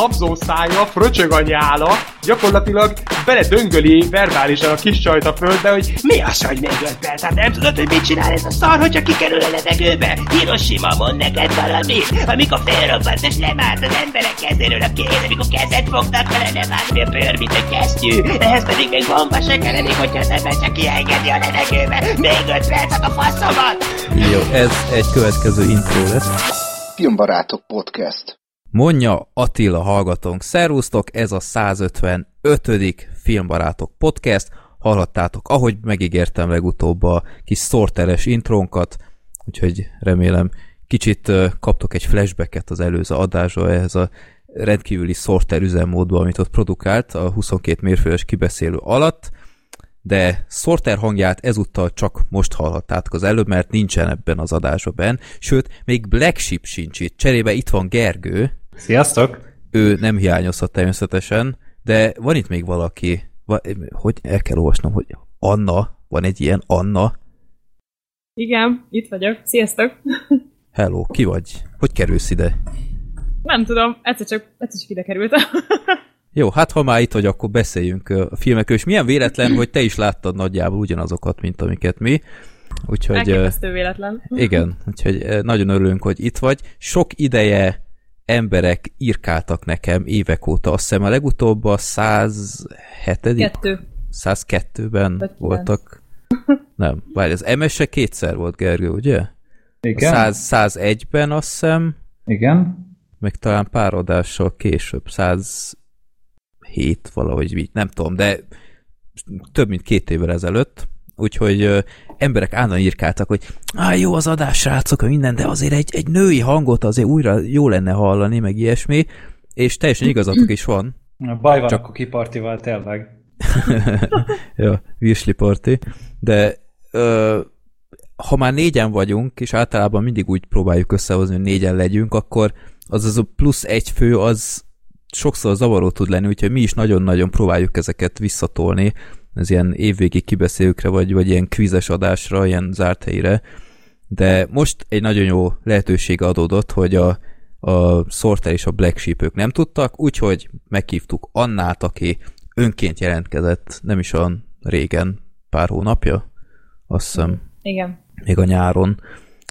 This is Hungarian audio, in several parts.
habzó szája, fröcsög a nyála, gyakorlatilag beledöngöli verbálisan a kis csajt a földbe, hogy mi az, hogy még öt perc? Hát nem tudod, hogy mit csinál ez a szar, hogyha kikerül a levegőbe? Hiroshima mond neked valamit, amikor felrobbant és lemárt az emberek kezéről a kéz, amikor kezet fognak vele, nem állt a bőr, mint a kesztyű. Ehhez pedig még bomba se kell elég, hogyha az ember csak kiengedi a levegőbe. Még öt percet a faszomat! Jó, ez egy következő intro lesz. Filmbarátok podcast. Mondja Attila hallgatónk. Szervusztok, ez a 155. Filmbarátok podcast. Hallhattátok, ahogy megígértem legutóbb a kis szorteres intrónkat, úgyhogy remélem kicsit kaptok egy flashbacket az előző adásra ehhez a rendkívüli szorter üzemmódba, amit ott produkált a 22 mérföldes kibeszélő alatt, de Sorter hangját ezúttal csak most hallhattátok az előbb, mert nincsen ebben az adásban sőt, még Black Sheep sincs itt. Cserébe itt van Gergő, Sziasztok! ő nem hiányozhat természetesen, de van itt még valaki, va, hogy el kell olvasnom, hogy Anna, van egy ilyen Anna, Igen, itt vagyok. Sziasztok! hello, ki vagy? Hogy kerülsz ide? Nem tudom, egyszer csak, egyszer csak ide kerültem. Jó, hát ha már itt vagy, akkor beszéljünk a filmekről, és milyen véletlen, hogy te is láttad nagyjából ugyanazokat, mint amiket mi. Úgyhogy Elképesztő véletlen. igen, úgyhogy nagyon örülünk, hogy itt vagy. Sok ideje emberek írkáltak nekem évek óta, azt hiszem a legutóbb a 107 Kettő. 102-ben Vagy voltak. Nem, várj, az MS-e kétszer volt, Gergő, ugye? A Igen? 100, 101-ben azt hiszem, Igen? meg talán pár adással később, 107 valahogy így, nem tudom, de több mint két évvel ezelőtt, úgyhogy emberek állandóan írkáltak, hogy á, jó az adás, srácok, minden, de azért egy, egy női hangot azért újra jó lenne hallani, meg ilyesmi, és teljesen igazatok is van. Baj van csak... akkor kipartival, tényleg. ja, virsli party. De ö, ha már négyen vagyunk, és általában mindig úgy próbáljuk összehozni, hogy négyen legyünk, akkor az az a plusz egy fő, az sokszor zavaró tud lenni, úgyhogy mi is nagyon-nagyon próbáljuk ezeket visszatolni, ez ilyen évvégi kibeszélőkre, vagy, vagy ilyen kvízes adásra, ilyen zárt helyre. De most egy nagyon jó lehetőség adódott, hogy a, a Sorter és a Black Sheep ők nem tudtak, úgyhogy meghívtuk Annát, aki önként jelentkezett, nem is olyan régen, pár hónapja, azt hiszem, Igen. még a nyáron,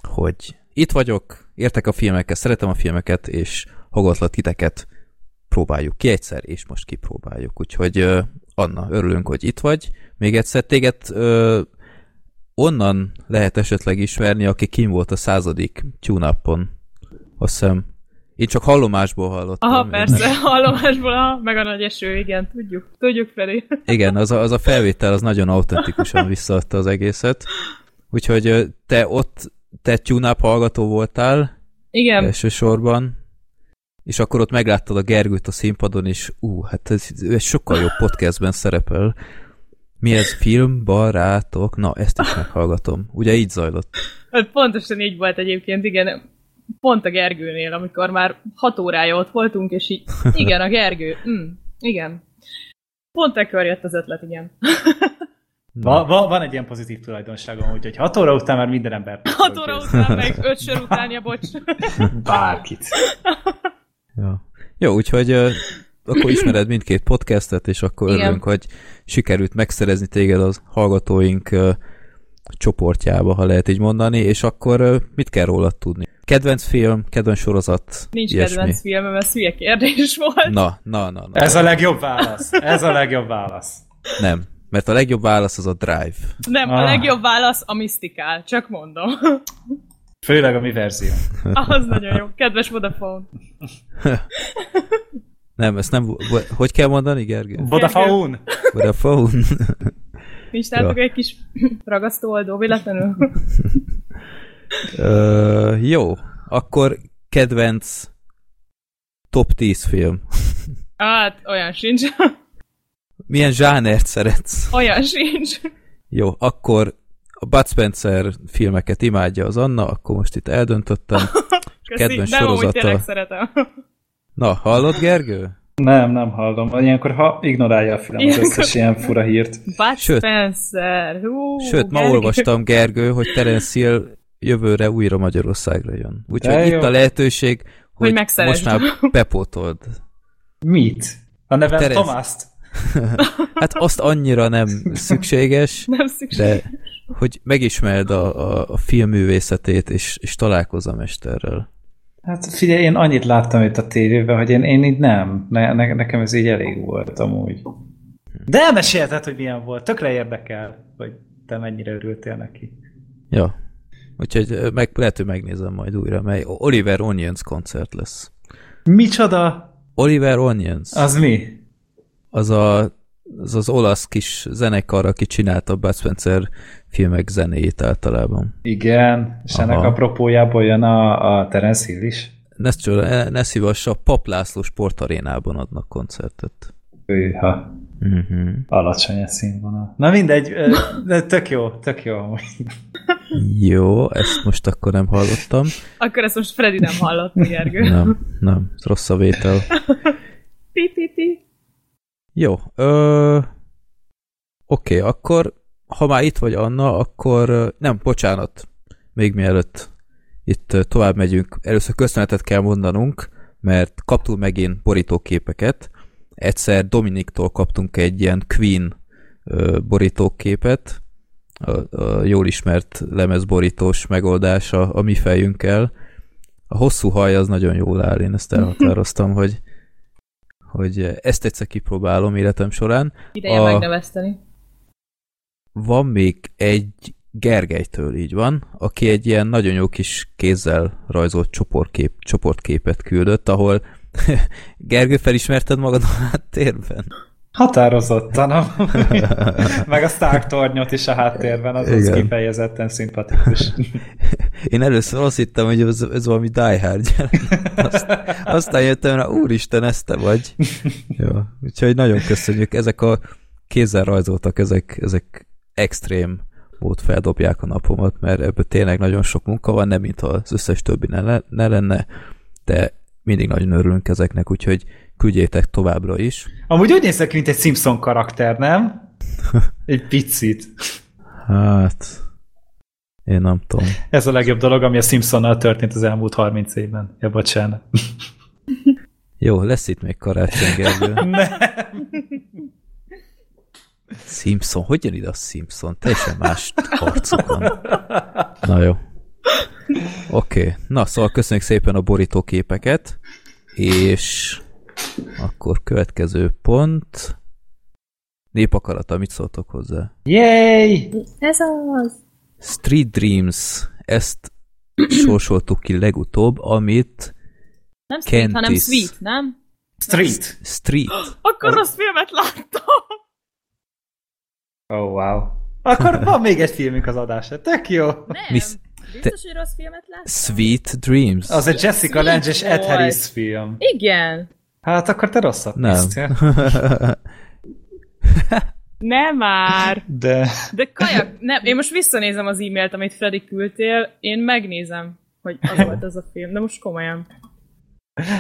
hogy itt vagyok, értek a filmekkel, szeretem a filmeket, és hallgatlak titeket, próbáljuk ki egyszer, és most kipróbáljuk. Úgyhogy Anna, örülünk, hogy itt vagy. Még egyszer téged ö, onnan lehet esetleg ismerni, aki kim volt a századik tune Azt hiszem. Én csak hallomásból hallottam. Aha, persze, hallomásból, aha, meg a nagy eső, igen, tudjuk. Tudjuk felé. Igen, az a, az a felvétel az nagyon autentikusan visszaadta az egészet. Úgyhogy te ott, te tune hallgató voltál Igen, elsősorban, és akkor ott megláttad a Gergőt a színpadon, és ú, hát ez, egy sokkal jobb podcastben szerepel. Mi ez? Film, barátok? Na, ezt is meghallgatom. Ugye így zajlott? hát pontosan így volt egyébként, igen. Pont a Gergőnél, amikor már hat órája ott voltunk, és így, igen, a Gergő, mm, igen. Pont ekkor jött az ötlet, igen. Va, va, van egy ilyen pozitív tulajdonságom, úgyhogy 6 óra után már minden ember. Hat óra után, meg öt sör után, ja, bocs. Bárkit. Ja. Jó, úgyhogy ö, akkor ismered mindkét podcastet, és akkor Igen. örülünk, hogy sikerült megszerezni téged az hallgatóink ö, csoportjába, ha lehet így mondani, és akkor ö, mit kell rólad tudni? Kedvenc film, kedvenc sorozat, Nincs ilyesmi. kedvenc filmem, ez hülye kérdés volt. Na, na, na, na. Ez a legjobb válasz. Ez a legjobb válasz. Nem, mert a legjobb válasz az a Drive. Nem, a Ah. legjobb válasz a Mystical, csak mondom. Főleg a mi verzió. Az nagyon jó. Kedves Vodafone. Nem, ezt nem, hogy kell mondani, Gergő? Vodafone! Vodafone. Nincs nálatok Ja. egy kis ragasztóoldó véletlenül? Ö, jó, akkor kedvenc top 10 film. Hát, olyan sincs. Milyen zsánert szeretsz? Olyan sincs. Jó, akkor a Bud Spencer filmeket imádja az Anna, akkor most itt eldöntöttem. Köszi, Kedvenc amúgy sorozata. szeretem. Na, hallod, Gergő? Nem, nem hallom. Ilyenkor ha ignorálja a film az Ilyenkor- összes ilyen fura hírt. Bud Sőt. Spencer. Hú, Sőt, ma Gergő. olvastam, Gergő, hogy Terence Hill jövőre újra Magyarországra jön. Úgyhogy De itt a lehetőség, hogy most megszeresd. már bepótold. Mit? A nevem Terez. Tomaszt? Hát azt annyira nem szükséges, Nem szükség. de hogy megismerd a, a, a filmművészetét, és, és találkozz a mesterrel. Hát figyelj, én annyit láttam itt a tévében, hogy én, én így nem. Ne, ne, nekem ez így elég volt amúgy. De elmesélted, hogy milyen volt. Tökre érdekel, hogy te mennyire örültél neki. Ja. Úgyhogy meg, lehet, hogy megnézem majd újra, mely Oliver Onions koncert lesz. Micsoda? Oliver Onions. Az mi? az a, az, az olasz kis zenekar, aki csinálta a Bud Spencer filmek zenéjét általában. Igen, és Aha. ennek apropójából jön a, a Terence Hill is. Ne, ne szívassa, a Pap László sportarénában adnak koncertet. Őha, Uh-huh. alacsony a színvonal. Na mindegy, de tök jó, tök jó. Jó, ezt most akkor nem hallottam. Akkor ezt most Freddy nem hallott, Gergő. Nem, nem, rossz a vétel. Pi, pi, pi. Jó, ö... oké, akkor ha már itt vagy Anna, akkor nem, bocsánat, még mielőtt itt tovább megyünk, először köszönetet kell mondanunk, mert kaptunk megint borítóképeket. Egyszer Dominiktól kaptunk egy ilyen Queen borítóképet, a, a jól ismert lemezborítós megoldása a mi fejünkkel. A hosszú haj az nagyon jól áll, én ezt elhatároztam, hogy hogy ezt egyszer kipróbálom életem során. Ideje A- megnevezteni. Van még egy Gergelytől így van, aki egy ilyen nagyon jó kis kézzel rajzolt csoportkép, csoportképet küldött, ahol Gergő felismerted magad a háttérben? Határozottan. amúgy. Meg a Stark tornyot is a háttérben, az, az kifejezetten szimpatikus. Én először azt hittem, hogy ez, ez valami Die Hard. Azt, aztán jöttem rá, úristen, ezt te vagy. Jó, úgyhogy nagyon köszönjük. Ezek a kézzel rajzoltak, ezek, ezek extrém mód feldobják a napomat, mert ebből tényleg nagyon sok munka van, nem mintha az összes többi ne, ne lenne, de mindig nagyon örülünk ezeknek, úgyhogy küldjétek továbbra is. Amúgy úgy nézek, mint egy Simpson karakter, nem? Egy picit. Hát, én nem tudom. Ez a legjobb dolog, ami a Simpsonnal történt az elmúlt 30 évben. Ja, bocsánat. Jó, lesz itt még karácsony, Gergő. Ne. Simpson, hogy jön ide a Simpson? Teljesen más arcokon. Na jó. Oké, okay. na szóval köszönjük szépen a borítóképeket, és akkor következő pont. Népakarata, mit szóltok hozzá? Yay! Ez az. Street Dreams, ezt sorsoltuk ki legutóbb, amit Nem Street, hanem Kentis. Sweet, nem? Street. Street. Akkor rossz filmet láttam. Oh, wow. Akkor van még egy filmünk az adásra. Tök jó. Nem. Miss- Biztos, hogy rossz filmet láttam? Sweet Dreams. Az egy Jessica Sweet Lange és Ed. Harris film. Igen. Hát akkor te rosszat Nem. néztél. Nem már. De De kajak, nem, én most visszanézem az e-mailt, amit Freddy küldtél, én megnézem, hogy az volt az a film, de most komolyan.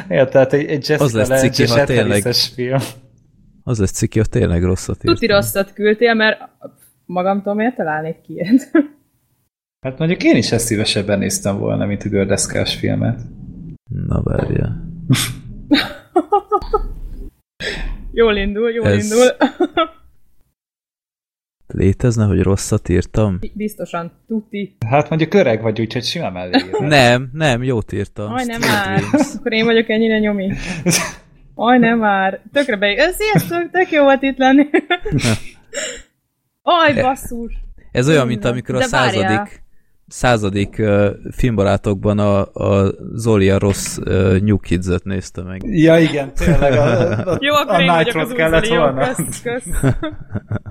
ja, tehát egy, egy Az Jessica lesz Lange ciki, ha tényleg. Film. Az lesz ciki, hogy tényleg rosszat írt. Tuti rosszat küldtél, mert magamtól miért találnék ki ilyet? Hát mondjuk én is ezt szívesebben néztem volna, mint a gördeszkás filmet. Na várja. Jól indul, jól Ez- indul. Létezne, hogy rosszat írtam? Biztosan, tuti. Hát mondjuk öreg vagy, úgyhogy simán mellé. Nem, nem, jót írtam. Aj, nem már. Akkor én vagyok ennyire nyomi. Aj, nem már. Tökre be... Sziasztok, tök jó volt itt lenni. Aj, basszus. Ez olyan, mint amikor a De várjál. Századik, uh, filmbarátokban a, a Zoli a rossz uh, New Kids-et nézte meg. Ja, igen, tényleg a, a, Jó, akkor a az kellett. Jó, volna. kösz, kösz.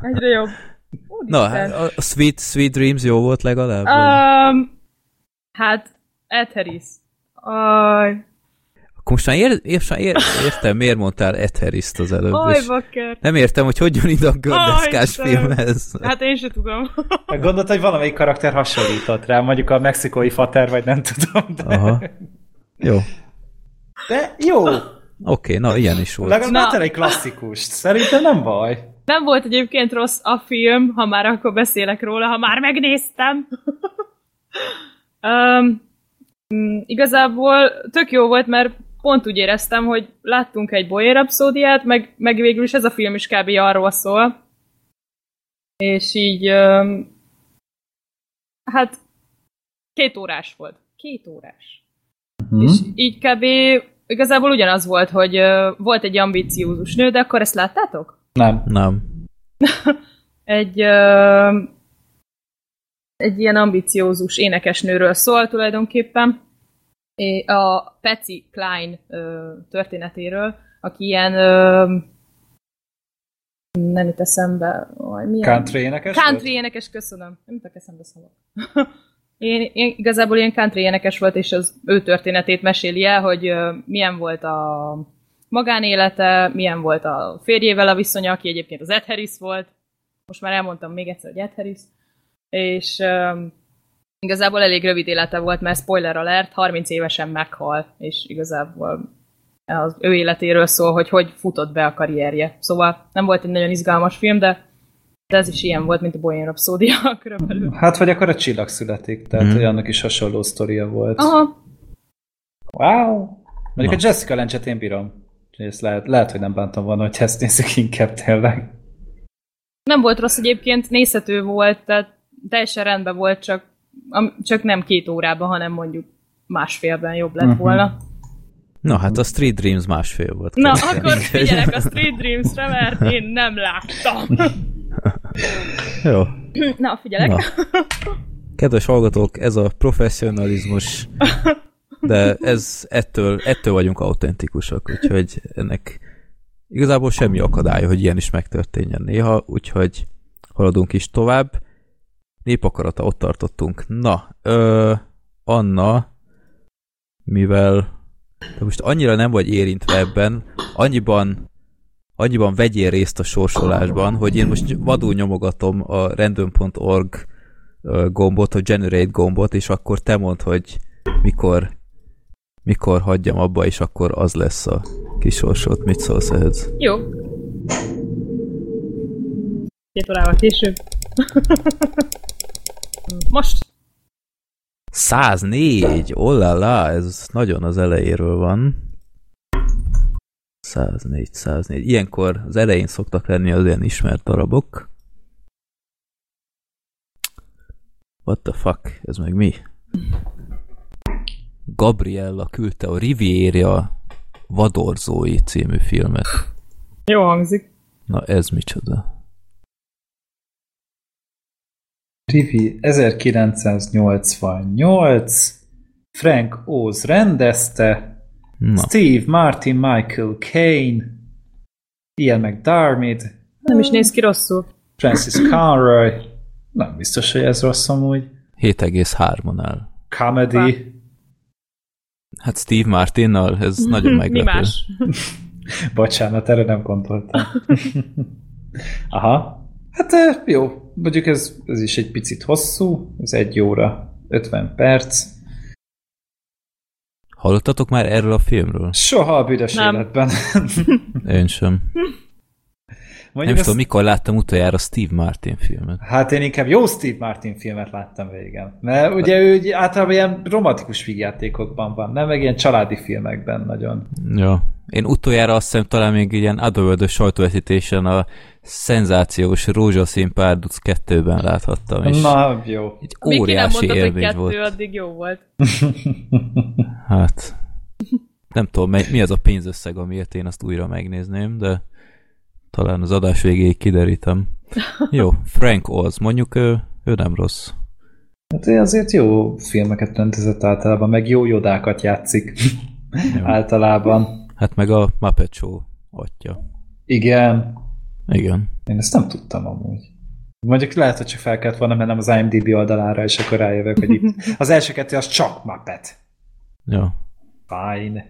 Egyre jobb. Na, Úristen. hát a Sweet, Sweet Dreams jó volt legalább? Um, hát, Ed Harris. Aj, Akkor most már, ér, most már ér, értem, miért mondtál Ed Harris-t az előbb, aj, bakker. nem értem, hogy hogy jön ide a gördeszkás filmhez. Hát én sem tudom. Gondolt, hogy valamelyik karakter hasonlított rá, mondjuk a mexikói fater, vagy nem tudom. De, Aha. Jó. de jó, Oké, okay, na ilyen is volt. legalább egy klasszikust. Szerintem nem baj. Nem volt egyébként rossz a film, ha már akkor beszélek róla, ha már megnéztem. um, igazából tök jó volt, mert pont úgy éreztem, hogy láttunk egy Boyer Rhapsódiát, meg, meg végül is ez a film is kb. arról szól. És így, hát két órás volt. Két órás. Hm? És így kb. igazából ugyanaz volt, hogy volt egy ambiciózus nő, de akkor ezt láttátok? Nem. Nem. Egy, egy ilyen ambiciózus énekesnőről szól tulajdonképpen. A Patsy Klein történetéről, aki ilyen nem jut eszembe, oj, milyen? Country énekes Country énekes, köszönöm. Nem jutok eszembe szavak. én, én, igazából ilyen country énekes volt, és az ő történetét meséli el, hogy ö, milyen volt a magánélete, milyen volt a férjével a viszonya, aki egyébként az Ed Harris volt. Most már elmondtam még egyszer, hogy Ed Harris. És ö, igazából elég rövid élete volt, mert spoiler alert, 30 évesen meghal, és igazából az ő életéről szól, hogy hogy futott be a karrierje. Szóval nem volt egy nagyon izgalmas film, de de ez is ilyen volt, mint a Bohemian Rhapsody körülbelül. Hát vagy akkor a csillag születik, tehát hogy annak is hasonló sztoria volt. Aha, Wow! Mondjuk Na. a Jessica Lencset én bírom. Ezt lehet, lehet, hogy nem bántam volna, hogy ezt nézzük inkább tényleg. nem volt rossz egyébként, nézhető volt, tehát teljesen rendben volt, csak, csak nem két órában, hanem mondjuk másfélben jobb lett Mhm. volna. Na hát a Street Dreams másfél volt. Na, kb. akkor figyelek a Street Dreams-re, mert én nem láttam. Jó. Na, figyelek. Na. Kedves hallgatók, ez a professzionalizmus, de ez ettől, ettől vagyunk autentikusak, úgyhogy ennek igazából semmi akadálya, hogy ilyen is megtörténjen néha, úgyhogy haladunk is tovább. Népakarata, ott tartottunk. Na, ö, Anna, mivel te most annyira nem vagy érintve ebben, annyiban annyiban vegyél részt a sorsolásban, hogy én most vadul nyomogatom a random.org gombot, a generate gombot, és akkor te mondd, hogy mikor mikor hagyjam abba, és akkor az lesz a kisorsot. Mit szólsz ehhez? Jó. Két órával később. Most 104! Ollala, ez nagyon az elejéről van. 104, 104. Ilyenkor az elején szoktak lenni az ilyen ismert darabok. What the fuck? Ez meg mi? Gabriella küldte a Riviera vadorzói című filmet. jó hangzik. Na ez micsoda? Rivi 1988, Frank Oz rendezte, Na, Steve Martin Michael Caine, Ian McDermott, Nem is néz ki rosszul. Francis Conroy, nem biztos, hogy ez rossz amúgy, 7,3-on áll. comedy, Hát Steve Martinnal, ez nagyon Mi meglepő. más? bocsánat, erre nem gondoltam. Aha, hát jó, mondjuk ez, ez is egy picit hosszú, ez egy óra, 50 perc, Hallottatok már erről a filmről? soha a büdös Nem. életben. Én sem. Nem Mondjuk is ezt- tudom, mikor láttam utoljára Steve Martin filmet. Hát én inkább jó Steve Martin filmet láttam régen. Mert ugye ő általában ilyen romantikus vígjátékokban van, nem? Meg ilyen családi filmekben nagyon. Ja. Én utoljára azt hiszem talán még ilyen Otherworld sajtóvetítésen a szenzációs rózsaszín párduc kettőben láthattam, és Na, jó. egy Még nem óriási hogy élmény kettő, volt. addig jó volt. Hát, nem tudom, mi az a pénzösszeg, amiért én azt újra megnézném, de talán az adás végéig kiderítem. Jó, Frank Oz, mondjuk ő, ő nem rossz. Hát ő azért jó filmeket rendezett általában, meg jó jodákat játszik általában. Hát meg a Muppet Show atya. Igen, Igen. én ezt nem tudtam amúgy. Mondjuk lehet, hogy csak fel kellett volna mennem az IMDb oldalára, és akkor rájövök, hogy itt az első kettő az csak Muppet. Jó. Fine.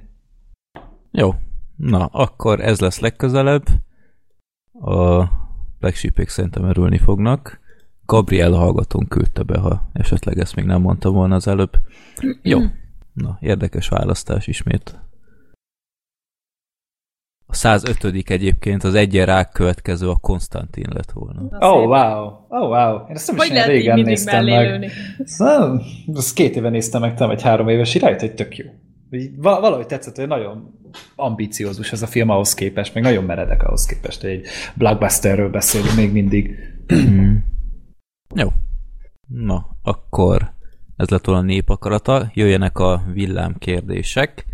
Jó. Na, akkor ez lesz legközelebb. A Black Sheepek szerintem örülni fognak. Gabriel hallgatón küldte be, ha esetleg ezt még nem mondta volna az előbb. Jó. Na, érdekes választás ismét. A 105 egyébként az egyen rá következő a Konstantin lett volna. Na, Oh, wow. Oh, wow. Én ezt nem is Hogy így régen néztem meg. Szóval, ezt két éve néztem meg, talán egy három éves irányt, hogy tök jó. Hogy val- valahogy tetszett, hogy nagyon ambiciózus ez a film ahhoz képest, meg nagyon meredek ahhoz képest, hogy egy blockbusterről beszélünk még mindig. Jó. Na, akkor ez lett volna a népakarata. Jöjjenek a villám kérdések.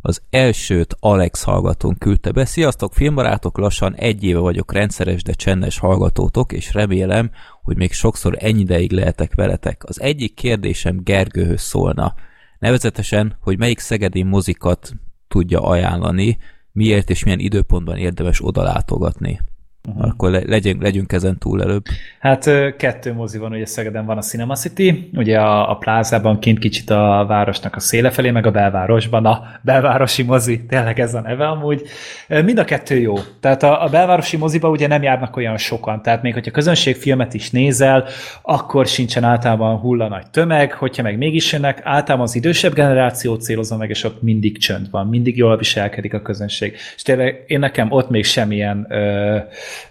Az elsőt Alex hallgatón küldte be. Sziasztok, filmbarátok, lassan egy éve vagyok rendszeres, de csendes hallgatótok, és remélem, hogy még sokszor ennyi ideig lehetek veletek. Az egyik kérdésem Gergőhöz szólna. Nevezetesen, hogy melyik szegedi mozikat tudja ajánlani, miért és milyen időpontban érdemes odalátogatni. Uh-huh. Akkor le, legyünk, legyünk ezen túl előbb. Hát kettő mozi van, ugye Szegeden van a Cinema City, ugye a, a plázában kint kicsit a városnak a széle felé, meg a belvárosban a belvárosi mozi, tényleg ez a neve amúgy. Mind a kettő jó. Tehát a, a belvárosi moziba ugye nem járnak olyan sokan, tehát még hogyha közönségfilmet is nézel, akkor sincsen általában hulla nagy tömeg, hogyha meg mégis jönnek, általában az idősebb generációt célozom meg, és ott mindig csönd van, mindig jól viselkedik a közönség. És tényleg én nekem ott még semmilyen ö,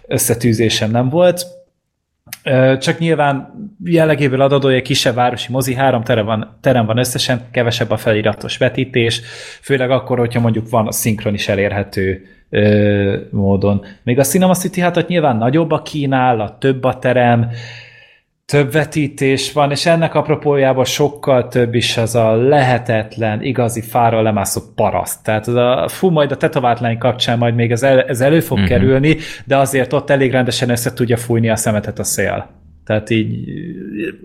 összetűzésem nem volt. Csak nyilván jellegéből adódója kisebb városi mozi, három terem van, terem van összesen, kevesebb a feliratos vetítés, főleg akkor, hogyha mondjuk van a szinkron is elérhető ö, módon. Még a Cinema City hát ott nyilván nagyobb a kínálat, több a terem, több vetítés van, és ennek apropójában sokkal több is az a lehetetlen, igazi fára lemászó paraszt. Tehát az a, fú, majd a tetovált lány kapcsán majd még ez, el, ez elő fog uh-huh. kerülni, de azért ott elég rendesen össze tudja fújni a szemetet a szél. Tehát így,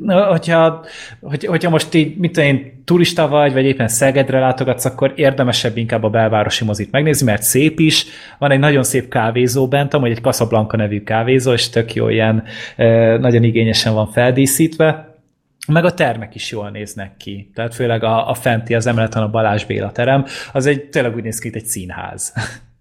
hogyha, hogy, hogyha most így, tudom én, turista vagy, vagy éppen Szegedre látogatsz, akkor érdemesebb inkább a belvárosi mozit megnézni, mert szép is. Van egy nagyon szép kávézó bent, amúgy egy Casablanca nevű kávézó, és tök jó ilyen, nagyon igényesen van feldíszítve. Meg a termek is jól néznek ki. Tehát főleg a, a fenti, az emeleten a Balázs Béla terem, az egy tényleg úgy néz ki, mint egy színház.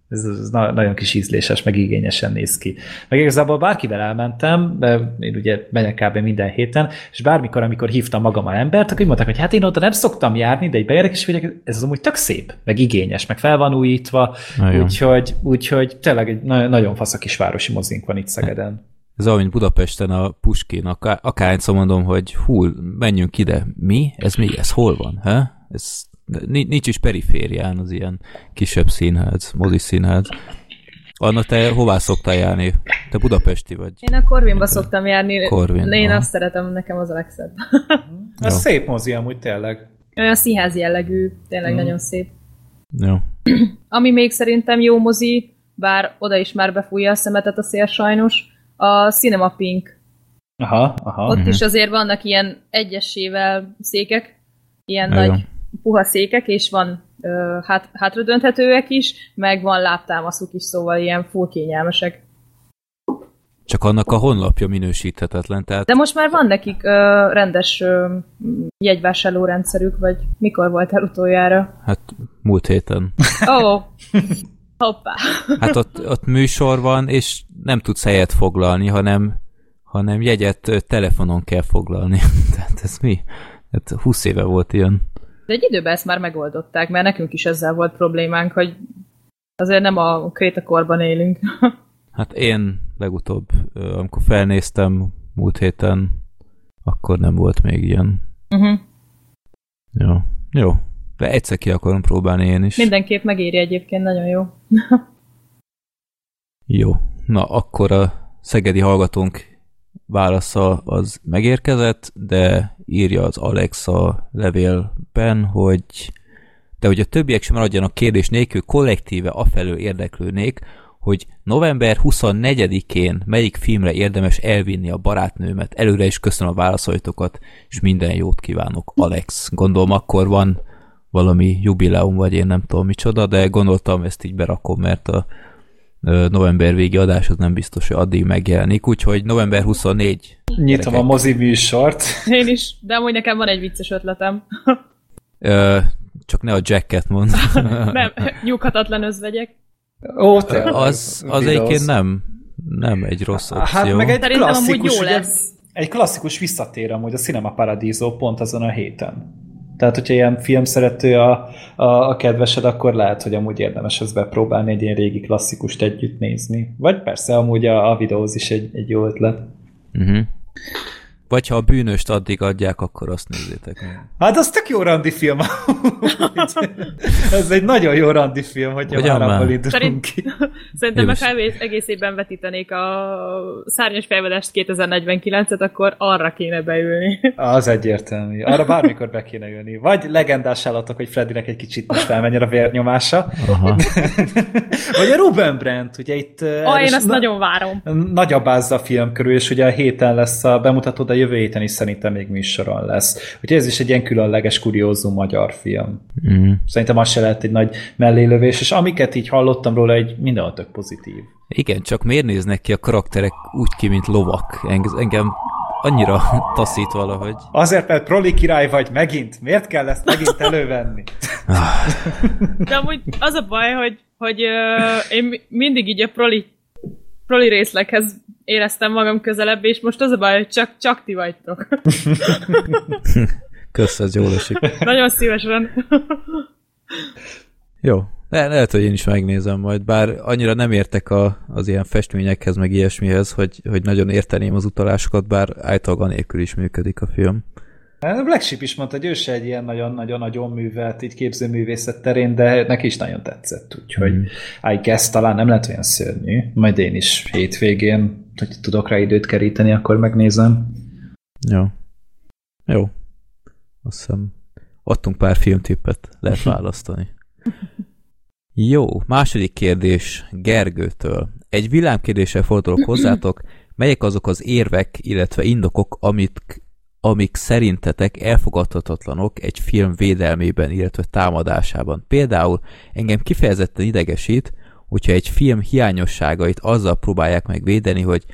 Ez, ez na- nagyon kis ízléses, meg igényesen néz ki. Meg igazából bárkivel elmentem, de én ugye megyek kb. minden héten, és bármikor, amikor hívtam magam a embert, akkor mondták, hogy hát én oda nem szoktam járni, de egy bejárek is mondják, ez az amúgy tök szép, meg igényes, meg fel van újítva, úgyhogy, úgyhogy tényleg egy nagyon, fasz a kisvárosi mozink van itt Szegeden. Ez olyan, mint Budapesten a Puskin, akár, akárhányszor mondom, hogy hú, menjünk ide. Mi? Ez mi? Ez hol van? He? Ez nincs is periférián az ilyen kisebb színház, mozi színház. Anna, te hová szoktál járni? Te budapesti vagy. Én a Corvinba szoktam járni. Corvin, Én aha. azt szeretem, nekem az a legszebb. Ez Jó. szép mozi amúgy tényleg. Olyan színház jellegű, tényleg Mhm. nagyon szép. Jó. Ami még szerintem jó mozi, bár oda is már befújja a szemetet a szél sajnos, a Cinema Pink. Aha, aha. Ott is azért vannak ilyen egyesével székek, ilyen Nagyon. nagy puha székek, és van ö, hát, hátradönthetőek is, meg van láptámaszuk is, szóval ilyen full kényelmesek. Csak annak a honlapja minősíthetetlen, tehát De most már van nekik ö, rendes ö, jegyvásárló rendszerük, vagy mikor volt el utoljára? hát múlt héten. Ó, oh. hoppá. Hát ott, ott műsor van, és nem tudsz helyet foglalni, hanem, hanem jegyet telefonon kell foglalni. Tehát ez mi? Hát 20 éve volt ilyen. De egy időben ezt már megoldották, mert nekünk is ezzel volt problémánk, hogy azért nem a krétakorban élünk. Hát én legutóbb, amikor felnéztem múlt héten, akkor nem volt még ilyen. uh-huh. Jó. Jó. De egyszer ki akarom próbálni én is. Mindenképp megéri egyébként, nagyon jó. Jó. Na, akkor a szegedi hallgatónk válasza az megérkezett, de írja az Alex a levélben, hogy de hogy a többiek sem maradjanak kérdés nélkül, kollektíve afelől érdeklődnék, hogy november 24-én melyik filmre érdemes elvinni a barátnőmet. Előre is köszönöm a válaszaitokat, és minden jót kívánok, Alex. Gondolom akkor van valami jubileum, vagy én nem tudom micsoda, de gondoltam ezt így berakom, mert a november végi adás az nem biztos, hogy addig megjelenik, úgyhogy november 24. Nyitom Gyerekek. a mozi műsort. Én is, de amúgy nekem van egy vicces ötletem. Ö, csak ne a Jacket mond. nem, nyughatatlan özvegyek. Ó, tényleg. az, az Videóz. egyébként nem, nem egy rossz opció. Hát meg egy Szerintem amúgy klasszikus, jó ugye, lesz. egy klasszikus visszatér amúgy a Cinema Paradiso pont azon a héten. Tehát, hogyha ilyen filmszerető a, a, a kedvesed, akkor lehet, hogy amúgy érdemes ezt bepróbálni, egy ilyen régi klasszikust együtt nézni. Vagy persze, amúgy a, a videóz is egy, egy jó ötlet. Uh-huh. Vagy ha a bűnöst addig adják, akkor azt nézzétek meg. Hát az tök jó randi film. Ez egy nagyon jó randi film, hogyha Ugyan már abból indulunk Szerint- ki. Szerintem Jó, meg ha egész- évben vetítenék a szárnyas fejvadást 2049-et, akkor arra kéne beülni. Az egyértelmű. Arra bármikor be kéne jönni. Vagy legendás állatok, hogy Freddynek egy kicsit most felmenjen a vérnyomása. Aha. Vagy a Ruben Brandt, ugye itt... Ah, én azt na- nagyon várom. nagyabázza a film körül, és ugye a héten lesz a bemutató, de a jövő héten is szerintem még műsoron lesz. Úgyhogy ez is egy ilyen különleges, kuriózum magyar film. Mm. Szerintem az se lehet egy nagy mellélövés, és amiket így hallottam róla, egy mindenhol tök pozitív. Igen, csak miért néznek ki a karakterek úgy ki, mint lovak? Eng- Engem annyira taszít valahogy. Azért, mert proli király vagy megint. Miért kell ezt megint elővenni? De amúgy az a baj, hogy, hogy ö, én mi- mindig így a proli, proli részleghez éreztem magam közelebb, és most az a baj, hogy csak, csak ti vagytok. Kösz, ez jól esik. Nagyon szívesen. Jó. Le- lehet, hogy én is megnézem majd, bár annyira nem értek a, az ilyen festményekhez, meg ilyesmihez, hogy, hogy nagyon érteném az utalásokat, bár általában anélkül is működik a film. A Black Sheep is mondta, hogy ő se egy ilyen nagyon-nagyon-nagyon művelt így képzőművészet terén, de neki is nagyon tetszett, úgyhogy mm. I guess talán nem lett olyan szörnyű. Majd én is hétvégén, hogy tudok rá időt keríteni, akkor megnézem. Jó. Jó. Azt hiszem, adtunk pár filmtippet, lehet választani. Jó, második kérdés Gergőtől. Egy villámkérdéssel fordulok hozzátok, melyek azok az érvek, illetve indokok, amit, amik szerintetek elfogadhatatlanok egy film védelmében, illetve támadásában. Például engem kifejezetten idegesít, hogyha egy film hiányosságait azzal próbálják meg védeni, hogy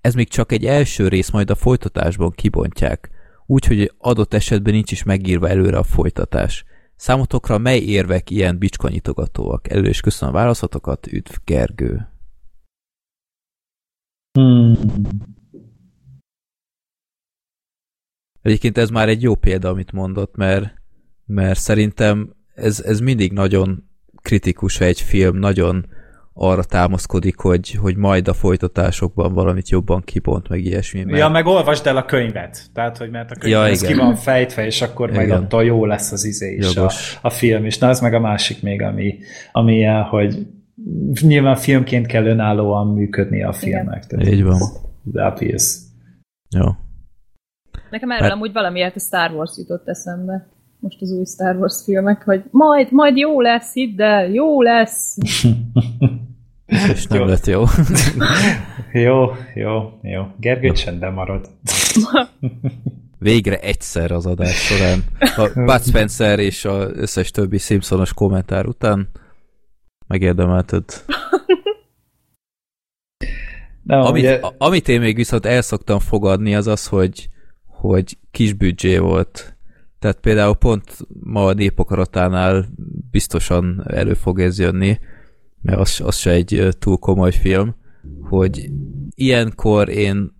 ez még csak egy első rész, majd a folytatásban kibontják. Úgyhogy adott esetben nincs is megírva előre a folytatás. Számotokra mely érvek ilyen bicskanyitogatóak? Előre is köszönöm a válaszatokat, üdv Gergő. Hmm. Egyébként ez már egy jó példa, amit mondott, mert, mert szerintem ez, ez mindig nagyon kritikus, ha egy film nagyon arra támaszkodik, hogy, hogy majd a folytatásokban valamit jobban kibont, meg ilyesmi. Mert... Ja, meg olvasd el a könyvet. Tehát, hogy mert a könyv Ja, ja, ez igen. ki van fejtve, és akkor Igen. attól jó lesz az izé is a, Jogos. a film is. Na, ez meg a másik még, ami, ami ilyen, hogy nyilván filmként kell önállóan működni a filmnek. Tehát Így van. ez Obvious. Jó. Nekem erről Hát- amúgy valamiért a Star Wars jutott eszembe. Most az új Star Wars filmek, hogy majd, majd jó lesz, hidd el, jó lesz. És nem Jó. lett jó. Jó, jó, jó. Gergő csendben marad. Végre egyszer az adás során. A Bud Spencer és az összes többi Simpsonos kommentár után megérdemelted. Nem, Amit, ugye, amit én még viszont el szoktam fogadni, az az, hogy, hogy kis büdzsé volt. Tehát például pont ma a népakaratánál biztosan elő fog ez jönni, mert az, az se egy túl komoly film, hogy ilyenkor én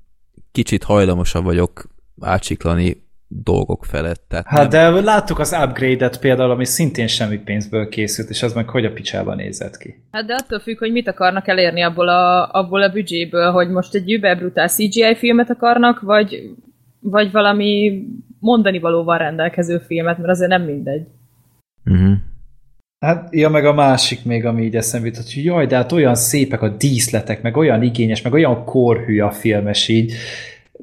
kicsit hajlamosabb vagyok átsiklani dolgok felett. Tehát hát de láttuk az upgrade-et például, ami szintén semmi pénzből készült, és az meg hogy a picsába nézett ki. Hát de attól függ, hogy mit akarnak elérni abból a, abból a büdzséből, hogy most egy überbrutál CGI filmet akarnak, vagy, vagy valami mondani valóval rendelkező filmet, mert azért nem mindegy. uh-huh. Hát, ja, meg a másik még, ami így eszembe jutott, hogy jaj, de hát olyan szépek a díszletek, meg olyan igényes, meg olyan korhű a filmes így.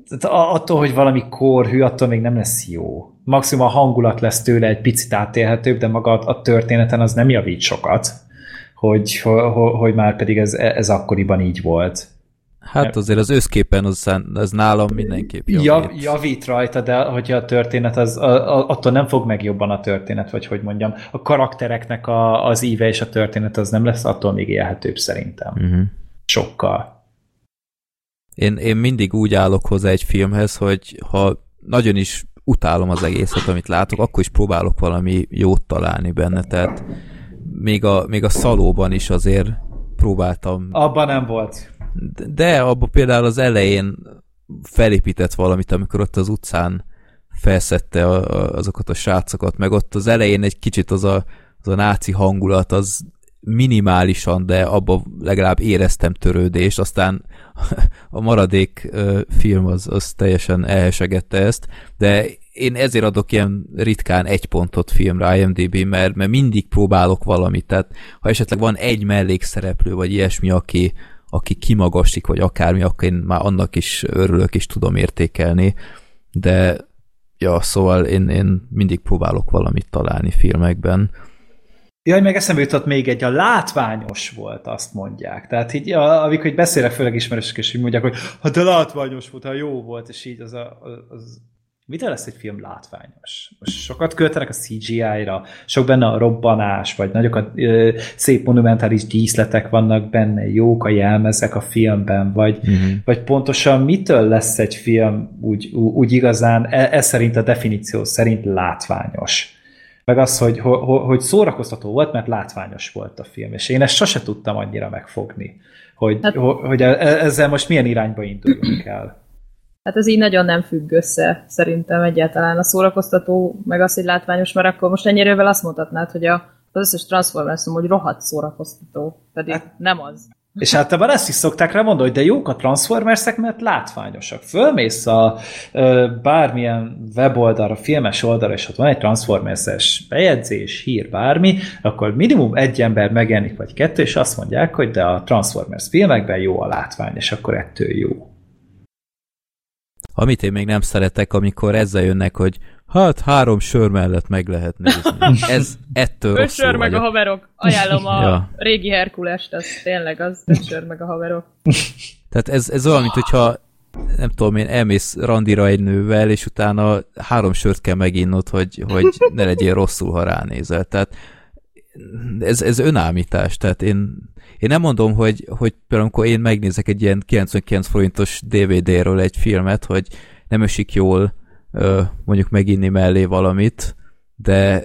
Tehát a- attól, hogy valami korhű, attól még nem lesz jó. Maximum a hangulat lesz tőle egy picit átélhetőbb, de maga a a történeten az nem javít sokat, hogy, hogy, hogy már pedig ez, ez akkoriban így volt. Hát azért az összképen az, az nálam mindenképp javít. Jav, javít rajta, de hogyha a történet, az, a, a, attól nem fog meg jobban a történet, vagy hogy mondjam, a karaktereknek a, az íve és a történet az nem lesz attól még élhetőbb szerintem. Uh-huh. Sokkal. Én, én mindig úgy állok hozzá egy filmhez, hogy ha nagyon is utálom az egészet, amit látok, akkor is próbálok valami jót találni benne, tehát még a, még a szalóban is azért próbáltam, Abban nem volt. De abban például az elején felépített valamit, amikor ott az utcán felszette a, a, azokat a srácokat, meg ott az elején egy kicsit az a, az a náci hangulat, az minimálisan, de abban legalább éreztem törődést, aztán a maradék film az, az teljesen elhesegette ezt, de én ezért adok ilyen ritkán egy pontot filmre IMDb, mert, mert mindig próbálok valamit, tehát ha esetleg van egy mellékszereplő, vagy ilyesmi, aki, aki kimagasik, vagy akármi, akkor én már annak is örülök, és tudom értékelni, de ja, szóval én, én mindig próbálok valamit találni filmekben. Jaj, meg eszembe jutott még egy, a látványos volt, azt mondják. Tehát így, amikor így beszélek, főleg ismerősök, és így mondják, hogy ha de látványos volt, ha jó volt, és így az, a, az Mitől lesz egy film látványos? Most sokat költenek a CGI-ra, sok benne a robbanás, vagy nagyok a ö, szép monumentális díszletek vannak benne, jók a jelmezek a filmben, vagy, uh-huh. vagy pontosan mitől lesz egy film úgy, úgy igazán, ez e szerint a definíció szerint látványos? Meg az, hogy, hogy szórakoztató volt, mert látványos volt a film, és én ezt sose tudtam annyira megfogni, hogy, hát, hogy e, ezzel most milyen irányba induljunk el. Hát ez így nagyon nem függ össze szerintem egyáltalán a szórakoztató, meg az, hogy látványos, mert akkor most ennyire azt mondhatnád, hogy a, az összes Transformers hogy rohadt szórakoztató, pedig hát, nem az. És általában ezt is szokták rá mondani, hogy de jók a Transformersek, mert látványosak. Fölmész a ö, bármilyen weboldalra, filmes oldalra, és ott van egy Transformers-es bejegyzés, hír, bármi, akkor minimum egy ember megjelenik, vagy kettő, és azt mondják, hogy de a Transformers filmekben jó a látvány, és akkor ettől jó. Amit én még nem szeretek, amikor ezzel jönnek, hogy hát három sör mellett meg lehet nézni. Ez ettől Öt sör meg a haverok. Ajánlom a ja. régi Herkulest, az tényleg az öt sör meg a haverok. Tehát ez, ez olyan, mint hogyha nem tudom én, elmész randira egy nővel, és utána három sört kell meginnod, hogy, hogy ne legyél rosszul, ha ránézel. Tehát ez, ez önállítás, tehát én, én nem mondom, hogy, hogy például amikor én megnézek egy ilyen 99 forintos DVD-ről egy filmet, hogy nem esik jól mondjuk meginni mellé valamit, de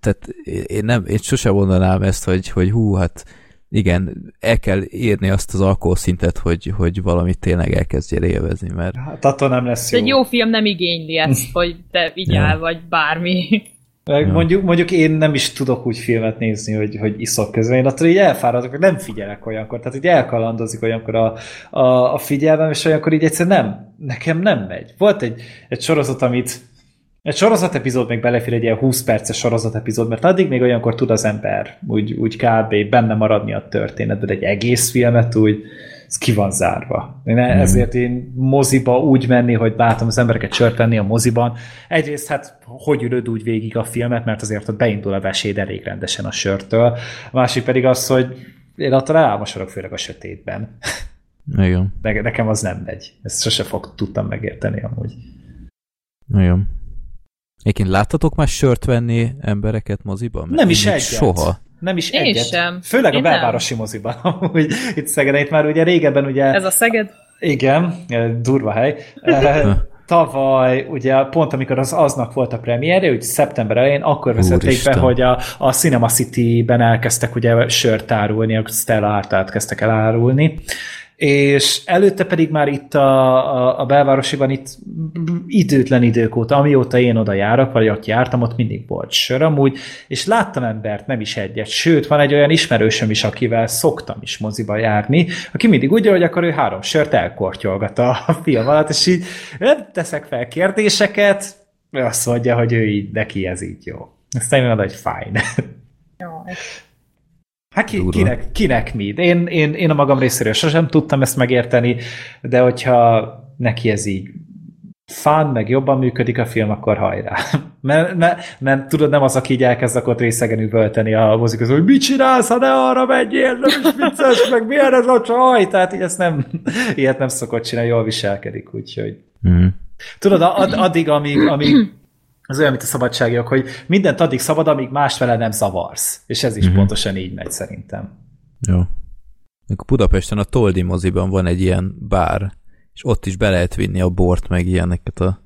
tehát én, nem, én sose mondanám ezt, hogy, hogy hú, hát igen, el kell érni azt az alkoholszintet, hogy, hogy valamit tényleg elkezdjél élvezni, mert... Hát attól nem lesz jó. Egy jó film nem igényli ezt, hogy te vigyál, ja. vagy bármi. Ja. mondjuk, mondjuk én nem is tudok úgy filmet nézni, hogy, hogy iszok közben. Én attól így elfáradok, hogy nem figyelek olyankor. Tehát így elkalandozik olyankor a, a, a figyelmem, és olyankor így egyszer nem, nekem nem megy. Volt egy, egy sorozat, amit egy sorozat epizód még belefér egy ilyen 20 perces sorozat epizód, mert addig még olyankor tud az ember úgy, úgy kb. benne maradni a történetben, egy egész filmet úgy, ez ki van zárva. Én mm. ezért én moziba úgy menni, hogy látom az embereket sört venni a moziban. Egyrészt hát hogy ülöd úgy végig a filmet, mert azért ott beindul a veséd elég rendesen a sörtől. A másik pedig az, hogy én attól elmosodok főleg a sötétben. Igen. De nekem az nem megy. Ezt sose fog tudtam megérteni amúgy. Igen. Egyébként láttatok már sört venni embereket moziban? Nem is egyet. Soha. Nem is Én egyet. sem. Főleg Én a belvárosi nem. moziban. Úgy, itt Szegeden, itt már ugye régebben ugye... Ez a Szeged? Igen, durva hely. Tavaly, ugye pont amikor az aznak volt a premierje, úgy szeptember elején, akkor vezették be, hogy a, a Cinema City-ben elkezdtek ugye sört árulni, a Stella Artát kezdtek el árulni, és előtte pedig már itt a, a, a belvárosiban itt időtlen idők óta, amióta én oda járok, vagy ott jártam, ott mindig volt sör amúgy, és láttam embert, nem is egyet, sőt, van egy olyan ismerősöm is, akivel szoktam is moziba járni, aki mindig úgy, hogy akkor ő három sört elkortyolgat a film alatt, és így nem teszek fel kérdéseket, azt mondja, hogy ő így, neki ez így jó. Aztán én mondom, hogy fine. Jó, Hát ki, kinek, kinek mi? Én, én, én a magam részéről sosem tudtam ezt megérteni, de hogyha neki ez így fán, meg jobban működik a film, akkor hajrá. Mert, mert, mert tudod, nem az, aki így elkezd akkor részegen üvölteni a mozik, hogy mit csinálsz, ha ne arra menjél, nem is vicces, meg milyen ez a csaj, tehát így ezt nem, ilyet nem szokott csinálni, jól viselkedik, úgyhogy. Mm. Tudod, ad, addig, amíg, amíg az olyan, mint a szabadságjog, hogy mindent addig szabad, amíg más vele nem zavarsz. És ez is mm-hmm. pontosan így megy szerintem. Jó. Budapesten a Toldi moziban van egy ilyen bár, és ott is be lehet vinni a bort, meg ilyeneket a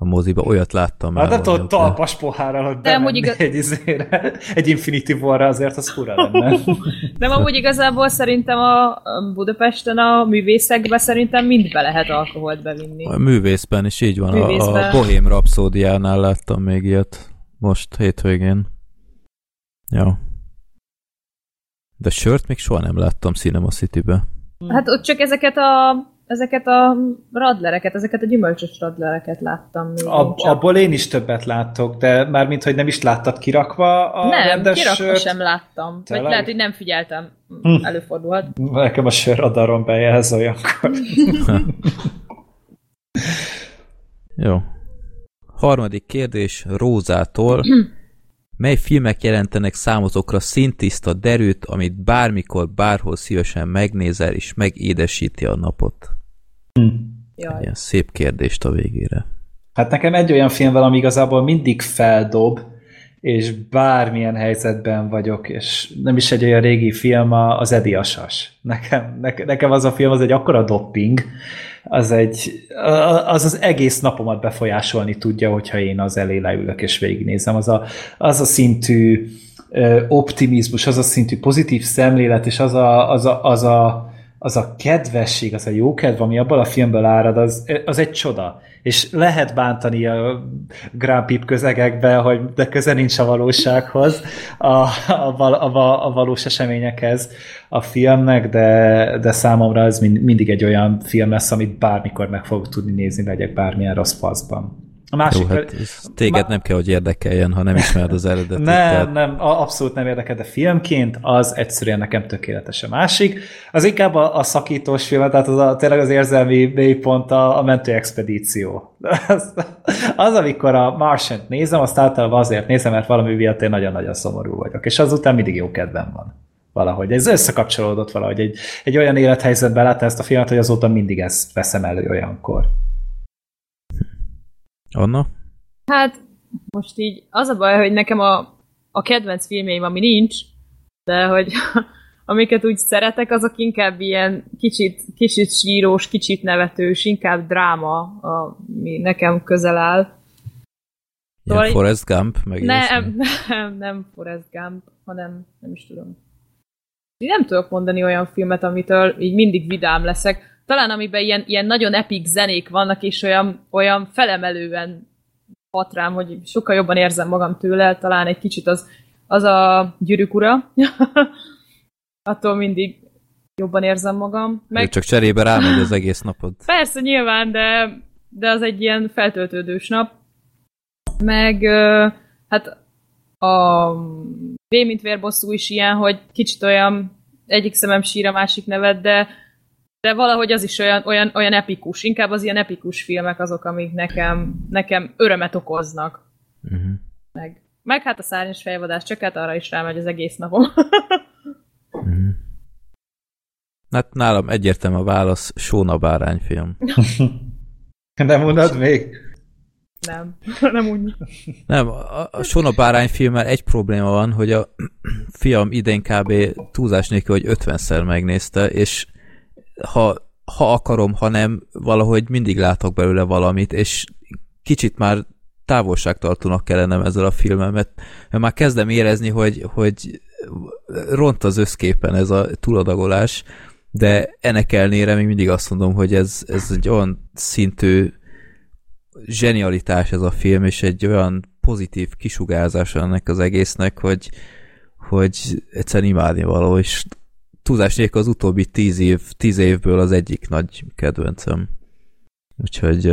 a moziba, olyat láttam már. Hát ott talpas pohárral, hogy De amúgy igaz... egy, izére, egy Infinity War-ra azért az fura lenne. De amúgy igazából szerintem a Budapesten a művészekbe szerintem mind be lehet alkoholt bevinni. A művészben is így van. Művészben. A, a Bohém Rhapsódiánál láttam még ilyet most hétvégén. Ja. De sört még soha nem láttam Cinema City-be. Hát ott csak ezeket a ezeket a radlereket, ezeket a gyümölcsös radlereket láttam még. Ab, abból én is többet láttok, de mármint, hogy nem is láttad kirakva a nem, rendes kirakva sört. sem láttam. Tényleg? Vagy lehet, hogy nem figyeltem. Hm. Előfordulhat. Nekem a sörradaron bejelz olyankor. Jó. Harmadik kérdés Rózától. Mely filmek jelentenek számotokra szintiszta derűt, amit bármikor, bárhol szívesen megnézel, és megédesíti a napot? Jaj. Ilyen szép kérdést a végére. Hát nekem egy olyan film van, ami igazából mindig feldob, és bármilyen helyzetben vagyok, és nem is egy olyan régi film, az Edi Asas. Nekem, ne, nekem az a film az egy akkora dopping, az, egy, az az egész napomat befolyásolni tudja, hogyha én az elé leülök és végignézem. Az a, az a szintű optimizmus, az a szintű pozitív szemlélet, és az a, az a, az a, az a kedvesség, az a jókedv, ami abban a filmből árad, az, az egy csoda. És lehet bántani a Grand Pip közegekbe, hogy de köze nincs a valósághoz, a, a, a, a valós eseményekhez a filmnek, de, de számomra ez mind, mindig egy olyan film lesz, amit bármikor meg fogok tudni nézni, legyek bármilyen rossz faszban. A másik, Jó, hát ez téged Ma- nem kell, hogy érdekeljen, ha nem ismered az eredetet. nem, tehát- nem, abszolút nem érdekel, de filmként az egyszerűen nekem tökéletes a másik. Az inkább a, a szakítós film, tehát az a, tényleg az érzelmi mélypont a, a mentő expedíció. Az, az, amikor a martian nézem, azt általában azért nézem, mert valami miatt én nagyon-nagyon szomorú vagyok, és azután mindig jó kedvem van. Valahogy. Ez összekapcsolódott valahogy. Egy, egy olyan élethelyzetben láttam ezt a filmet, hogy azóta mindig ezt veszem elő olyankor. Anna? Hát most így az a baj, hogy nekem a, a kedvenc filmjeim, ami nincs, de hogy amiket úgy szeretek, azok inkább ilyen kicsit, kicsit sírós, kicsit nevetős, inkább dráma, ami nekem közel áll. Ilyen Szóval- Forrest Gump? Meg Nem, nem, nem Forrest Gump, hanem nem is tudom. Én nem tudok mondani olyan filmet, amitől így mindig vidám leszek. Talán amiben ilyen, ilyen nagyon epik zenék vannak, és olyan, olyan felemelően hat rám, hogy sokkal jobban érzem magam tőle, talán egy kicsit az, az a gyűrűk ura. Attól mindig jobban érzem magam. Meg... Meg Csak cserébe rámegy az egész napod. Persze, nyilván, de, de az egy ilyen feltöltődős nap. Meg hát a V mint vérbosszú is ilyen, hogy kicsit olyan egyik szemem sír, a másik nevet, de, de valahogy az is olyan, olyan, olyan epikus. Inkább az ilyen epikus filmek azok, amik nekem, nekem örömet okoznak. Uh-huh. Meg, meg hát a szárnyas fejvadás, csak hát arra is rámegy az egész napom. Uh-huh. Hát nálam egyértelmű a válasz, Sóna bárányfilm. Nem mondod még? nem, nem úgy. Nem, a, a Sona bárányfilmmel egy probléma van, hogy a fiam idén kb. túlzás nélkül, hogy 50-szer megnézte, és ha, ha akarom, ha nem, valahogy mindig látok belőle valamit, és kicsit már távolságtartónak kellene ezzel a filmmel, mert, már kezdem érezni, hogy, hogy ront az összképen ez a túladagolás, de ennek ellenére még mindig azt mondom, hogy ez, ez egy olyan szintű zsenialitás ez a film, és egy olyan pozitív kisugárzás ennek az egésznek, hogy, hogy egyszerűen imádni való, és túlzás nélkül az utóbbi tíz, év, tíz évből az egyik nagy kedvencem. Úgyhogy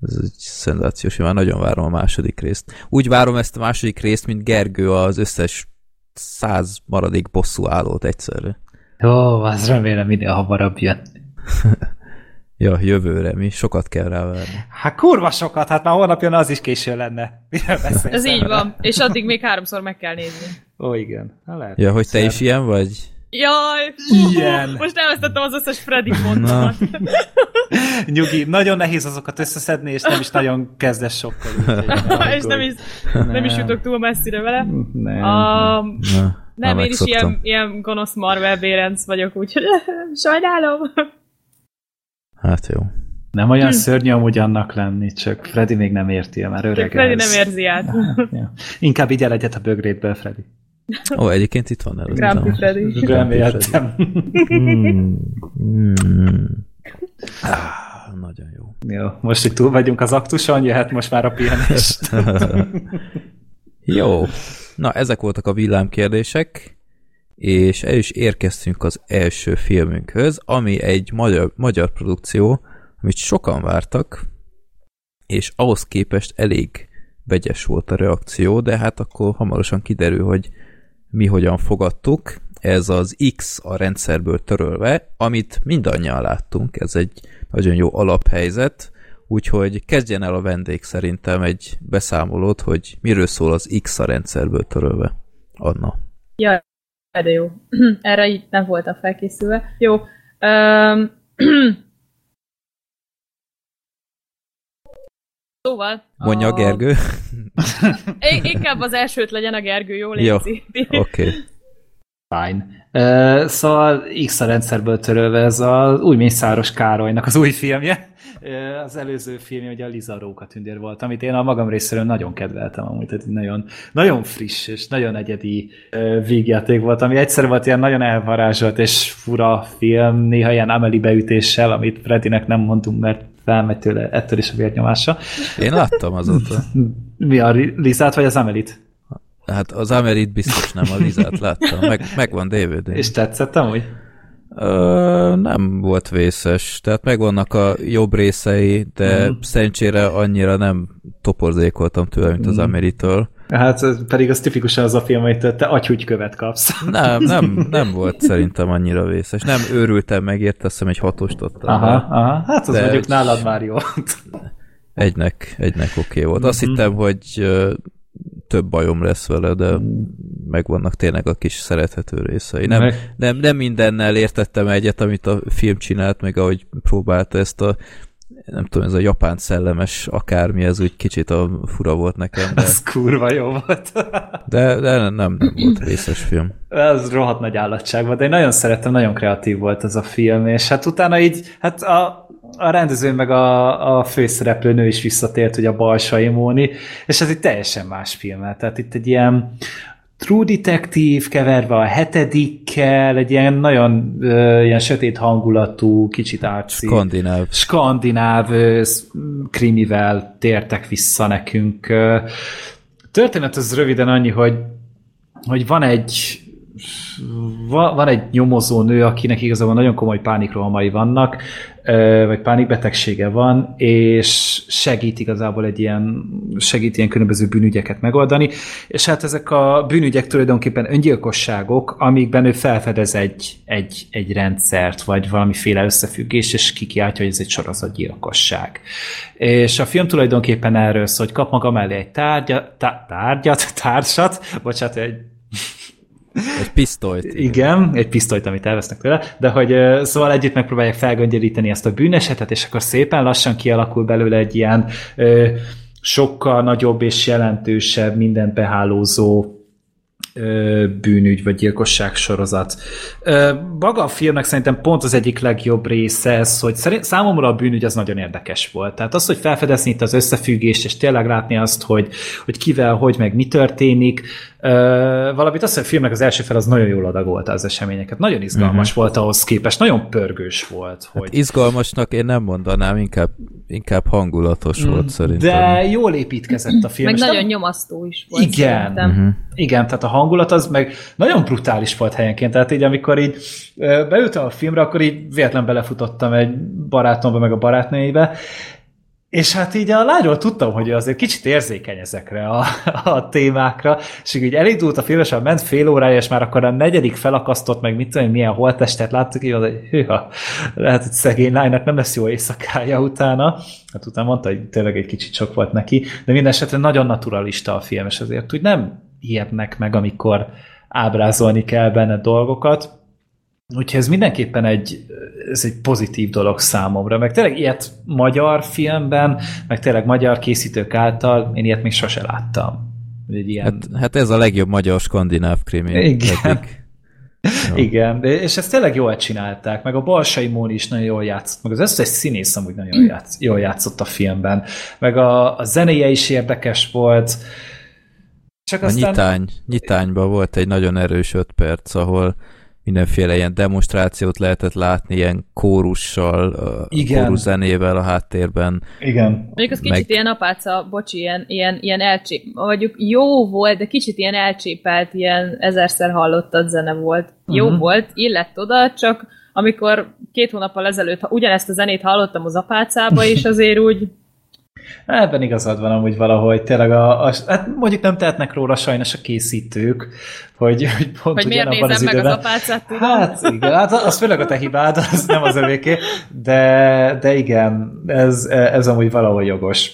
ez egy szenzációs, én már nagyon várom a második részt. Úgy várom ezt a második részt, mint Gergő az összes száz maradék bosszú állót egyszerre. Jó, az remélem minél hamarabb jön. Ja, jövőre, mi sokat kell rá várni. Hát kurva sokat, hát már holnap jön, az is késő lenne. Miről beszélsz Ez így van. És addig még háromszor meg kell nézni. Ó, igen. Ha lehet. Ja, hogy te is ilyen vagy? Jaj! Ilyen. Most elvesztettem az összes Freddy pontomat. Nyugi, nagyon nehéz azokat összeszedni, és nem is nagyon kezdesz sokkal. úgyhogy és nem is, nem is jutok túl messzire vele. Nem. Na, nem, már én is ilyen, ilyen gonosz Marvel bérenc vagyok, úgyhogy sajnálom. Hát jó. Nem olyan szörnyű amúgy annak lenni, csak Freddy még nem érti már öreg. Freddy nem érzi át. Ja. Inkább igyel egyet a bögrétből, Freddy. Ó, egyébként itt van előttem. Grumpy Freddy. Reméltem. Mm, mm. Ah, nagyon jó. Jó, most itt túl vagyunk az aktuson, jöhet most már a pihenés. Jó. Na, ezek voltak a villámkérdések. és el is érkeztünk az első filmünkhöz, ami egy magyar, magyar produkció, amit sokan vártak, és ahhoz képest elég vegyes volt a reakció, de hát akkor hamarosan kiderül, hogy mi hogyan fogadtuk. Ez az X a rendszerből törölve, amit mindannyian láttunk, ez egy nagyon jó alaphelyzet, úgyhogy kezdjen el a vendég szerintem egy beszámolót, hogy miről szól az X a rendszerből törölve. Anna. Ja, de jó. Erre így nem voltam felkészülve. Jó. Um, Szóval... Mondja a Gergő. Inkább az elsőt legyen a Gergő, jó Jó, légy. oké. Okay. Fine. Uh, szóval X a rendszerből törölve ez az új Mészáros Károlynak az új filmje. Uh, az előző filmje ugye a Liza Róka tündér volt, amit én a magam részéről nagyon kedveltem amúgy, tehát nagyon, nagyon friss és nagyon egyedi uh, végjáték volt, ami egyszer volt ilyen nagyon elvarázsolt és fura film, néha ilyen Amelie beütéssel, amit Freddynek nem mondtunk, mert felmegy tőle ettől is a vérnyomása. Én láttam azóta. Mi a Lizát vagy az Amelit? Hát az Amerit biztos nem, a Lizát láttam. Meg, megvan dvd És tetszett amúgy? Ö, nem volt vészes, tehát megvannak a jobb részei, de mm. szerencsére annyira nem toporzékoltam tőle, mint az Ameritől. Hát pedig az tipikusan az a film, hogy te agyhúgykövet kapsz. Nem, nem, nem volt szerintem annyira vészes. Nem őrültem meg, érte, azt hiszem egy hatost adtam. Aha, aha, hát az De- mondjuk nálad már jó. Egynek, egynek oké okay volt. Azt Mhm. hittem, hogy több bajom lesz vele, de megvannak tényleg a kis szerethető részei. Nem, Meg- nem, nem mindennel értettem egyet, amit a film csinált, meg ahogy próbálta ezt a nem tudom, ez a japán szellemes akármi, ez úgy kicsit a fura volt nekem, de, Ez kurva jó volt. de, de nem, nem volt vészes film. Ez rohadt nagy állatság volt, de én nagyon szerettem, nagyon kreatív volt ez a film, és hát utána így, hát a, a rendező meg a, a főszereplő nő is visszatért, ugye a Balsai Móni, és ez egy teljesen más film, tehát itt egy ilyen True Detective keverve a hetedikkel, egy ilyen nagyon ö, ilyen sötét hangulatú, kicsit arci. Skandináv. skandináv ö, krimivel tértek vissza nekünk. Történet az röviden annyi, hogy, hogy van egy van egy nyomozó nő, akinek igazából nagyon komoly pánikrohamai vannak, vagy pánikbetegsége van, és segít igazából egy ilyen, segít ilyen különböző bűnügyeket megoldani, és hát ezek a bűnügyek tulajdonképpen öngyilkosságok, amikben ő felfedez egy, egy, egy rendszert, vagy valamiféle összefüggés, és kikiáltja, hogy ez egy sorozatgyilkosság. És a film tulajdonképpen erről szól, hogy kap maga mellé egy tárgya, tá, tárgyat, társat, bocsánat, egy Egy pisztolyt. igen, egy pisztolyt, amit elvesznek tőle, de hogy szóval együtt megpróbálják felgöngyölíteni ezt a bűnesetet, és akkor szépen lassan kialakul belőle egy ilyen ö, sokkal nagyobb és jelentősebb, mindent behálózó ö, bűnügy vagy gyilkosság sorozat. Ö, maga a filmnek szerintem pont az egyik legjobb része ez, hogy szerint, számomra a bűnügy az nagyon érdekes volt. Tehát az, hogy felfedezni itt az összefüggést, és tényleg látni azt, hogy, hogy kivel, hogy, meg mi történik, valamit azt, hogy a filmnek az első fel az nagyon jól adagolta az eseményeket. Nagyon izgalmas uh-huh. volt ahhoz képest, nagyon pörgős volt. Hogy... Hát izgalmasnak én nem mondanám, inkább, inkább hangulatos volt szerintem. De jól építkezett a film. Meg nagyon nem- nyomasztó is volt. Igen. szerintem. Mhm. Igen, tehát a hangulat az meg nagyon brutális volt helyenként, tehát így amikor így beültem a filmre, akkor így véletlen belefutottam egy barátomba, meg a barátnőjébe, és hát így a lányról tudtam, hogy azért kicsit érzékeny ezekre a, a témákra, és így elindult a film, és ment fél órája, és már akkor a negyedik felakasztott, meg mit tudom, milyen holttestet láttuk, így hogy hűha, lehet, hogy szegény lánynak nem lesz jó éjszakája utána. Hát utána mondta, hogy tényleg egy kicsit sok volt neki, de minden esetre nagyon naturalista a film, és azért úgy nem ijednek meg, amikor ábrázolni kell benne dolgokat. Úgyhogy ez mindenképpen egy, ez egy pozitív dolog számomra, meg tényleg ilyet magyar filmben, meg tényleg magyar készítők által, én ilyet még sose láttam. Egy ilyen... Hát, hát ez a legjobb magyar skandináv krimi. Igen. eddig. Igen, és ezt tényleg jól csinálták, meg a Balsai Móni is nagyon jól játszott, meg az összes színész amúgy nagyon jól, játsz, jól játszott a filmben, meg a, a zenéje is érdekes volt, csak A nyitány, nyitányban volt egy nagyon erős öt perc, ahol mindenféle ilyen demonstrációt lehetett látni, ilyen kórussal, Igen. kórus zenével a háttérben. Igen. Mondjuk az kicsit Meg- ilyen apáca, bocsi, ilyen, ilyen, ilyen elcsép, mondjuk jó volt, de kicsit ilyen elcsépelt, ilyen ezerszer hallottad zene volt. Jó Mhm. volt, illett oda, csak amikor két hónappal ezelőtt ha ugyanezt a zenét hallottam az apácába, és azért úgy Ebben igazad van amúgy valahogy, tényleg a, a, hát mondjuk nem tehetnek róla sajnos a készítők, hogy, hogy pont hogy miért nézem az meg időben. az apácát, tudom. Hát igen, hát az főleg a te hibád, az nem az övéké, de, de igen, ez, ez amúgy valahol jogos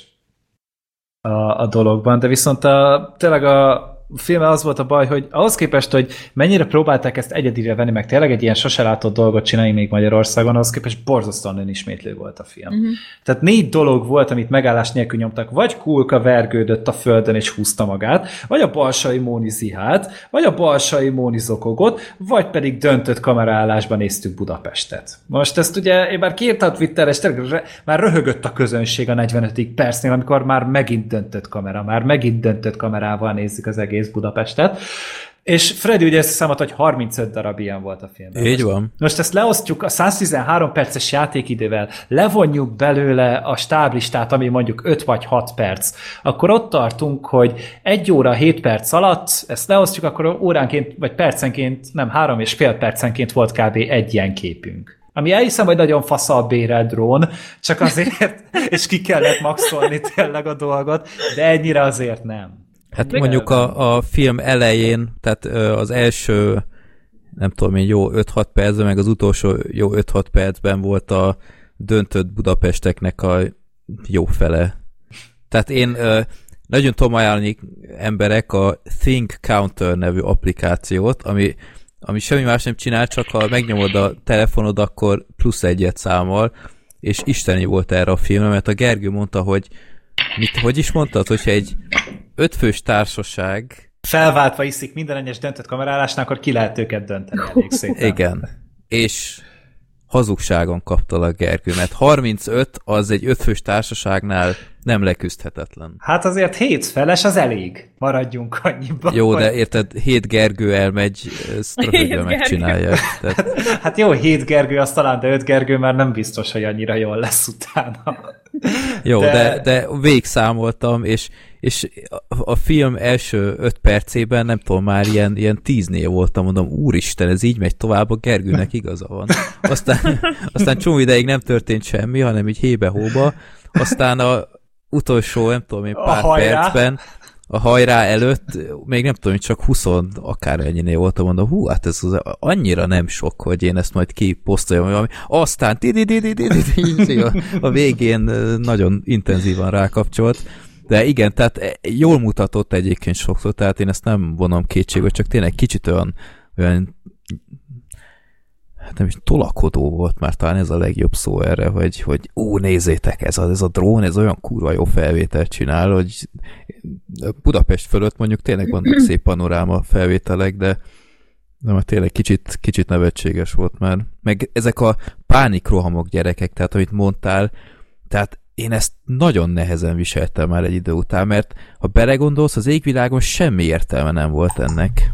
a, a dologban, de viszont a, tényleg a filme az volt a baj, hogy ahhoz képest, hogy mennyire próbálták ezt egyedire venni, meg tényleg egy ilyen sose látott dolgot csinálni még Magyarországon, ahhoz képest borzasztóan önismétlő volt a film. Uh-huh. Tehát négy dolog volt, amit megállás nélkül nyomtak, vagy Kulka vergődött a földön és húzta magát, vagy a balsai Móni zihált, vagy a balsai Móni zokogott, vagy pedig döntött kameraállásban néztük Budapestet. Most ezt ugye, én már kiírtam Twitterre, és tényleg már röhögött a közönség a 45. percnél, amikor már megint döntött kamera, már megint döntött kamerával nézzük az egész Budapestet. És Freddy ugye ezt számolt, hogy 35 darab ilyen volt a filmben. Így van. most ezt leosztjuk a 113 perces játékidővel, levonjuk belőle a stáblistát, ami mondjuk 5 vagy 6 perc, akkor ott tartunk, hogy 1 óra 7 perc alatt, ezt leosztjuk, akkor óránként, vagy percenként, nem, három és fél percenként volt kb. egy ilyen képünk. Ami elhiszem, hogy nagyon fasza a bérelt drón, csak azért, és ki kellett maxolni tényleg a dolgot, de ennyire azért nem. Hát Meg- mondjuk a, a film elején, tehát az első, nem tudom én, jó 5-6 percben, meg az utolsó jó 5-6 percben volt a döntött Budapesteknek a jó fele. Tehát én nagyon tudom ajánlani emberek a Think Counter nevű applikációt, ami, ami semmi más nem csinál, csak ha megnyomod a telefonod, akkor plusz egyet számol, és isteni volt erre a filmre, mert a Gergő mondta, hogy mit, hogy is mondtad, hogyha egy ötfős társaság, Felváltva iszik minden egyes döntött kamerálásnál, akkor ki lehet őket dönteni elég szépen. igen, és hazugságon kapta a Gergő, mert 35 az egy ötfős társaságnál nem leküzdhetetlen. Hát azért hét feles az elég. Maradjunk annyiban. Jó, hogy- de érted, hét Gergő elmegy, ezt Gergő. megcsinálja. Tehát, Hát jó, hét Gergő az talán, de öt Gergő már nem biztos, hogy annyira jól lesz utána. jó, De- de, de, de végszámoltam, és, és a, a film első öt percében, nem tudom, már ilyen, ilyen tíznél voltam, mondom, úristen, ez így megy tovább, a Gergőnek igaza van. Aztán, aztán csomó ideig nem történt semmi, hanem így hébe-hóba, aztán a utolsó, nem tudom én, A pár hajrá. percben, a hajrá előtt, még nem tudom, csak 20 akár ennyinél voltam, mondom, hú, hát ez az annyira nem sok, hogy én ezt majd kiposztoljam, valami. aztán a, a végén nagyon intenzívan rákapcsolt, de igen, tehát e, jól mutatott egyébként sokszor, tehát én ezt nem vonom kétségbe, csak tényleg kicsit olyan, olyan hát nem is tolakodó volt már talán ez a legjobb szó erre, hogy, hogy ú, nézzétek, ez a, ez a drón, ez olyan kurva jó felvételt csinál, hogy Budapest fölött mondjuk tényleg vannak szép panoráma felvételek, de de már tényleg kicsit, kicsit nevetséges volt már. Meg ezek a pánikrohamok gyerekek, tehát amit mondtál, tehát én ezt nagyon nehezen viseltem már egy idő után, mert ha belegondolsz, az égvilágon semmi értelme nem volt ennek.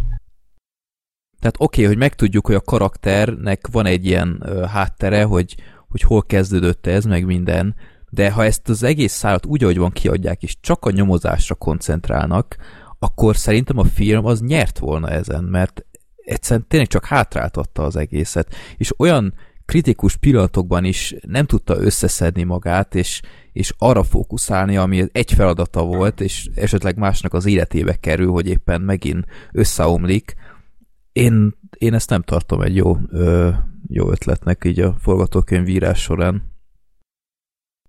Tehát oké, okay, hogy megtudjuk, hogy a karakternek van egy ilyen ö, háttere, hogy, hogy hol kezdődött ez, meg minden, de ha ezt az egész szállat úgy, ahogy van kiadják, és csak a nyomozásra koncentrálnak, akkor szerintem a film az nyert volna ezen, mert egyszerűen tényleg csak hátráltatta az egészet, és olyan kritikus pillanatokban is nem tudta összeszedni magát, és, és arra fókuszálni, ami egy feladata volt, és esetleg másnak az életébe kerül, hogy éppen megint összeomlik. Én, én ezt nem tartom egy jó, ö, jó ötletnek így a forgatókönyvírás során.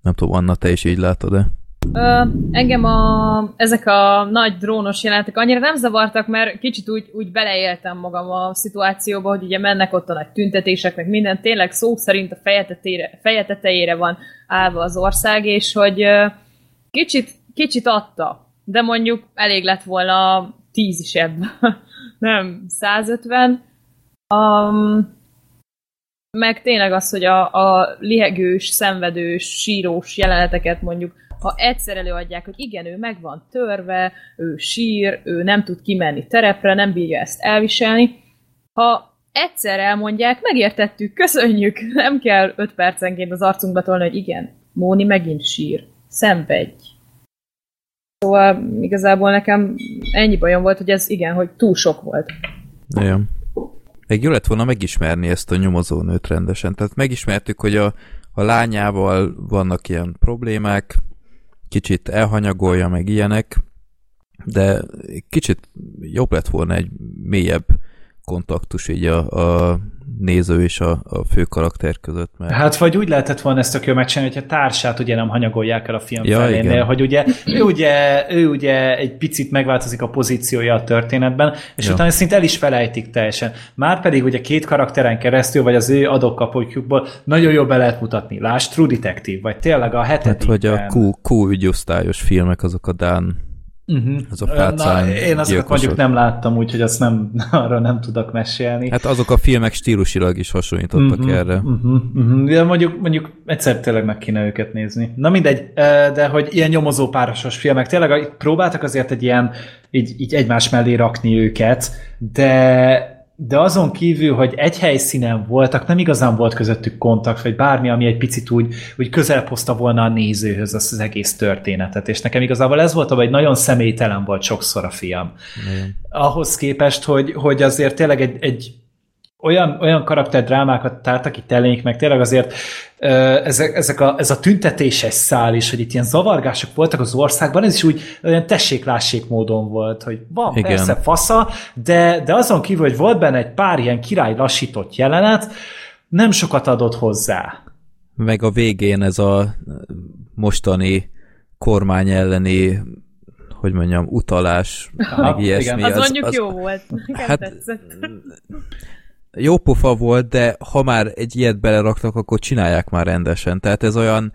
Nem tudom, Anna, te is így látod-e? Ö, engem a, ezek a nagy drónos jelenetek annyira nem zavartak, mert kicsit úgy, úgy beleéltem magam a szituációba, hogy ugye mennek ott a nagy tüntetések, meg minden, tényleg szó szerint a feje tetejére, feje tetejére van állva az ország, és hogy ö, kicsit, kicsit adta, de mondjuk elég lett volna tíz is ebben, nem 150. Um, meg tényleg az, hogy a, a lihegős, szenvedős, sírós jeleneteket mondjuk, ha egyszer előadják, hogy igen, ő meg van törve, ő sír, ő nem tud kimenni terepre, nem bírja ezt elviselni, ha egyszer elmondják, megértettük, köszönjük, nem kell öt percenként az arcunkba tolni, hogy igen, Móni megint sír, szenvedj. Szóval igazából nekem ennyi bajom volt, hogy ez igen, hogy túl sok volt. Igen. Még jó lett volna megismerni ezt a nyomozónőt rendesen. Tehát megismertük, hogy a, a lányával vannak ilyen problémák, kicsit elhanyagolja meg ilyenek, de kicsit jobb lett volna egy mélyebb kontaktus így a, a néző és a, a fő karakter között. Mert... Hát vagy úgy lehetett volna ezt tök jól megcsinálni, hogy a társát ugye nem hanyagolják el a film Ja, felénél, igen. hogy ugye ő, ugye ő ugye egy picit megváltozik a pozíciója a történetben, és Ja. utána szinte el is felejtik teljesen. Már pedig ugye két karakteren keresztül, vagy az ő adókapotjukból nagyon jól be lehet mutatni. Lásd True Detective, vagy tényleg a Hát, hetedik. hogy a Q, Q ügyosztályos filmek, azok a Dán, uh-huh. az a fácány Na, én azokat mondjuk nem láttam, úgyhogy azt nem, arra nem tudok mesélni. Hát azok a filmek stílusilag is hasonlítottak Mhm, erre. Uh-huh, uh-huh. De mondjuk, mondjuk egyszer tényleg meg kéne őket nézni. Na mindegy, de hogy ilyen nyomozó párosos filmek, tényleg próbáltak azért egy ilyen, így, így egymás mellé rakni őket, de de azon kívül, hogy egy helyszínen voltak, nem igazán volt közöttük kontakt, vagy bármi, ami egy picit úgy, úgy közel hozta volna a nézőhöz azt az egész történetet. És nekem igazából ez volt, hogy nagyon személytelen volt sokszor a film. Igen. Ahhoz képest, hogy, hogy azért tényleg egy, egy olyan, olyan karakterdrámákat tártak itt elénk, meg tényleg azért ezek, ezek a, ez a tüntetéses szál is, hogy itt ilyen zavargások voltak az országban, ez is úgy olyan tessék-lássék módon volt, hogy van Igen. Persze fasza, de, de azon kívül, hogy volt benne egy pár ilyen király lassított jelenet, nem sokat adott hozzá. Meg a végén ez a mostani kormány elleni hogy mondjam, utalás, Aha, meg ilyesmi. igen. Az, az mondjuk jó volt. Nekem hát, tetszett. Jó pofa volt, de ha már egy ilyet beleraktak, akkor csinálják már rendesen. Tehát ez olyan,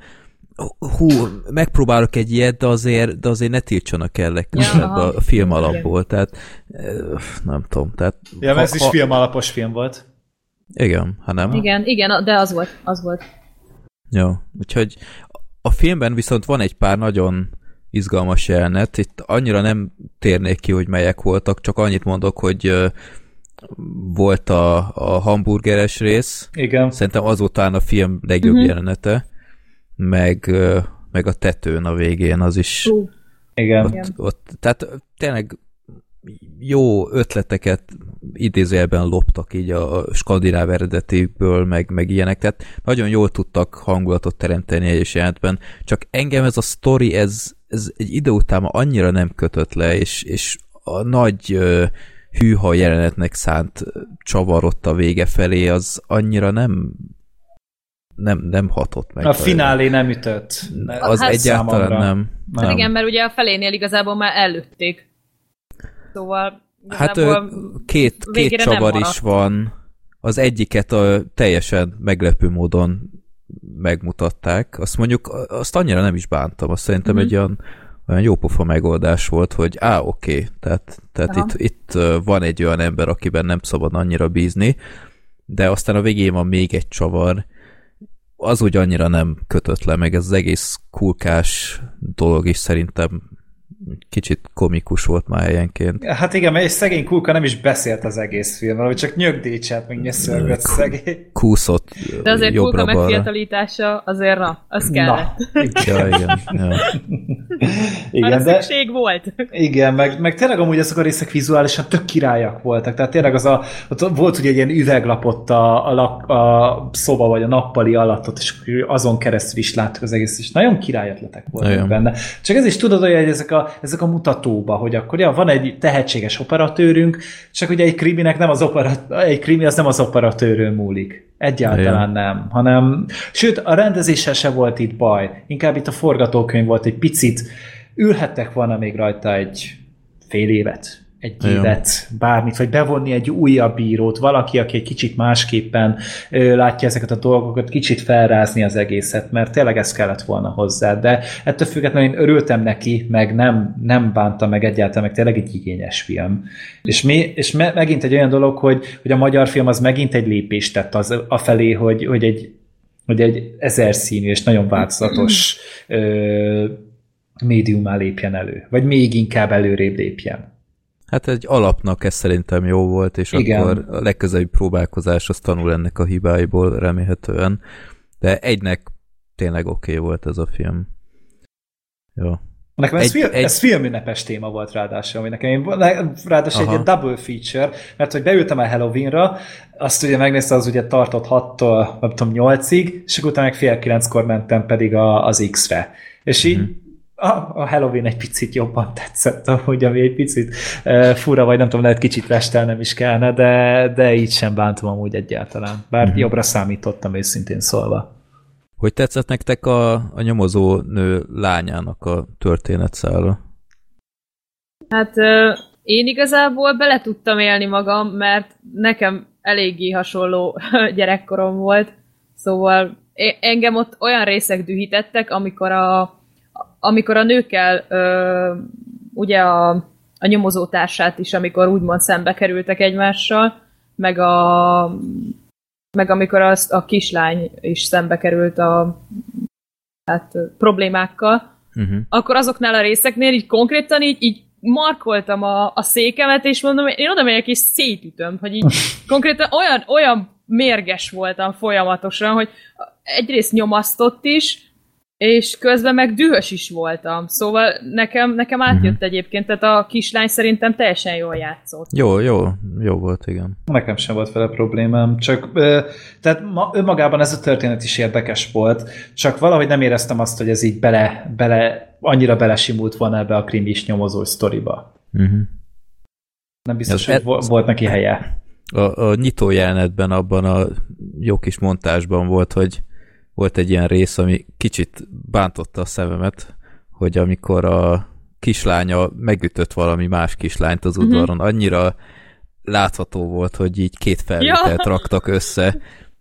hú, megpróbálok egy ilyet, de azért, de azért ne tiltsanak el legközelebb Ja, a, film alapból. Tehát eh, nem tudom. Tehát, Ja, mert ez is film alapos film volt. Igen, ha nem. Igen, igen, de az volt, az volt. Jó, úgyhogy a filmben viszont van egy pár nagyon izgalmas jelenet, itt annyira nem térnék ki, hogy melyek voltak, csak annyit mondok, hogy volt a, a hamburgeres rész, Igen. szerintem azután a film legjobb Mhm. jelenete, meg, meg a tetőn a végén, az is Hú, Igen. ott, ott, tehát tehát jó ötleteket idézőjelben loptak így a skandináv eredetikből, meg, meg ilyenek, tehát nagyon jól tudtak hangulatot teremteni egyes jelentben, csak engem ez a sztori, ez, ez egy idő után annyira nem kötött le, és, és a nagy ö, hűha jelenetnek szánt ö, csavar ott a vége felé, az annyira nem nem, nem hatott meg. A finálé nem ütött. Az Hát egyáltalán számomra. nem. Hát nem. igen, mert ugye a felénél igazából már előtték. Szóval Hát két, két nem csavar is van. Az egyiket a, teljesen meglepő módon megmutatták. Azt mondjuk, azt annyira nem is bántam. Azt szerintem Mhm. egy olyan, olyan jópofa megoldás volt, hogy á, oké, okay, tehát, tehát Aha. itt, itt van egy olyan ember, akiben nem szabad annyira bízni, de aztán a végén van még egy csavar, az úgy annyira nem kötött le, meg ez az egész kulkás dolog is szerintem kicsit komikus volt már helyenként. Hát igen, mert egy szegény kulka nem is beszélt az egész filmről, hogy csak nyögdécselt, meg nyöszörgött szegény. Kúszott De azért Kulka megfiatalítása azért na, az kellett. Na, Ja, igen. Ja. igen, Arra de, szükség volt. igen meg, meg tényleg amúgy azok a részek vizuálisan tök királyak voltak. Tehát tényleg az a, ott volt ugye egy ilyen üveglap ott a, a, lak, a szoba vagy a nappali alatt, ott, és azon keresztül is láttuk az egész, és nagyon király ötletek voltak Nagyon. benne. Csak ez is tudod hogy ezek a, ezek a mutatóba, hogy akkor ja, van egy tehetséges operatőrünk, csak ugye egy kriminek nem az operat, egy krimi az nem az operatőrön múlik. Egyáltalán nem, hanem, sőt, a rendezéssel se volt itt baj. Inkább itt a forgatókönyv volt egy picit, ülhettek volna még rajta egy fél évet, egy évet, bármit, vagy bevonni egy újabb bírót, valaki, aki egy kicsit másképpen ö, látja ezeket a dolgokat, kicsit felrázni az egészet, mert tényleg ez kellett volna hozzá, de ettől függetlenül én örültem neki, meg nem, nem bánta meg egyáltalán, meg tényleg egy igényes film. És, mi, és me, megint egy olyan dolog, hogy, hogy a magyar film az megint egy lépést tett az, afelé, hogy, hogy egy hogy egy ezer színű és nagyon változatos ö, médiumá lépjen elő, vagy még inkább előrébb lépjen. Hát egy alapnak ez szerintem jó volt, és Igen. akkor a legközelebbi próbálkozás az tanul ennek a hibáiból remélhetően. De egynek tényleg oké okay volt ez a film. Jó. Nekem ez, Egy- film, egy- ez filmünnepes téma volt ráadásul, ami nekem én, ráadásul egy Aha. ilyen double feature, mert hogy beültem el Halloweenra, azt ugye megnézte, az ugye tartott 6-tól, nem tudom, 8-ig, és utána meg fél 9-kor mentem pedig a, az X-re. És így a, a Halloween egy picit jobban tetszett, amúgy, ami egy picit uh, fura, vagy nem tudom, lehet kicsit restelnem is kellene, de, de így sem bántom amúgy egyáltalán. Bár uh-huh. jobbra számítottam őszintén szólva. Hogy tetszett nektek a, a nyomozó nő lányának a történetszála? Hát ö, én igazából bele tudtam élni magam, mert nekem eléggé hasonló gyerekkorom volt, szóval engem ott olyan részek dühítettek, amikor a, amikor a nőkkel ö, ugye a, a nyomozótársát is, amikor úgymond szembe kerültek egymással, meg a meg amikor azt a kislány is szembe került a hát, problémákkal, Uh-huh. akkor azoknál a részeknél így konkrétan így, így markoltam a, a székemet, és mondom, én oda megyek és szétütöm, hogy így konkrétan olyan, olyan mérges voltam folyamatosan, hogy egyrészt nyomasztott is, és közben meg dühös is voltam. Szóval nekem, nekem átjött Mhm. egyébként, tehát a kislány szerintem teljesen jól játszott. Jó, jó, jó volt, igen. Nekem sem volt vele problémám, csak tehát ma, önmagában ez a történet is érdekes volt, csak valahogy nem éreztem azt, hogy ez így bele, bele annyira belesimult volna ebbe a krimis nyomozó sztoriba. Uh-huh. Nem biztos, Ez- hogy vo- volt neki helye. A, a nyitó jelenetben abban a jó kis montásban volt, hogy volt egy ilyen rész, ami kicsit bántotta a szememet, hogy amikor a kislánya megütött valami más kislányt az udvaron, annyira látható volt, hogy így két felvételt Ja. raktak össze,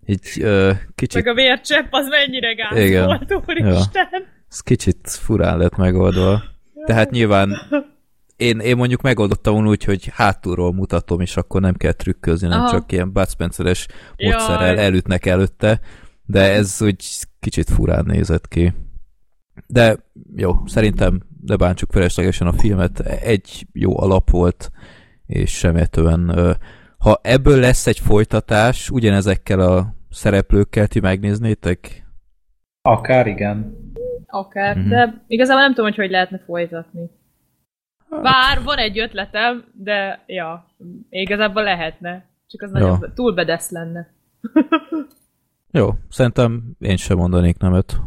így ö, kicsit, Meg a vércsepp az mennyire gáz Igen. volt, úristen. ez kicsit furán lett megoldva. Tehát nyilván én, én mondjuk megoldottam úgy, hogy hátulról mutatom, és akkor nem kell trükközni, nem Aha. csak ilyen Bud Spencer-es módszerrel elütnek előtte, de ez úgy kicsit furán nézett ki. De jó, szerintem ne bántsuk feleslegesen a filmet, egy jó alap volt, és remélhetően ö, ha ebből lesz egy folytatás, ugyanezekkel a szereplőkkel ti megnéznétek? Akár igen. Akár, Mhm. de igazából nem tudom, hogy hogy lehetne folytatni. Bár van egy ötletem, de ja, igazából lehetne. Csak az Ja. nagyon túl bedesz lenne. Jó, szerintem én sem mondanék nemet.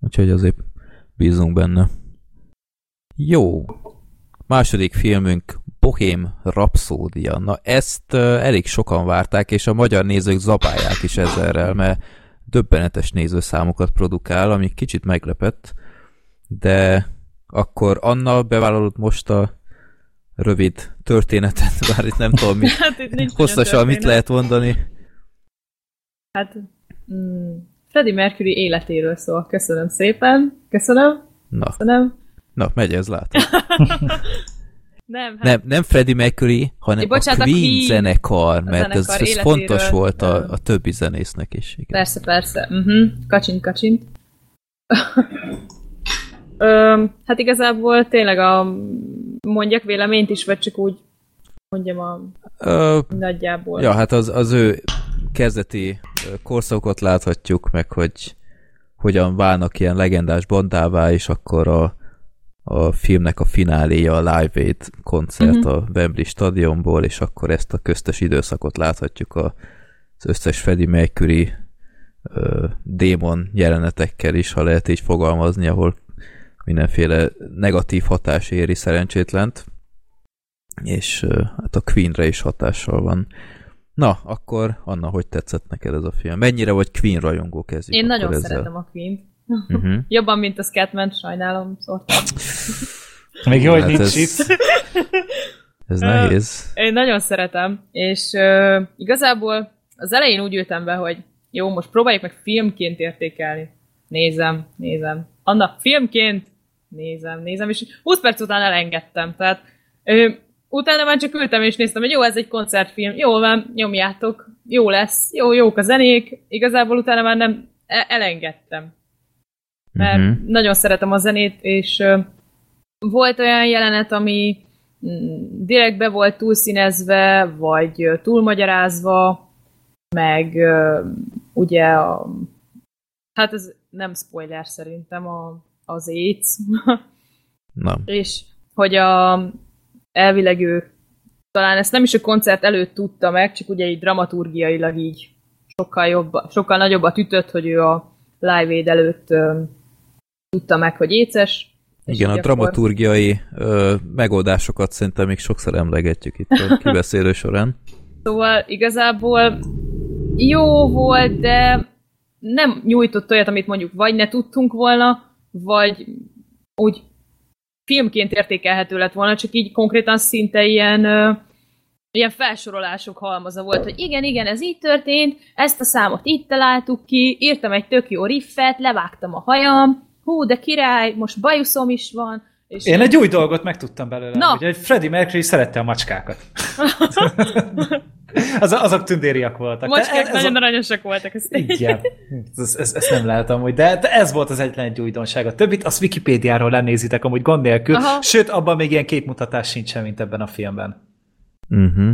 Úgyhogy azért bízunk benne. Jó. Második filmünk Bohém Rapszódia. Na ezt uh, elég sokan várták, és a magyar nézők zabálják is ezerrel, mert döbbenetes nézőszámokat produkál, ami kicsit meglepett, de akkor Anna bevállalod most a rövid történetet, bár itt nem tudom, mit, Hát itt nincs hosszasan mit lehet mondani. Hát, mm, Freddie Mercury életéről szól. Köszönöm szépen. Köszönöm. Na, Köszönöm. na megy ez, látom. Nem, hát Nem, nem Freddie Mercury, hanem Ja, bocsánat, a a Queen, Queen zenekar, mert zenekar ez, ez életéről, fontos volt a, a többi zenésznek is. Igen. Persze, persze. Uh-huh. Kacsint, kacsint. Öm, hát igazából tényleg a mondjak véleményt is, vagy csak úgy mondjam a Ö, nagyjából. ja, hát az, az ő kezdeti korszakot láthatjuk, meg hogy hogyan válnak ilyen legendás bandává, és akkor a, a filmnek a fináléja a Live Aid koncert Mhm. a Wembley stadionból, és akkor ezt a köztes időszakot láthatjuk a, az összes Freddie Mercury ö, démon jelenetekkel is, ha lehet így fogalmazni, ahol mindenféle negatív hatás éri szerencsétlent, és ö, hát a Queenre is hatással van. Na, akkor Anna, hogy tetszett neked ez a film? Mennyire vagy Queen rajongó kezdjük Én nagyon ezzel. szeretem a Queen-t. Uh-huh. Jobban, mint a Scatman, sajnálom, szórtam. Még jó, hogy Hát nincs ez- itt. Ez nehéz. Én nagyon szeretem, és uh, igazából az elején úgy ültem be, hogy jó, most próbáljuk meg filmként értékelni. Nézem, nézem. Anna, filmként nézem, nézem, és 20 perc után elengedtem. Tehát ö, utána már csak ültem és néztem, hogy jó, ez egy koncertfilm, jó van, nyomjátok, jó lesz, jó, jók a zenék, igazából utána már nem e- elengedtem. Mert uh-huh. nagyon szeretem a zenét, és volt olyan jelenet, ami mm, direktbe volt túlszínezve, vagy túlmagyarázva, meg ugye a, hát ez nem spoiler szerintem a, az AIDS, Na, és hogy a, elvileg ő talán ezt nem is a koncert előtt tudta meg, csak ugye így dramaturgiailag így sokkal, jobb, sokkal nagyobbat ütött, hogy ő a Live Aid előtt ö, tudta meg, hogy éces. igen, a akkor- dramaturgiai ö, megoldásokat szerintem még sokszor emlegetjük itt a kibeszélő során. Szóval igazából jó volt, de nem nyújtott olyat, amit mondjuk vagy ne tudtunk volna, vagy úgy filmként értékelhető lett volna, csak így konkrétan szinte ilyen, ilyen felsorolások halmaza volt, hogy igen, igen, ez így történt, ezt a számot itt találtuk ki, írtam egy tök jó riffet, levágtam a hajam, hú, de király, most bajuszom is van, és Én egy új dolgot megtudtam belőle, Na. hogy Freddie Mercury szerette a macskákat. Az, azok tündériak voltak. macskák ez nagyon a- aranyosak voltak. Ezt Igen, ez, ez, ezt nem lehet amúgy, de, de ez volt az egyetlen egy újdonság. A többit azt Wikipédiáról lenézitek amúgy gond nélkül, Aha. sőt, abban még ilyen képmutatás sincsen, mint ebben a filmben. Uh-huh.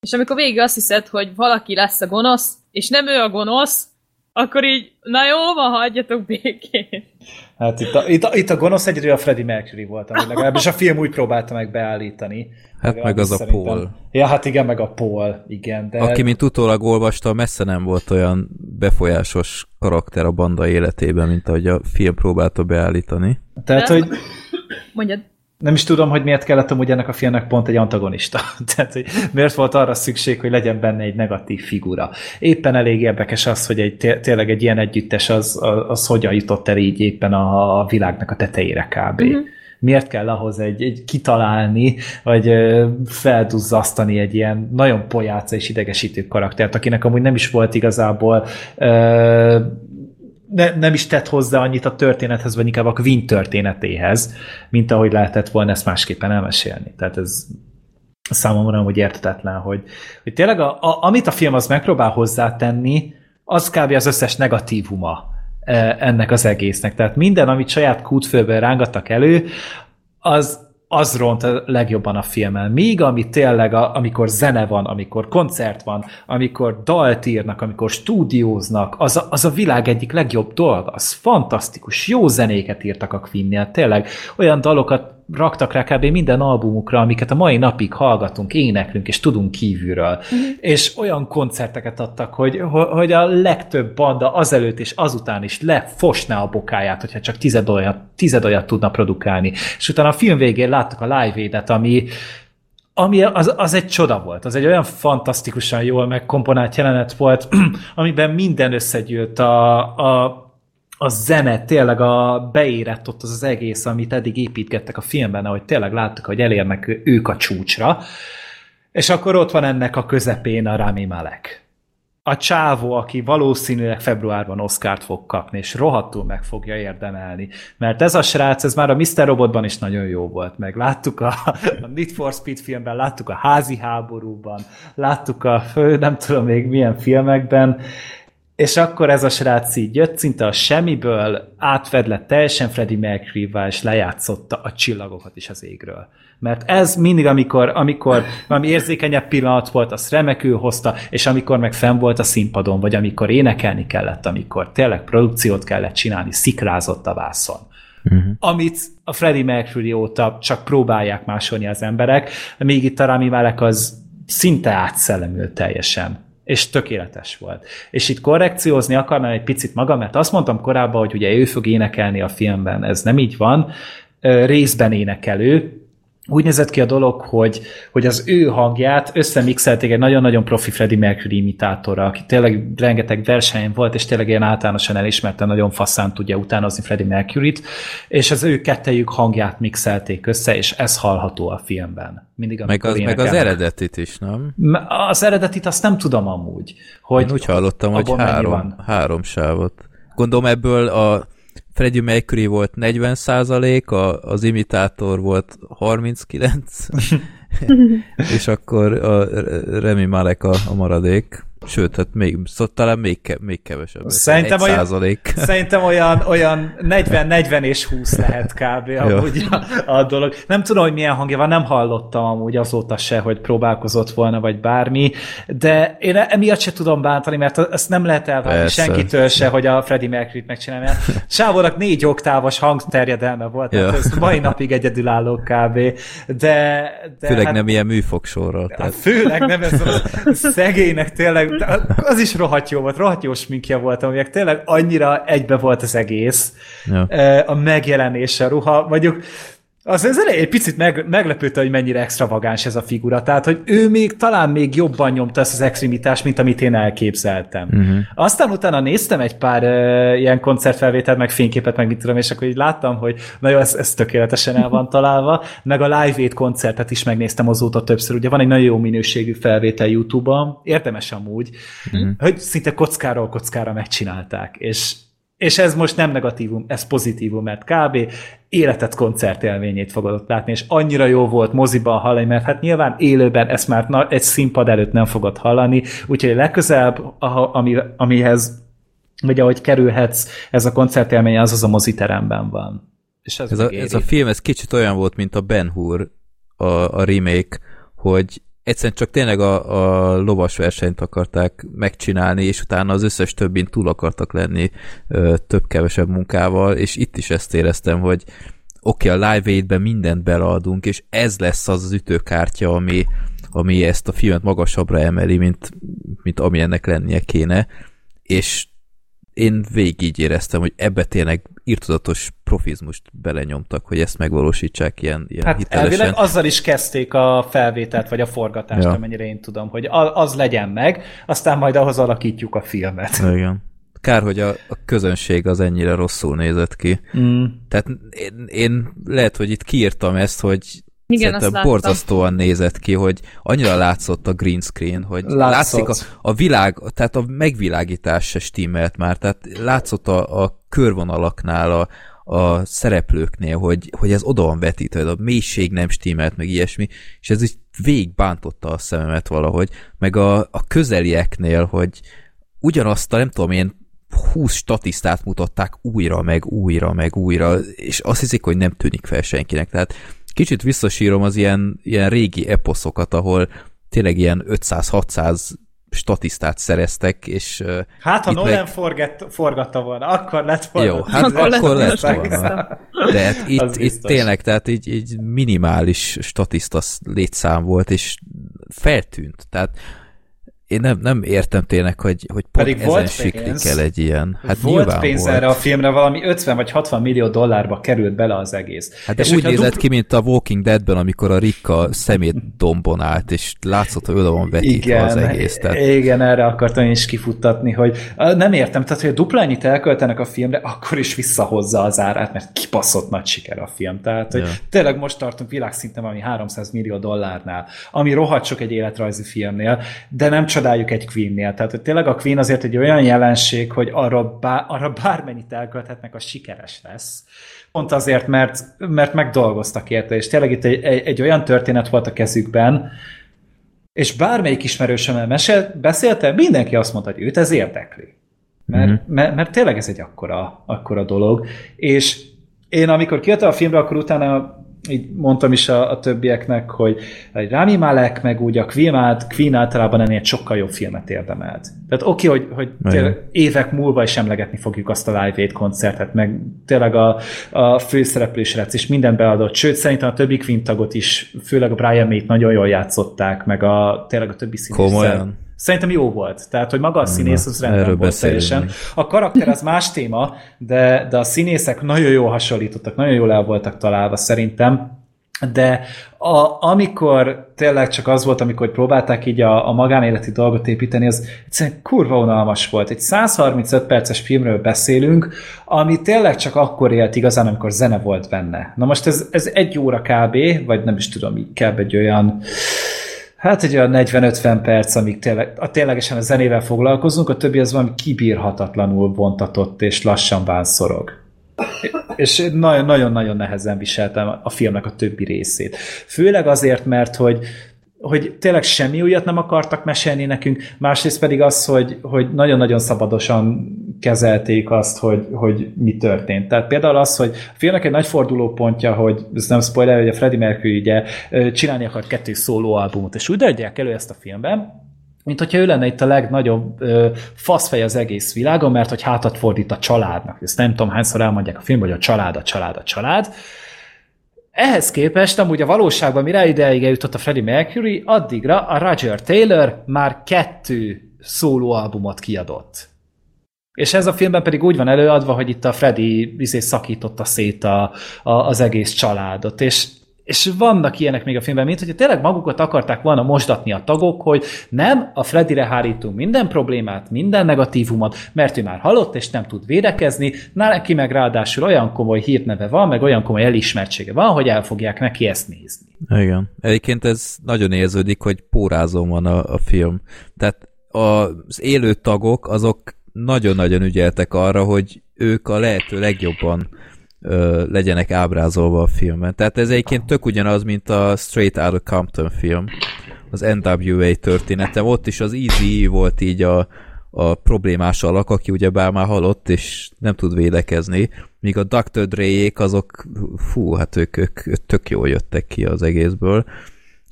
És amikor végig azt hiszed, hogy valaki lesz a gonosz, és nem ő a gonosz, akkor így, na jó, van, hagyjatok békén. Hát itt a, itt a, itt a gonosz egyedül a Freddie Mercury volt, ami legalábbis a film úgy próbálta meg beállítani. Hát meg az a Paul. Ja, hát igen, meg a Paul, igen. De... Aki, mint utólag olvasta, messze nem volt olyan befolyásos karakter a banda életében, mint ahogy a film próbálta beállítani. Tehát, De- hogy Mondjad. Nem is tudom, hogy miért kellett amúgy ennek a filmnek pont egy antagonista. Tehát, hogy miért volt arra szükség, hogy legyen benne egy negatív figura. Éppen elég érdekes az, hogy egy, té- tényleg egy ilyen együttes az, az, az hogyan jutott el így éppen a, a világnak a tetejére kb. Mhm. Uh-huh. Miért kell ahhoz egy, egy kitalálni, vagy felduzzasztani egy ilyen nagyon pojáca és idegesítő karaktert, akinek amúgy nem is volt igazából ö, ne, nem is tett hozzá annyit a történethez, vagy inkább a Queen történetéhez, mint ahogy lehetett volna ezt másképpen elmesélni. Tehát ez számomra hogy értetetlen, hogy, hogy tényleg a, a, amit a film az megpróbál hozzátenni, az kb. az összes negatívuma eh, ennek az egésznek. Tehát minden, amit saját kútfőből rángattak elő, az, az ront a legjobban a filmen. Míg ami tényleg, a, amikor zene van, amikor koncert van, amikor dalt írnak, amikor stúdióznak, az a, az a világ egyik legjobb dolga. Az fantasztikus, jó zenéket írtak a Queen-nél, tényleg olyan dalokat raktak rá kb. minden albumukra, amiket a mai napig hallgatunk, éneklünk, és tudunk kívülről. Mm. És olyan koncerteket adtak, hogy, hogy a legtöbb banda azelőtt és azután is lefosná a bokáját, hogyha csak tized olyat, tized olyat tudna produkálni. És utána a film végén láttuk a live édet, ami ami az, az egy csoda volt, az egy olyan fantasztikusan jól megkomponált jelenet volt, amiben minden összegyűlt a, a, a zene, tényleg a beérett ott az az egész, amit eddig építgettek a filmben, ahogy tényleg láttuk, hogy elérnek ők a csúcsra, és akkor ott van ennek a közepén a Rami Malek. A csávó, aki valószínűleg februárban Oscárt fog kapni, és rohadtul meg fogja érdemelni. Mert ez a srác, ez már a Mr. Robotban is nagyon jó volt. Meg láttuk a, a Need for Speed filmben, láttuk a házi háborúban, láttuk a fő, nem tudom még milyen filmekben, és akkor ez a srác így jött, szinte a semmiből átfed lett teljesen Freddie mercury és lejátszotta a csillagokat is az égről. Mert ez mindig, amikor, amikor valami érzékenyebb pillanat volt, azt remekül hozta, és amikor meg fenn volt a színpadon, vagy amikor énekelni kellett, amikor tényleg produkciót kellett csinálni, szikrázott a vászon. Uh-huh. Amit a Freddie Mercury óta csak próbálják másolni az emberek, még itt a Rami Malek az szinte átszellemült teljesen és tökéletes volt. És itt korrekciózni akarnám egy picit magam, mert azt mondtam korábban, hogy ugye ő fog énekelni a filmben, ez nem így van, részben énekelő, úgy nézett ki a dolog, hogy, hogy az ő hangját összemixelték egy nagyon-nagyon profi Freddie Mercury imitátorra, aki tényleg rengeteg versenyen volt, és tényleg ilyen általánosan elismerten nagyon faszán tudja utánozni Freddie Mercury-t, és az ő kettejük hangját mixelték össze, és ez hallható a filmben. Mindig, meg, az, meg az eredetit is, nem? Az eredetit azt nem tudom amúgy. Hogy Én úgy hallottam, hogy három, három sávot. Gondolom ebből a Freddie Mercury volt 40 százalék, az imitátor volt 39, és akkor a Remi Malek a, a maradék. Sőt, hát még, szóval talán még, ke, még kevesebb. Szerintem olyan, százalék. Szerintem olyan, olyan 40-40 és 20 lehet kb. amúgy a, a dolog. Nem tudom, hogy milyen hangja van, nem hallottam amúgy azóta se, hogy próbálkozott volna, vagy bármi, de én emiatt se tudom bántani, mert ezt nem lehet elvárni Persze. senkitől se, hogy a Freddie Mercury-t megcsinálja. mert Sávornak négy oktávos hangterjedelme volt, Ja. ja. ez mai napig egyedülálló kb. De, de Főleg hát, nem ilyen műfogsorral. Hát Tehát, főleg nem ez a szegénynek tényleg, az is rohadt jó volt, rohadt jó sminkje volt, aminek tényleg annyira egybe volt az egész. Ja. A megjelenése, a ruha, mondjuk az, az elején egy picit meg, meglepődte, hogy mennyire extravagáns ez a figura. Tehát, hogy ő még talán még jobban nyomta ezt az extremitást, mint amit én elképzeltem. Uh-huh. Aztán utána néztem egy pár uh, ilyen koncertfelvételt, meg fényképet, meg mit tudom, és akkor így láttam, hogy na jó, ez, ez tökéletesen el van találva. Meg a Live Aid koncertet is megnéztem azóta többször. Ugye van egy nagyon jó minőségű felvétel YouTube-on, érdemes amúgy, uh-huh. hogy szinte kockáról kockára megcsinálták. És és ez most nem negatívum, ez pozitívum, mert kb. Életet koncertélményét fogod ott látni, és annyira jó volt moziban hallani, mert hát nyilván élőben ezt már egy színpad előtt nem fogod hallani, úgyhogy legközelebb, ami, amihez, vagy ahogy kerülhetsz, ez a koncertélmény, az az a moziteremben van. És ez, ez, a, ez a film, ez kicsit olyan volt, mint a Ben Hur, a, a remake, hogy egyszerűen csak tényleg a, a lovas versenyt akarták megcsinálni, és utána az összes többin túl akartak lenni több-kevesebb munkával, és itt is ezt éreztem, hogy oké, okay, a Live Aid-ben mindent beleadunk, és ez lesz az az ütőkártya, ami, ami ezt a filmet magasabbra emeli, mint, mint ami ennek lennie kéne, és én végig így éreztem, hogy ebbe tényleg írtozatos profizmust belenyomtak, hogy ezt megvalósítsák ilyen, ilyen Hát hitelesen. elvileg azzal is kezdték a felvételt, vagy a forgatást, Ja. amennyire én tudom, hogy az legyen meg, aztán majd ahhoz alakítjuk a filmet. Igen. Kár, hogy a, a közönség az ennyire rosszul nézett ki. Mm. Tehát én, én lehet, hogy itt kiírtam ezt, hogy Igen, azt láttam. borzasztóan nézett ki, hogy annyira látszott a green screen, hogy Látszott. látszik a, a világ, tehát a megvilágítás se stimmelt már, tehát látszott a, a körvonalaknál, a, a szereplőknél, hogy, hogy ez oda van vetítve, a mélység nem stimmelt, meg ilyesmi, és ez így végig bántotta a szememet valahogy, meg a, a közelieknél, hogy ugyanazt a, nem tudom én, 20 statisztát mutatták újra, meg újra, meg újra, és azt hiszik, hogy nem tűnik fel senkinek. Tehát kicsit visszasírom az ilyen, ilyen régi eposzokat, ahol tényleg ilyen 500-600 statisztát szereztek, és Hát, ha Itt Nolan meg- forgett, forgatta volna, akkor lett volna. jó, hát Akkor akkor, lett lett volna. De hát itt, itt tényleg, tehát így, így minimális statiszta létszám volt, és feltűnt. Tehát én nem, nem értem tényleg, hogy, hogy pont Pedig ezen volt siklik pénz. el egy ilyen. Hát volt pénz volt. erre a filmre, valami 50 vagy 60 millió dollárba került bele az egész. Hát de És úgy nézett dupl- ki, mint a Walking Deadben, amikor a Rick a szemét dombon állt, és látszott, hogy oda van vetítve az egész. Tehát, igen, erre akartam én is kifuttatni, hogy nem értem, tehát hogy a dupla ennyit elköltenek a filmre, akkor is visszahozza az árát, mert kibaszott nagy siker a film. Tehát, hogy Ja. tényleg most tartunk világszinten valami 300 millió dollárnál, ami rohadt sok egy életrajzi filmnél, de nem csodáljuk egy Queen-nél. Tehát, hogy tényleg a Queen azért egy olyan jelenség, hogy arra, bá, arra bármennyit elkölthetnek, az sikeres lesz. Pont azért, mert, mert megdolgoztak érte, és tényleg itt egy, egy, egy olyan történet volt a kezükben, és bármelyik ismerősömmel mesél, beszélte, mindenki azt mondta, hogy őt ez érdekli. Mert, Mhm. mm-hmm. mert, mert tényleg ez egy akkora, akkora dolog. És én amikor kijöttem a filmre, akkor utána így mondtam is a, a többieknek, hogy egy Rami Malek, meg úgy a Queen, át, Queen általában ennél sokkal jobb filmet érdemelt. Tehát oké, hogy, hogy tényleg évek múlva is emlegetni fogjuk azt a Live Aid koncertet, meg tényleg a, a főszereplős lett, és minden beadott. Sőt, szerintem a többi Queen tagot is, főleg a Brian May-t nagyon jól játszották, meg a, tényleg a többi színész. Komolyan? Szerintem jó volt. Tehát, hogy maga a színész az rendben erről volt teljesen. A karakter az más téma, de, de a színészek nagyon jól hasonlítottak, nagyon jól el voltak találva szerintem. De a, amikor tényleg csak az volt, amikor próbálták így a, a magánéleti dolgot építeni, az egyszerűen kurva unalmas volt. Egy 135 perces filmről beszélünk, ami tényleg csak akkor élt igazán, amikor zene volt benne. Na most ez, ez egy óra kb, vagy nem is tudom, így kb. egy olyan Hát egy olyan 40-50 perc, amíg tényleg, a ténylegesen a zenével foglalkozunk, a többi az valami kibírhatatlanul bontatott és lassan vánszorog. És nagyon-nagyon nehezen viseltem a filmnek a többi részét. Főleg azért, mert hogy hogy tényleg semmi újat nem akartak mesélni nekünk, másrészt pedig az, hogy, hogy nagyon-nagyon szabadosan kezelték azt, hogy, hogy mi történt. Tehát például az, hogy a filmnek egy nagy fordulópontja, hogy ez nem spoiler, hogy a Freddie Mercury ugye csinálni akart kettő szólóalbumot, és úgy adják elő ezt a filmben, mint hogyha ő lenne itt a legnagyobb ö, faszfej az egész világon, mert hogy hátat fordít a családnak. Ezt nem tudom hányszor elmondják a filmben, hogy a család, a család, a család. Ehhez képest amúgy a valóságban, mire ideig jutott a Freddie Mercury, addigra a Roger Taylor már kettő szólóalbumot kiadott. És ez a filmben pedig úgy van előadva, hogy itt a Freddy izé szakította szét a, a, az egész családot, és és vannak ilyenek még a filmben, mint hogy tényleg magukat akarták volna mosdatni a tagok, hogy nem, a Freddyre hárítunk minden problémát, minden negatívumot, mert ő már halott, és nem tud védekezni, neki meg ráadásul olyan komoly hírneve van, meg olyan komoly elismertsége van, hogy el fogják neki ezt nézni. Igen. Egyébként ez nagyon érződik, hogy pórázom van a, a film. Tehát az élő tagok, azok nagyon-nagyon ügyeltek arra, hogy ők a lehető legjobban ö, legyenek ábrázolva a filmben. Tehát ez egyébként tök ugyanaz, mint a Straight Outta Compton film, az NWA történetem. Ott is az Easy volt így a, a problémás alak, aki ugye bár már halott, és nem tud védekezni, míg a Dr. dre azok, fú, hát ők, ők, ők tök jól jöttek ki az egészből,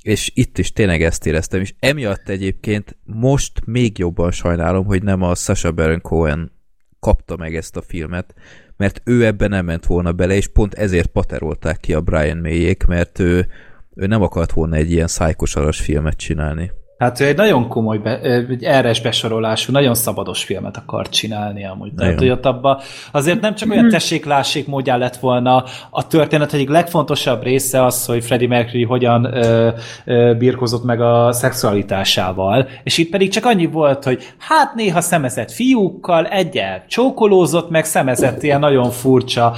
és itt is tényleg ezt éreztem, és emiatt egyébként most még jobban sajnálom, hogy nem a Sasha Baron Cohen kapta meg ezt a filmet, mert ő ebben nem ment volna bele, és pont ezért paterolták ki a Brian Mayék, mert ő, ő nem akart volna egy ilyen szájkosaras filmet csinálni. Hát ő egy nagyon komoly, be, egy erres besorolású, nagyon szabados filmet akart csinálni amúgy. Tehát, hogy ott abba azért nem csak olyan tessék-lássék módján lett volna a történet egyik legfontosabb része az, hogy Freddie Mercury hogyan ö, ö, birkozott meg a szexualitásával, és itt pedig csak annyi volt, hogy hát néha szemezett fiúkkal, egyel csókolózott, meg szemezett ilyen nagyon furcsa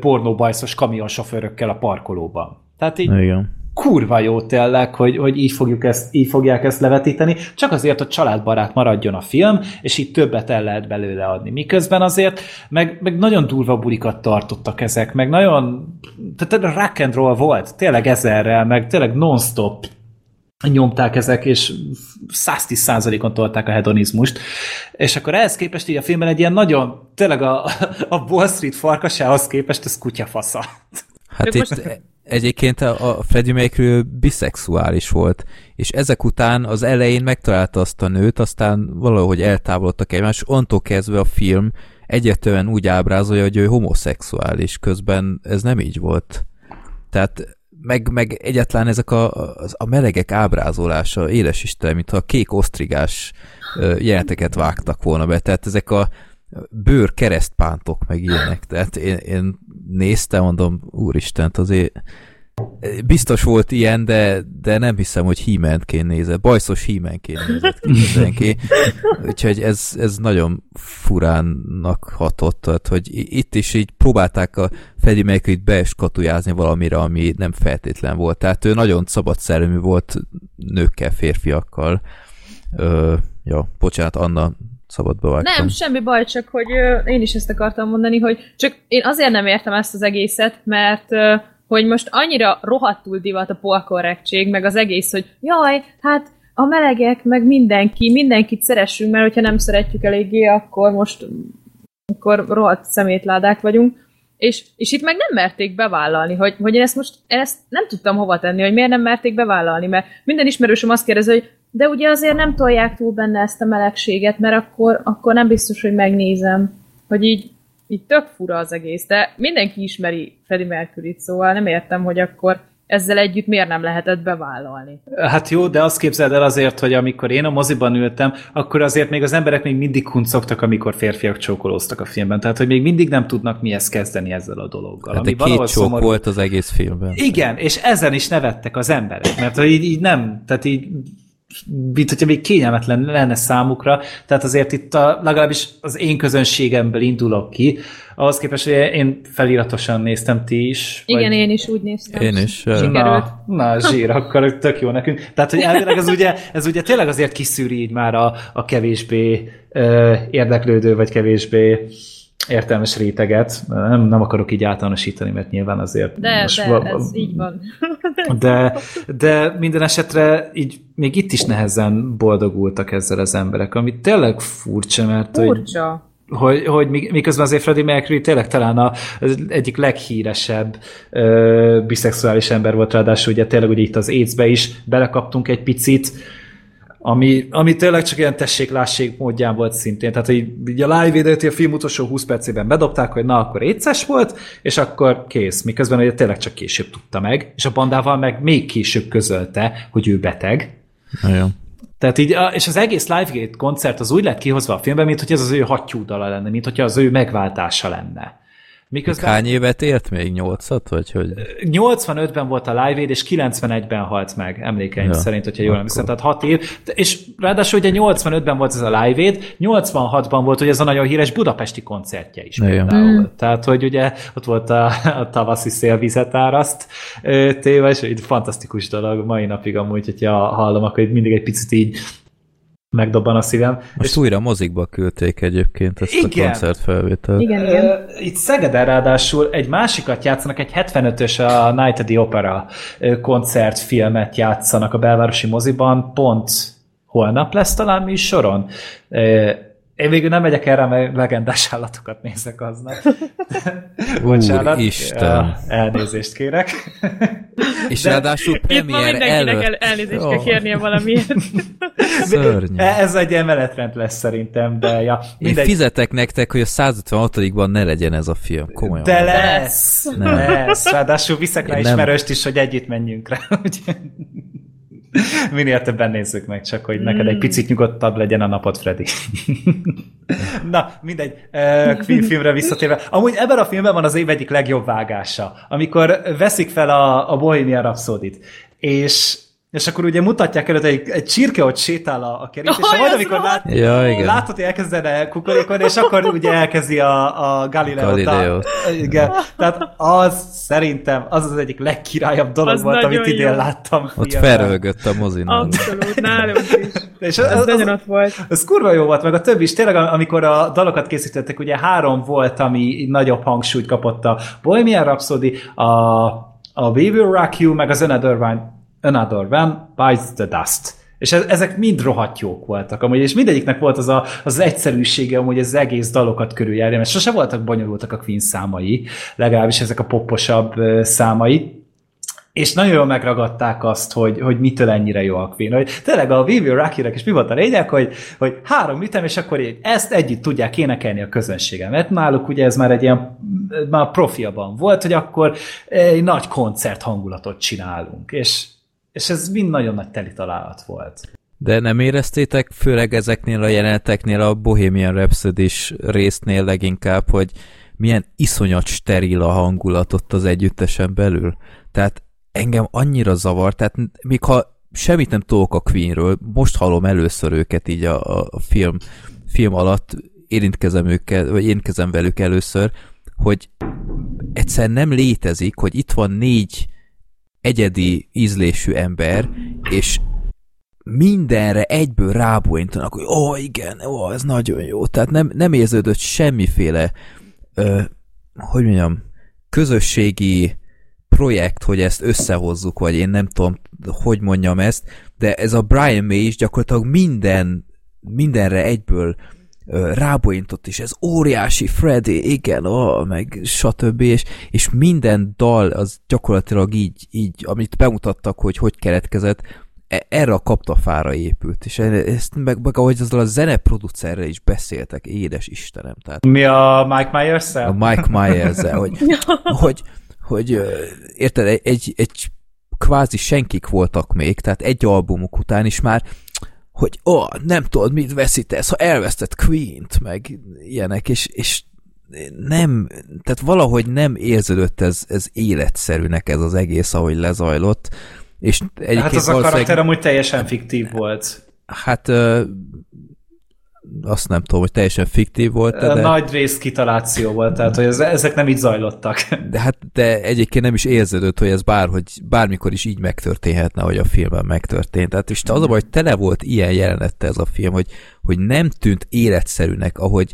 pornóbajszos kamionsofőrökkel a parkolóban. Tehát így Igen kurva jó tényleg, hogy, hogy így, fogjuk ezt, így fogják ezt levetíteni, csak azért, hogy családbarát maradjon a film, és így többet el lehet belőle adni. Miközben azért meg, meg nagyon durva bulikat tartottak ezek, meg nagyon, tehát rock and roll volt, tényleg ezerrel, meg tényleg non-stop nyomták ezek, és 110%-on tolták a hedonizmust. És akkor ehhez képest így a filmben egy ilyen nagyon, tényleg a, a Wall Street farkasához képest ez kutyafasza. Hát itt egyébként a, a Freddie Mercury biszexuális volt, és ezek után az elején megtalálta azt a nőt, aztán valahogy eltávolodtak egymás, és onnantól kezdve a film egyetően úgy ábrázolja, hogy ő homoszexuális, közben ez nem így volt. Tehát meg, meg egyáltalán ezek a, a, melegek ábrázolása, éles Isten, mintha kék osztrigás jeleneteket vágtak volna be, tehát ezek a bőr keresztpántok, meg ilyenek. Tehát én, én néztem, mondom, úristent, azért biztos volt ilyen, de, de nem hiszem, hogy hímenként nézett. Bajszos hímenként nézett ki Úgyhogy ez, ez nagyon furánnak hatott, tehát, hogy itt is így próbálták a Freddie Mercury-t beeskatujázni valamire, ami nem feltétlen volt. Tehát ő nagyon szabad szerelmű volt nőkkel, férfiakkal. Ö, ja, bocsánat, Anna, szabad bevágtam. Nem, semmi baj, csak hogy ö, én is ezt akartam mondani, hogy csak én azért nem értem ezt az egészet, mert ö, hogy most annyira rohadtul divat a polkorrektség, meg az egész, hogy jaj, hát a melegek, meg mindenki, mindenkit szeressünk, mert hogyha nem szeretjük eléggé, akkor most akkor rohadt szemétládák vagyunk. És, és itt meg nem merték bevállalni, hogy, hogy én ezt most én ezt nem tudtam hova tenni, hogy miért nem merték bevállalni, mert minden ismerősöm azt kérdezi, hogy de ugye azért nem tolják túl benne ezt a melegséget, mert akkor, akkor nem biztos, hogy megnézem. Hogy így, így tök fura az egész, de mindenki ismeri Freddie mercury szóval nem értem, hogy akkor ezzel együtt miért nem lehetett bevállalni? Hát jó, de azt képzeld el azért, hogy amikor én a moziban ültem, akkor azért még az emberek még mindig kuncogtak, amikor férfiak csókolóztak a filmben. Tehát, hogy még mindig nem tudnak mihez kezdeni ezzel a dologgal. Hát ami egy két csók szomorú... volt az egész filmben. Igen, és ezen is nevettek az emberek, mert hogy így, így nem, tehát így mint hogyha még kényelmetlen lenne számukra, tehát azért itt a, legalábbis az én közönségemből indulok ki, ahhoz képest, hogy én feliratosan néztem, ti is. Igen, vagy... én is úgy néztem. Én is. Na, na zsír, akkor tök jó nekünk. Tehát, hogy elvileg ez ugye, ez ugye tényleg azért kiszűri így már a, a kevésbé ö, érdeklődő, vagy kevésbé értelmes réteget. Nem, nem akarok így általánosítani, mert nyilván azért... De, most de, va- ez így van. de, de minden esetre így még itt is nehezen boldogultak ezzel az emberek, ami tényleg furcsa, mert hogy, Furcsa. hogy, hogy mi- miközben azért Freddie Mercury tényleg talán a, az egyik leghíresebb ö, biszexuális ember volt, ráadásul ugye tényleg ugye itt az AIDS-be is belekaptunk egy picit, ami, ami tényleg csak ilyen tessék-lássék módján volt szintén. Tehát, hogy így a live videót a film utolsó 20 percében bedobták, hogy na, akkor éces volt, és akkor kész. Miközben ugye tényleg csak később tudta meg, és a bandával meg még később közölte, hogy ő beteg. Nagyon. Tehát így, és az egész Live Gate koncert az úgy lett kihozva a filmben, mint hogy ez az ő hattyúdala lenne, mint hogy az ő megváltása lenne. Miközben Hány évet élt még? Nyolcat? Vagy hogy? 85-ben volt a Live Aid, és 91-ben halt meg, emlékeim Ja, szerint, hogyha jól emlékszem, tehát 6 év. És ráadásul ugye 85-ben volt ez a Live Aid, 86-ban volt ugye ez a nagyon híres budapesti koncertje is Igen. például. Mm. Tehát, hogy ugye ott volt a, a tavaszi szélvizet áraszt téve, és egy fantasztikus dolog mai napig amúgy, hogyha hallom, akkor mindig egy picit így megdobban a szívem. Most újra mozikba küldték egyébként ezt Igen. a koncertfelvételt. Igen, igen. Itt Szegeden ráadásul egy másikat játszanak, egy 75-ös a Night at the Opera koncertfilmet játszanak a belvárosi moziban, pont holnap lesz talán műsoron. Én végül nem megyek erre, mert legendás állatokat nézek aznap. Bocsánat. Úristen. Ja, Elnézést kérek. És De- ráadásul Itt ma premier mindenkinek el, előtt. elnézést Jó. kell kérnie valamiért. Szörnyű. Ez egy ilyen menetrend lesz szerintem, de ja, Én mindegy. fizetek nektek, hogy a 156-ban ne legyen ez a film. Komolyan. De lesz! Nem. Lesz! Ráadásul viszek rá Én ismerőst is, hogy együtt menjünk rá. Úgyhogy Minél többen nézzük meg, csak hogy neked egy picit nyugodtabb legyen a napod, Freddy. Na, mindegy. Filmre visszatérve. Amúgy ebben a filmben van az év egyik legjobb vágása, amikor veszik fel a, a Bohemian Rhapsody-t, és és akkor ugye mutatják előtt egy, egy csirke, hogy sétál a, a kerítésen, Aj, majd az amikor lát, Ja, igen. látod, hogy elkezdene kukorékolni, és akkor ugye elkezdi a, a Galileót. Galileót. A, igen. Tehát az szerintem az az egyik legkirályabb dolog Az volt, amit idén jó. láttam. Ott filmben. felrölgött a mozinál. Abszolút, nálunk is. És Ez az, nagyon az, ott volt. az kurva jó volt, meg a többi is. Tényleg, amikor a dalokat készítettek, ugye három volt, ami nagyobb hangsúlyt kapott a Bohemian Rhapsody, a, a We Will Rock You, meg az Another One, Another One Bites the Dust. És ez, ezek mind rohadt jók voltak amúgy, és mindegyiknek volt az a, az, egyszerűsége amúgy az egész dalokat körüljárja, mert sose voltak bonyolultak a Queen számai, legalábbis ezek a poposabb ö, számai, és nagyon jól megragadták azt, hogy, hogy mitől ennyire jó a Queen. Hogy tényleg a Vivi Rakinek is mi volt a lényeg, hogy, hogy három ütem, és akkor ezt együtt tudják énekelni a közönségem. Mert náluk ugye ez már egy ilyen, már profiaban volt, hogy akkor egy nagy koncert hangulatot csinálunk. És, és ez mind nagyon nagy teli találat volt. De nem éreztétek, főleg ezeknél a jeleneteknél, a Bohemian rhapsody résznél leginkább, hogy milyen iszonyat steril a hangulat ott az együttesen belül. Tehát engem annyira zavar, tehát még ha semmit nem tudok a Queenről, most hallom először őket így a, a film, film alatt, érintkezem őket, vagy érintkezem velük először, hogy egyszer nem létezik, hogy itt van négy egyedi ízlésű ember, és mindenre egyből rábóintanak, hogy ó, oh, igen, ó, oh, ez nagyon jó. Tehát nem, nem érződött semmiféle, ö, hogy mondjam, közösségi projekt, hogy ezt összehozzuk, vagy én nem tudom, hogy mondjam ezt, de ez a Brian May is gyakorlatilag minden, mindenre egyből ö, rábóintott, és ez óriási Freddy, igen, ó, meg stb. És, és minden dal az gyakorlatilag így, így, amit bemutattak, hogy hogy keletkezett, e- erre a kaptafára épült, és e- ezt meg, meg ahogy azzal a zeneproducerrel is beszéltek, édes Istenem, tehát Mi a Mike myers a Mike myers hogy, hogy, hogy érted, egy, egy, egy kvázi senkik voltak még, tehát egy albumuk után is már, hogy ó, oh, nem tudod, mit veszítesz, ha elvesztett Queen-t, meg ilyenek, és, és nem, tehát valahogy nem érződött ez, ez életszerűnek ez az egész, ahogy lezajlott, és egyébként Hát az a karakter amúgy teljesen fiktív volt. Hát azt nem tudom, hogy teljesen fiktív volt, De... Nagy rész kitaláció volt, tehát hogy ez, ezek nem így zajlottak. de, hát, de egyébként nem is érződött, hogy ez bárhogy, bármikor is így megtörténhetne, hogy a filmben megtörtént. Tehát és az a baj, hogy tele volt ilyen jelenette ez a film, hogy, hogy nem tűnt életszerűnek, ahogy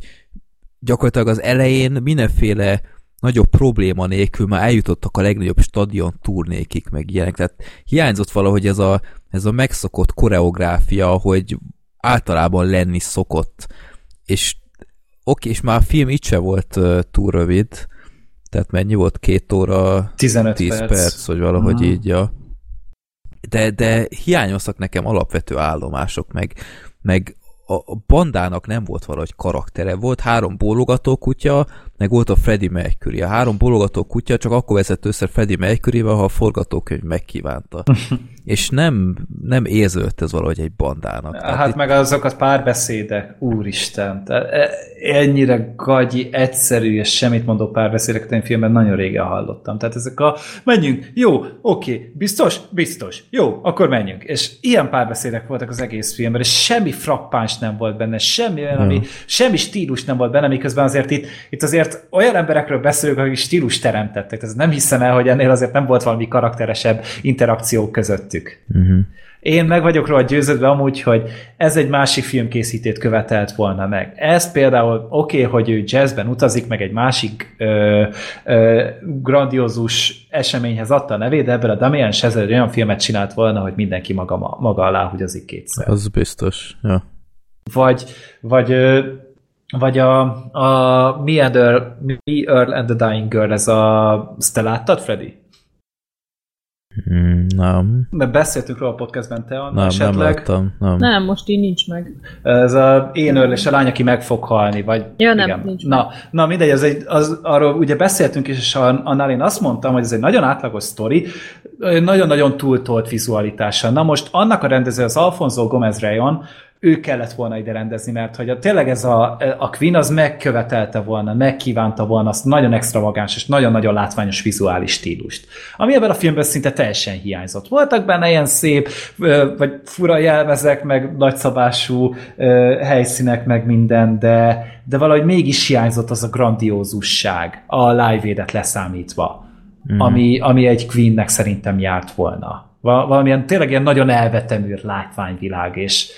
gyakorlatilag az elején mindenféle nagyobb probléma nélkül már eljutottak a legnagyobb stadion turnékig, meg ilyenek. Tehát hiányzott valahogy ez a, ez a megszokott koreográfia, hogy általában lenni szokott. És oké, és már a film itt se volt uh, túl rövid, tehát mennyi volt? Két óra, 15 10 perc. perc, vagy valahogy Mhm. így, ja. De, de hiányoztak nekem alapvető állomások, meg, meg a bandának nem volt valahogy karaktere. Volt három bólogató kutya, meg volt a Freddie Mercury. A három bólogató kutya csak akkor vezett össze Freddie mercury ha a forgatókönyv megkívánta. És nem, nem érződött ez valahogy egy bandának. Tehát Hát itt- meg azok a párbeszédek, úristen, tehát e- ennyire gagyi, egyszerű és semmit mondó párbeszédeket én filmben nagyon régen hallottam. Tehát ezek a menjünk, jó, oké, biztos? Biztos. Jó, akkor menjünk. És ilyen párbeszédek voltak az egész filmben, és semmi frappáns nem volt benne, semmi olyan, ami, semmi stílus nem volt benne, miközben azért itt, itt azért olyan emberekről beszélünk, akik stílus teremtettek. Tehát nem hiszem el, hogy ennél azért nem volt valami karakteresebb interakció közöttük. uh-huh. Én meg vagyok róla győződve amúgy, hogy ez egy másik filmkészítét követelt volna meg. Ez például oké, okay, hogy ő jazzben utazik, meg egy másik ö, ö, grandiózus eseményhez adta a nevét, de ebből a Damien Chazelle olyan filmet csinált volna, hogy mindenki maga, maga alá húgyozik kétszer. Az biztos. Ja. Vagy, vagy, ö, vagy a, a Me, and Earl, Me, Earl and the Dying Girl, ez a... Ezt te láttad, Freddy? Mm, nem. Mert beszéltünk róla a podcastben, te Anna, Nem, nem esetleg. láttam. Nem. Nem, most így nincs meg. Ez a én és a lány, aki meg fog halni, vagy... Ja, nem, nincs na, na, mindegy, az egy, az, arról ugye beszéltünk is, és a- annál én azt mondtam, hogy ez egy nagyon átlagos sztori, nagyon-nagyon túltolt vizualitása. Na most annak a rendező az Alfonso Gomez Rayon, ő kellett volna ide rendezni, mert hogy a, tényleg ez a, a Queen az megkövetelte volna, megkívánta volna azt nagyon extravagáns és nagyon-nagyon látványos vizuális stílust. Ami ebben a filmben szinte teljesen hiányzott. Voltak benne ilyen szép, vagy fura jelmezek, meg nagyszabású helyszínek, meg minden, de, de valahogy mégis hiányzott az a grandiózusság, a live-édet leszámítva, mm. ami, ami egy Queennek szerintem járt volna. Val- valamilyen tényleg ilyen nagyon elveteműrt látványvilág, és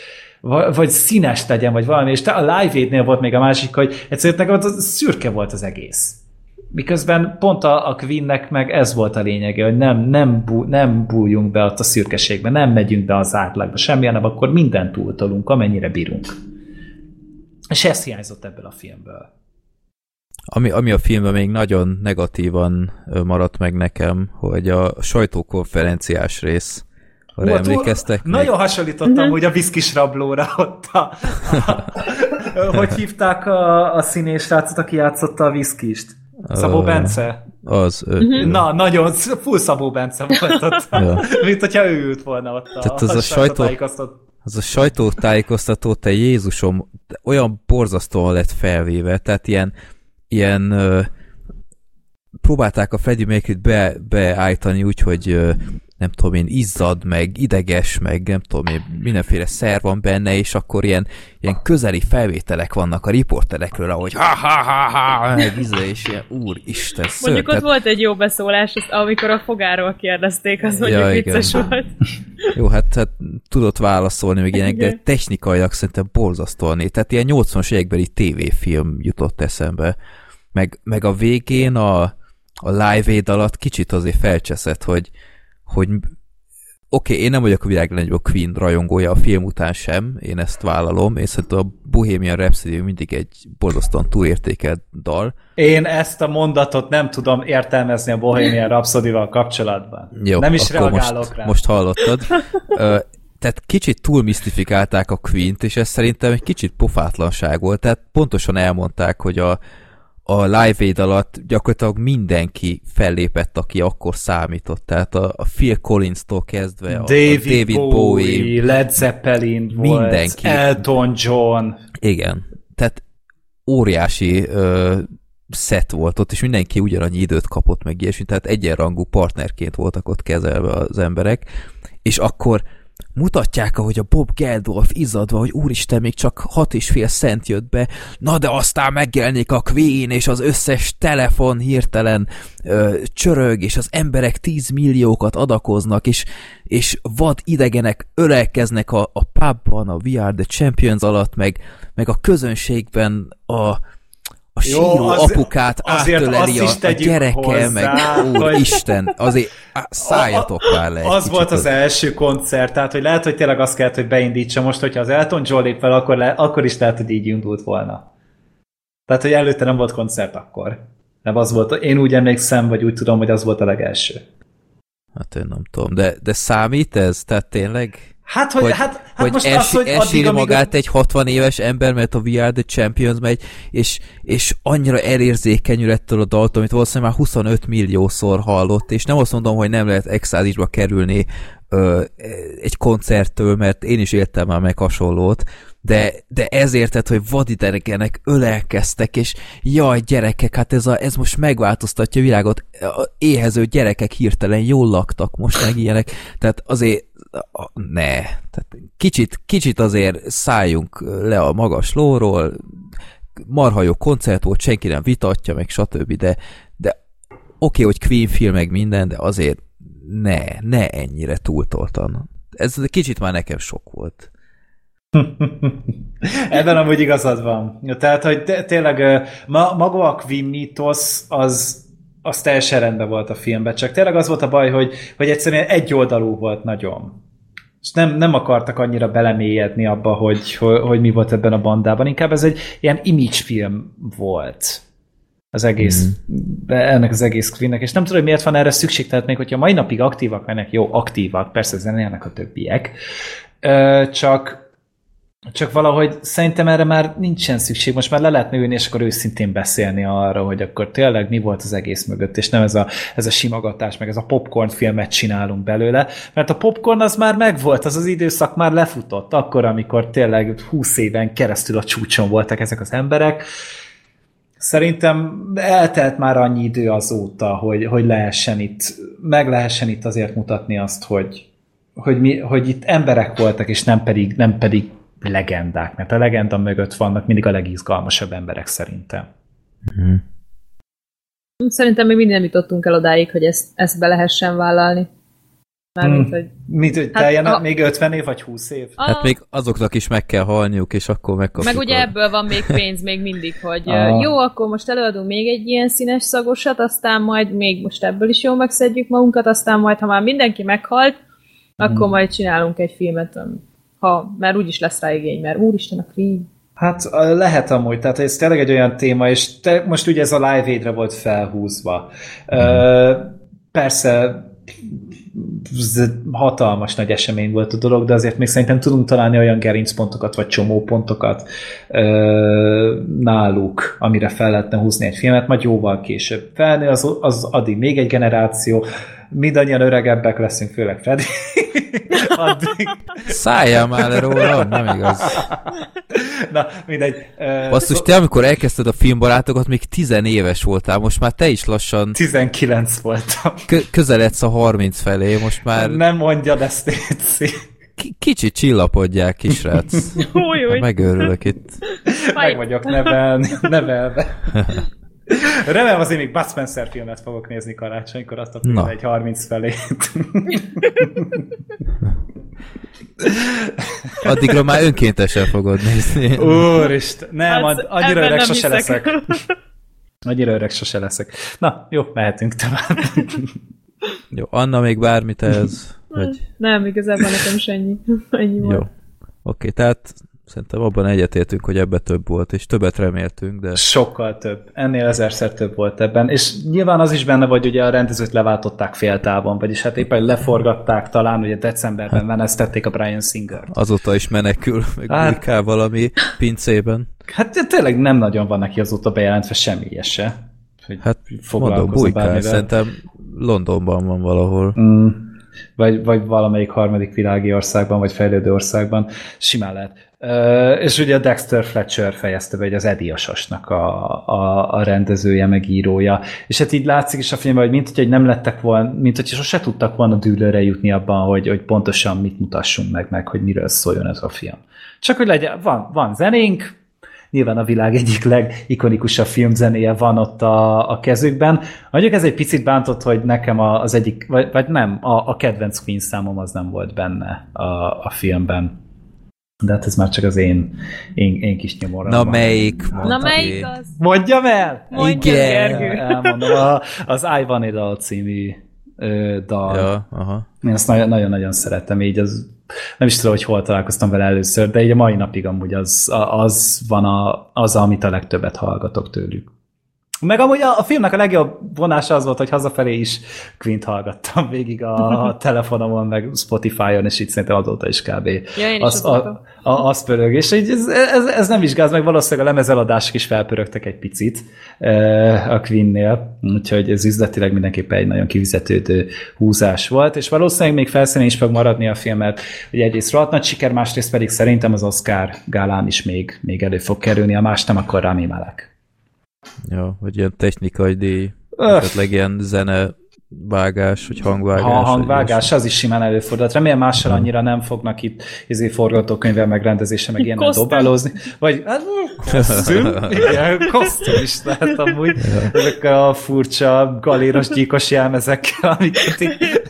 va- vagy színes legyen, vagy valami, és te a live volt még a másik, hogy egyszerűen nekem az szürke volt az egész. Miközben pont a, a Queennek meg ez volt a lényege, hogy nem, nem, bú, nem bújjunk be ott a szürkeségbe, nem megyünk be az átlagba, semmi, hanem akkor mindent túltolunk, amennyire bírunk. És ez hiányzott ebből a filmből. Ami, ami a filmben még nagyon negatívan maradt meg nekem, hogy a sajtókonferenciás rész, arra Hú, emlékeztek túl-? Nagyon hasonlítottam úgy a viszkis rablóra ott a, a, hogy hívták a, a színés srácot, aki játszotta a viszkist? Szabó Bence? Az, ő, Mhm. Na, nagyon, full Szabó Bence volt ott. Ja. Mint hogyha ő ült volna ott a, Tehát az a sajtó- sajtótájékoztatón. Az a sajtótájékoztató, te Jézusom, olyan borzasztóan lett felvéve, tehát ilyen, ilyen ö, próbálták a Freddie Mercury-t be, beállítani úgy, hogy ö, nem tudom én, izzad, meg ideges, meg nem tudom én, mindenféle szer van benne, és akkor ilyen, ilyen közeli felvételek vannak a riporterekről, ahogy ha ha ha ha, meg izé, és ilyen, úristen, szörny. Mondjuk ott Tehát- volt egy jó beszólás, azt, amikor a fogáról kérdezték, az mondjuk Ja, igen. vicces volt. Jó, hát, hát tudott válaszolni meg ilyenek, de technikailag szerintem borzasztóan. Tehát ilyen 80-as évekbeli tévéfilm jutott eszembe. Meg, meg a végén a, a live aid alatt kicsit azért felcseszett, hogy, hogy oké, okay, én nem vagyok a világ legnagyobb Queen rajongója a film után sem, én ezt vállalom, és szerintem a Bohemian Rhapsody mindig egy borzasztóan túlértékelt dal. Én ezt a mondatot nem tudom értelmezni a Bohemian Rhapsody-val kapcsolatban. Jó, nem is reagálok most, rá. most hallottad. Tehát kicsit túl misztifikálták a Queen-t, és ez szerintem egy kicsit pofátlanság volt. Tehát pontosan elmondták, hogy a, a Live Aid alatt gyakorlatilag mindenki fellépett, aki akkor számított. Tehát a, a Phil Collins-tól kezdve a, David, a David Bowie, Bowie, Led Zeppelin volt, Mindenki. Elton John. Igen. Tehát óriási ö, szett volt ott, és mindenki ugyanannyi időt kapott meg ilyesmi, tehát egyenrangú partnerként voltak ott kezelve az emberek, és akkor mutatják, ahogy a Bob Geldof izzadva, hogy úristen, még csak hat és fél cent jött be, na de aztán megjelenik a Queen, és az összes telefon hirtelen ö, csörög, és az emberek 10 milliókat adakoznak, és, és vad idegenek ölelkeznek a, a pubban, a We Are The Champions alatt, meg, meg a közönségben a, a síró az- apukát azért átöleli a, a gyereke, hozzá, meg úristen, azért á, szálljatok már le Az volt az első koncert, tehát hogy lehet, hogy tényleg azt kellett, hogy beindítsa most, hogyha az Elton John lép fel, akkor, le, akkor is lehet, hogy így indult volna. Tehát, hogy előtte nem volt koncert akkor. Nem az volt, én úgy emlékszem, vagy úgy tudom, hogy az volt a legelső. Hát én nem tudom, de, de számít ez? Tehát tényleg? Hát, hogy, hogy, hát, hát hogy most els, az, hogy addig, amíg magát egy 60 éves ember, mert a Are The Champions megy, és, és annyira elérzékenyül ettől a daltól, amit valószínűleg már 25 milliószor hallott, és nem azt mondom, hogy nem lehet extázisba kerülni ö, egy koncerttől, mert én is éltem már meg hasonlót, de, de ezért, tehát, hogy vadidegenek ölelkeztek, és jaj, gyerekek, hát ez, a, ez most megváltoztatja a világot, éhező gyerekek hirtelen jól laktak most meg ilyenek, tehát azért ne, tehát kicsit, kicsit azért szálljunk le a magas lóról, marha jó koncert volt, senki nem vitatja, meg stb., de, de oké, okay, hogy Queen film, meg minden, de azért ne, ne ennyire túltoltan. Ez kicsit már nekem sok volt. Ebben amúgy igazad van. Tehát, hogy te, tényleg ma, maga a Queen mítosz az, az teljesen rendben volt a filmben, csak tényleg az volt a baj, hogy, hogy egyszerűen egyoldalú volt nagyon. És nem, nem akartak annyira belemélyedni abba, hogy, hogy, hogy mi volt ebben a bandában. Inkább ez egy ilyen image film volt az egész, mm. ennek az egész Queennek, és nem tudom, hogy miért van erre szükség, tehát még hogyha mai napig aktívak mennek, jó, aktívak, persze zenélnek a többiek, csak csak valahogy szerintem erre már nincsen szükség, most már le lehetne ülni, és akkor őszintén beszélni arra, hogy akkor tényleg mi volt az egész mögött, és nem ez a, ez a simogatás, meg ez a popcorn filmet csinálunk belőle, mert a popcorn az már megvolt, az az időszak már lefutott, akkor, amikor tényleg 20 éven keresztül a csúcson voltak ezek az emberek, Szerintem eltelt már annyi idő azóta, hogy, hogy lehessen itt, meg lehessen itt azért mutatni azt, hogy, hogy, mi, hogy itt emberek voltak, és nem pedig, nem pedig legendák, mert a legenda mögött vannak mindig a legizgalmasabb emberek szerintem. Szerintem még mindig nem jutottunk el odáig, hogy ezt, ezt be lehessen vállalni. Mármint, Hmm. hogy... Mit, hogy Hát teljen a- még 50 év, vagy 20 év? Hát Ah, még azoknak is meg kell halniuk, és akkor megkapjuk. Meg ugye a... ebből van még pénz még mindig, hogy uh, jó, akkor most előadunk még egy ilyen színes szagosat, aztán majd még most ebből is jól megszedjük magunkat, aztán majd, ha már mindenki meghalt, akkor Hmm. majd csinálunk egy filmet, ha, mert úgyis lesz rá igény, mert úristen a Queen. Hát lehet amúgy, tehát ez tényleg egy olyan téma, és te, most ugye ez a Live Aid-re volt felhúzva. Ö, persze hatalmas nagy esemény volt a dolog, de azért még szerintem tudunk találni olyan gerincpontokat, vagy csomópontokat ö, náluk, amire fel lehetne húzni egy filmet, majd jóval később. Felnő az, az addig még egy generáció, mindannyian öregebbek leszünk, főleg Freddy. Addig. Szálljál már le róla, nem igaz. Na, mindegy. Basszus, te amikor elkezdted a filmbarátokat, még tizenéves voltál, most már te is lassan 19 voltam. kö- közeledsz a 30 felé, most már Nem mondjad ezt, Léci. ki- kicsit csillapodják, kisrác. Hát Megőrülök itt. Meg vagyok nevelni, nevelve. Remélem azért még Bud Spencer filmet fogok nézni karácsonykor, azt a Na. egy 30 felé. Addigra már önkéntesen fogod nézni. Úristen, nem, Hát, annyira öreg nem sose leszek. Annyira öreg sose leszek. Na, jó, mehetünk tovább. Jó, Anna még bármit ez? Vagy... Nem, igazából nekem is ennyi. ennyi Jó. Oké, tehát szerintem abban egyetértünk, hogy ebbe több volt, és többet reméltünk, de Sokkal több. Ennél ezerszer több volt ebben. És nyilván az is benne, hogy ugye a rendezőt leváltották féltávon, vagyis hát éppen leforgatták talán, ugye decemberben menesztették a Brian Singer. azóta is menekül, meg Hát- valami pincében. Hát tényleg nem nagyon van neki azóta bejelentve semmi se. Hogy Hát mondom, bujkál, szerintem Londonban van valahol. Mm, vagy, vagy valamelyik harmadik világi országban, vagy fejlődő országban, simán lehet. Uh, és ugye Dexter Fletcher fejezte be, hogy az Eddie a, a, a rendezője, meg írója. És hát így látszik is a filmben, hogy mint hogy nem lettek volna, mint hogy sose tudtak volna dűlőre jutni abban, hogy, hogy pontosan mit mutassunk meg, meg hogy miről szóljon ez a film. Csak hogy legyen, van, van zenénk, nyilván a világ egyik legikonikusabb filmzenéje van ott a, a kezükben. Mondjuk ez egy picit bántott, hogy nekem az egyik, vagy, vagy nem, a, a kedvenc Queen számom az nem volt benne a, a filmben. De hát ez már csak az én, én, én kis nyomorom. Na melyik? Na melyik az? Mondjam el! Mondja, Igen. Gergő. Elmondom, a, az I Want It All című ö, dal. Ja, aha. Én azt nagyon- nagyon-nagyon szeretem, így az, nem is tudom, hogy hol találkoztam vele először, de így a mai napig amúgy az, az van a, az, amit a legtöbbet hallgatok tőlük. Meg amúgy a, a filmnek a legjobb vonása az volt, hogy hazafelé is Quint hallgattam végig a telefonomon, meg Spotify-on, és így szerintem azóta is kb. Ja, én is az, a, a, az pörög, és így ez, ez, ez nem vizsgáz meg, valószínűleg a lemezeladások is felpörögtek egy picit eh, a Queen-nél, úgyhogy ez üzletileg mindenképpen egy nagyon kivizetődő húzás volt, és valószínűleg még felszínén is fog maradni a film, mert ugye egyrészt rohadt nagy siker, másrészt pedig szerintem az Oscar gálán is még, még elő fog kerülni, a más nem, akkor Rami Malek. Ja, vagy ilyen technikai díj, Öff. esetleg ilyen zene vágás, vagy hangvágás. Ha a hangvágás, az is simán előfordult. Remélem mással annyira nem fognak itt izé forgatókönyvvel megrendezése, meg ilyen dobálózni. Vagy hát, kosztüm, igen, kosztüm is lehet amúgy. Ezek a furcsa galéros gyíkos jelmezekkel, amiket ráadtak.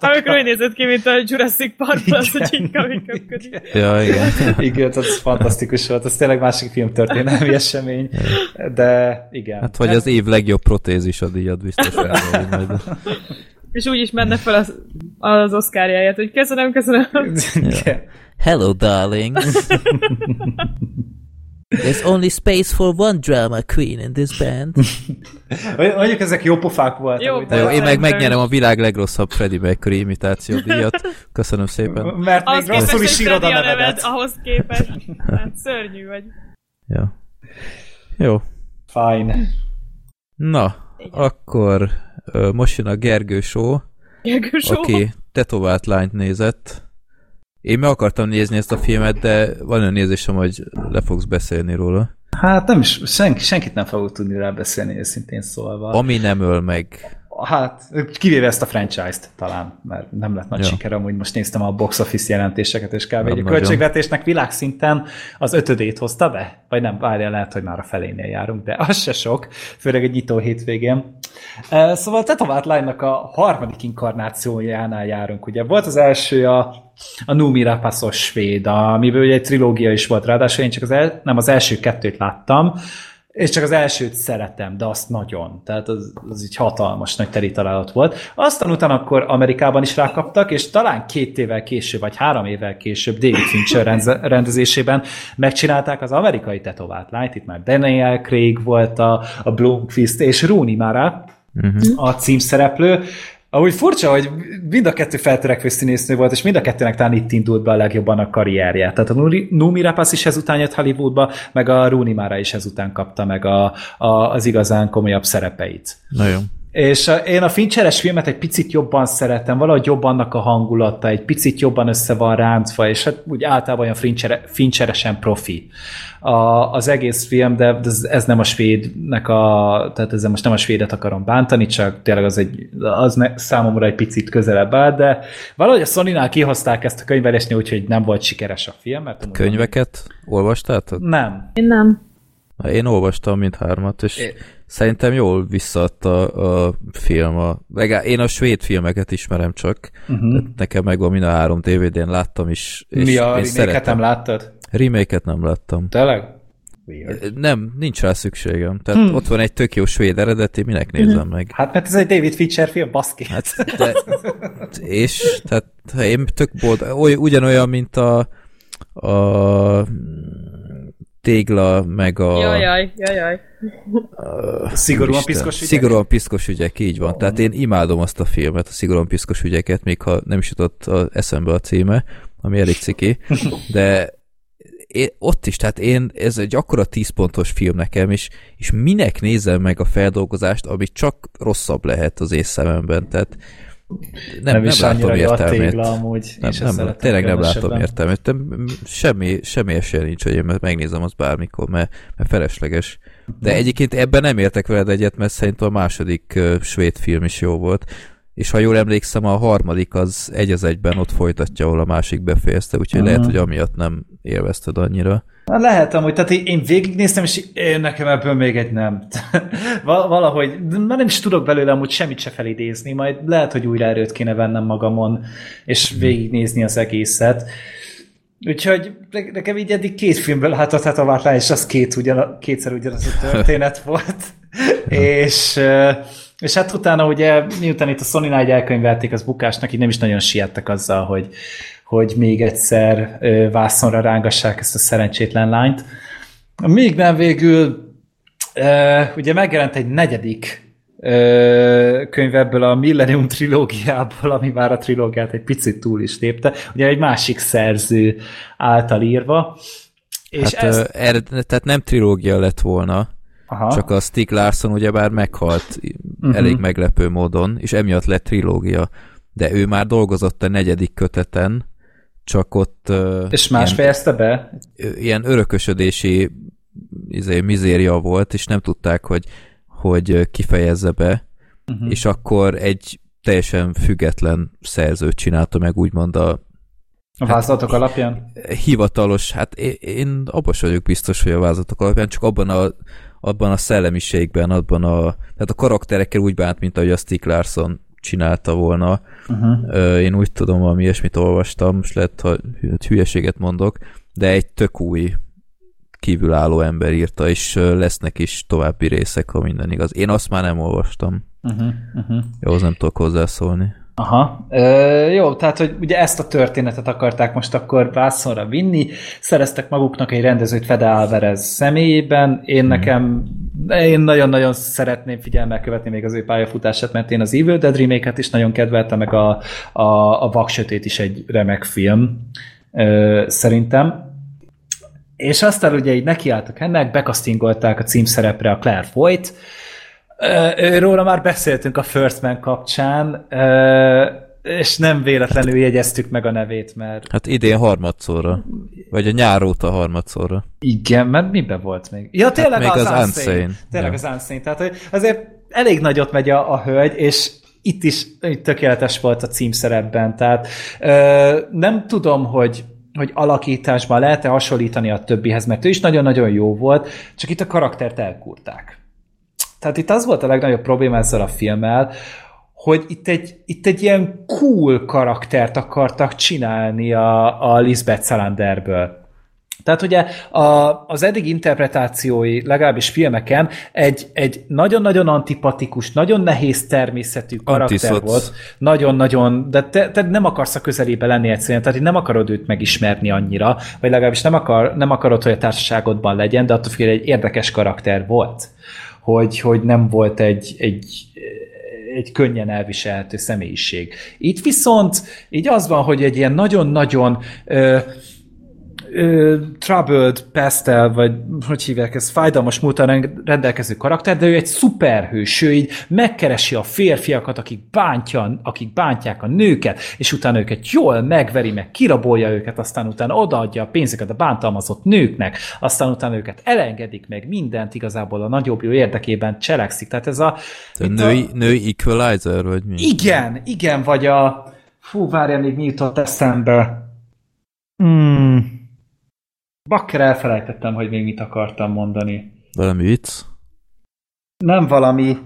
Amikor úgy nézett ki, mint a Jurassic Parkban, az a csíka, ami köpködik. Ja, igen. Igen, az fantasztikus volt. Ez tényleg másik film történelmi esemény. De igen. Hát, vagy az év legjobb protézis a díjat biztos majd. És úgy is menne fel az, az Oscarjáért, hogy köszönöm, köszönöm. Igen. Hello, darling. There's only space for one drama queen in this band. Mondjuk ezek jó pofák voltak. Jó én meg megnyerem a világ legrosszabb Freddie Mercury imitáció díjat. Köszönöm szépen. Mert még rosszul is írod a a neved, nevedet. ahhoz képest. Hát szörnyű vagy. Ja. Jó. Fine. Na, akkor ö, most jön a Gergő show, Gergő show. aki tetovált lányt nézett. Én meg akartam nézni ezt a filmet, de van olyan nézésem, hogy le fogsz beszélni róla. Hát nem is, senki, senkit nem fogok tudni rá beszélni, őszintén szólva. Ami nem öl meg. Hát, kivéve ezt a franchise-t talán, mert nem lett nagy Ja. siker, amúgy most néztem a box office jelentéseket, és kb. Nem egy a költségvetésnek világszinten az ötödét hozta be? Vagy nem, várjál, lehet, hogy már a felénél járunk, de az se sok, főleg egy nyitó hétvégén. Szóval a Tetovált a harmadik inkarnációjánál járunk. Ugye volt az első a, a Numi Rapasos svéd, amiből ugye egy trilógia is volt, ráadásul én csak az, el, nem, az első kettőt láttam, és csak az elsőt szeretem, de azt nagyon. Tehát az, az így hatalmas nagy teri találat volt. Aztán utána akkor Amerikában is rákaptak, és talán két évvel később, vagy három évvel később David Fincher rendezésében megcsinálták az amerikai tetovált lányt. Itt már Daniel Craig volt a, a Blomqvist és Rooney Mara uh-huh. a címszereplő. Ahogy furcsa, hogy mind a kettő feltörekvő színésznő volt, és mind a kettőnek talán itt indult be a legjobban a karrierje. Tehát a Numi Rapace is ezután jött Hollywoodba, meg a Rooney Mara is ezután kapta meg a, a, az igazán komolyabb szerepeit. Na jó. És én a Fincheres filmet egy picit jobban szeretem, valahogy jobb annak a hangulata, egy picit jobban össze van ráncva, és hát úgy általában olyan Fincher, Fincheresen profi a, az egész film, de ez, ez nem a svédnek a, tehát ezzel most nem a svédet akarom bántani, csak tényleg az, egy, az ne, számomra egy picit közelebb áll, de valahogy a Sony-nál kihozták ezt a könyvelésnél, úgyhogy nem volt sikeres a film. Mert Könyveket olvastátok? Nem. Én nem. Én olvastam mindhármat, és É. szerintem jól visszaadta a film. A, legalább én a svéd filmeket ismerem csak. Uh-huh. Nekem megvan mind a három DVD-n, láttam is. És Mi a remake nem láttad? Remake-et nem láttam. Tényleg? Weird. Nem, nincs rá szükségem. Tehát hmm. ott van egy tök jó svéd eredeti, minek nézem meg. Hát mert ez egy David Fincher film, baszki. Hát, de, és, tehát én tök bold, oly, ugyanolyan, mint a, a tégla, meg a Jajjaj, jajjaj. Szigorúan Úristen, piszkos ügyek? Szigorúan piszkos ügyek, így van. Tehát én imádom azt a filmet, a szigorúan piszkos ügyeket, még ha nem is jutott a eszembe a címe, ami elég ciki, de én, ott is, tehát én, ez egy akkora 10 pontos film nekem, és, és minek nézem meg a feldolgozást, ami csak rosszabb lehet az észszememben, tehát nem, nem, is nem annyira látom értelmét. tégla amúgy. Nem, nem, tényleg nem látom értelmét. De semmi, semmi esélye nincs, hogy én megnézem azt bármikor, mert, mert felesleges. De egyébként ebben nem értek veled egyet, mert szerintem a második uh, svéd film is jó volt. És ha jól emlékszem, a harmadik az egy az egyben ott folytatja, ahol a másik befejezte, úgyhogy Aha. lehet, hogy amiatt nem élvezted annyira. Na, Lehet amúgy, tehát én- végignéztem, és én nekem ebből még egy nem. Val- Valahogy, már nem is tudok belőle amúgy semmit se felidézni, majd lehet, hogy újra erőt kéne vennem magamon, és végignézni az egészet. Úgyhogy nekem így eddig két filmből látott hát a Vártlány, és az két ugyan, kétszer ugyanaz a történet volt. és, és hát utána ugye, miután itt a Sony-nál elkönyvelték az bukásnak, így nem is nagyon siettek azzal, hogy, hogy még egyszer vászonra rángassák ezt a szerencsétlen lányt. Még nem végül ugye megjelent egy negyedik könyv ebből a Millennium trilógiából, ami már a trilógiát egy picit túl is lépte, ugye egy másik szerző által írva. És hát, ezt... erre, tehát nem trilógia lett volna, Aha. csak a Stieg Larsson ugyebár meghalt uh-huh. elég meglepő módon, és emiatt lett trilógia. De ő már dolgozott a negyedik köteten, csak ott... És más ilyen, fejezte be? Ilyen örökösödési izé, mizéria volt, és nem tudták, hogy hogy kifejezze be, uh-huh. és akkor egy teljesen független szerzőt csinálta meg úgymond a a vázlatok hát, alapján? Hivatalos, hát én, én abban vagyok biztos, hogy a vázlatok alapján, csak abban a, abban a szellemiségben, abban a, tehát a karakterekkel úgy bánt, mint ahogy a Stieg Larsson csinálta volna. Uh-huh. Én úgy tudom, ami ilyesmit olvastam, most lehet, ha hülyeséget mondok, de egy tök új kívülálló ember írta, és lesznek is további részek, ha minden igaz. Én azt már nem olvastam. Uh-huh, uh-huh. Jó, az nem tudok hozzászólni. Aha. Ö, jó, tehát, hogy ugye ezt a történetet akarták most akkor vászonra vinni, szereztek maguknak egy rendezőt Fede Alvarez személyében, én hmm. nekem, én nagyon-nagyon szeretném figyelmel követni még az ő pályafutását, mert én az Evil Dead remake is nagyon kedveltem, meg a, a, a Vaksötét is egy remek film, ö, szerintem. És aztán ugye így nekiálltak ennek, bekasztingolták a címszerepre a Claire Foyt, Róla már beszéltünk a First Man kapcsán, és nem véletlenül jegyeztük meg a nevét, mert... Hát idén harmadszorra. Vagy a nyár óta harmadszorra. Igen, mert miben volt még? Ja, tényleg hát még az, az Unsane. Unsane. Tényleg ja. az Unsane. Tehát azért elég nagyot megy a, a hölgy, és itt is tökéletes volt a címszerepben. Tehát ö, nem tudom, hogy hogy alakításban lehet-e hasonlítani a többihez, mert ő is nagyon-nagyon jó volt, csak itt a karaktert elkúrták. Tehát itt az volt a legnagyobb probléma ezzel a filmmel, hogy itt egy, itt egy ilyen cool karaktert akartak csinálni a, a Lisbeth Salanderből. Tehát ugye a, az eddig interpretációi, legalábbis filmeken, egy, egy nagyon-nagyon antipatikus, nagyon nehéz természetű karakter Antiszoc. volt. Nagyon-nagyon, de te, te nem akarsz a közelébe lenni egyszerűen, tehát nem akarod őt megismerni annyira, vagy legalábbis nem, akar, nem akarod, hogy a társaságodban legyen, de attól függően egy érdekes karakter volt. Hogy, hogy nem volt egy, egy, egy könnyen elviselhető személyiség. Itt viszont így az van, hogy egy ilyen nagyon-nagyon ö, troubled, pastel, vagy hogy hívják ez, fájdalmas múltan rendelkező karakter, de ő egy szuperhős, ő így megkeresi a férfiakat, akik, bántja, akik bántják a nőket, és utána őket jól megveri, meg kirabolja őket, aztán utána odaadja a pénzeket a bántalmazott nőknek, aztán utána őket elengedik meg mindent, igazából a nagyobb jó érdekében cselekszik. Tehát ez a... a női, a... női equalizer, vagy mi? Igen, igen, vagy a... Fú, várja, még mi jutott eszembe. Hmm. Bakker elfelejtettem, hogy még mit akartam mondani. Valami vicc? Nem valami,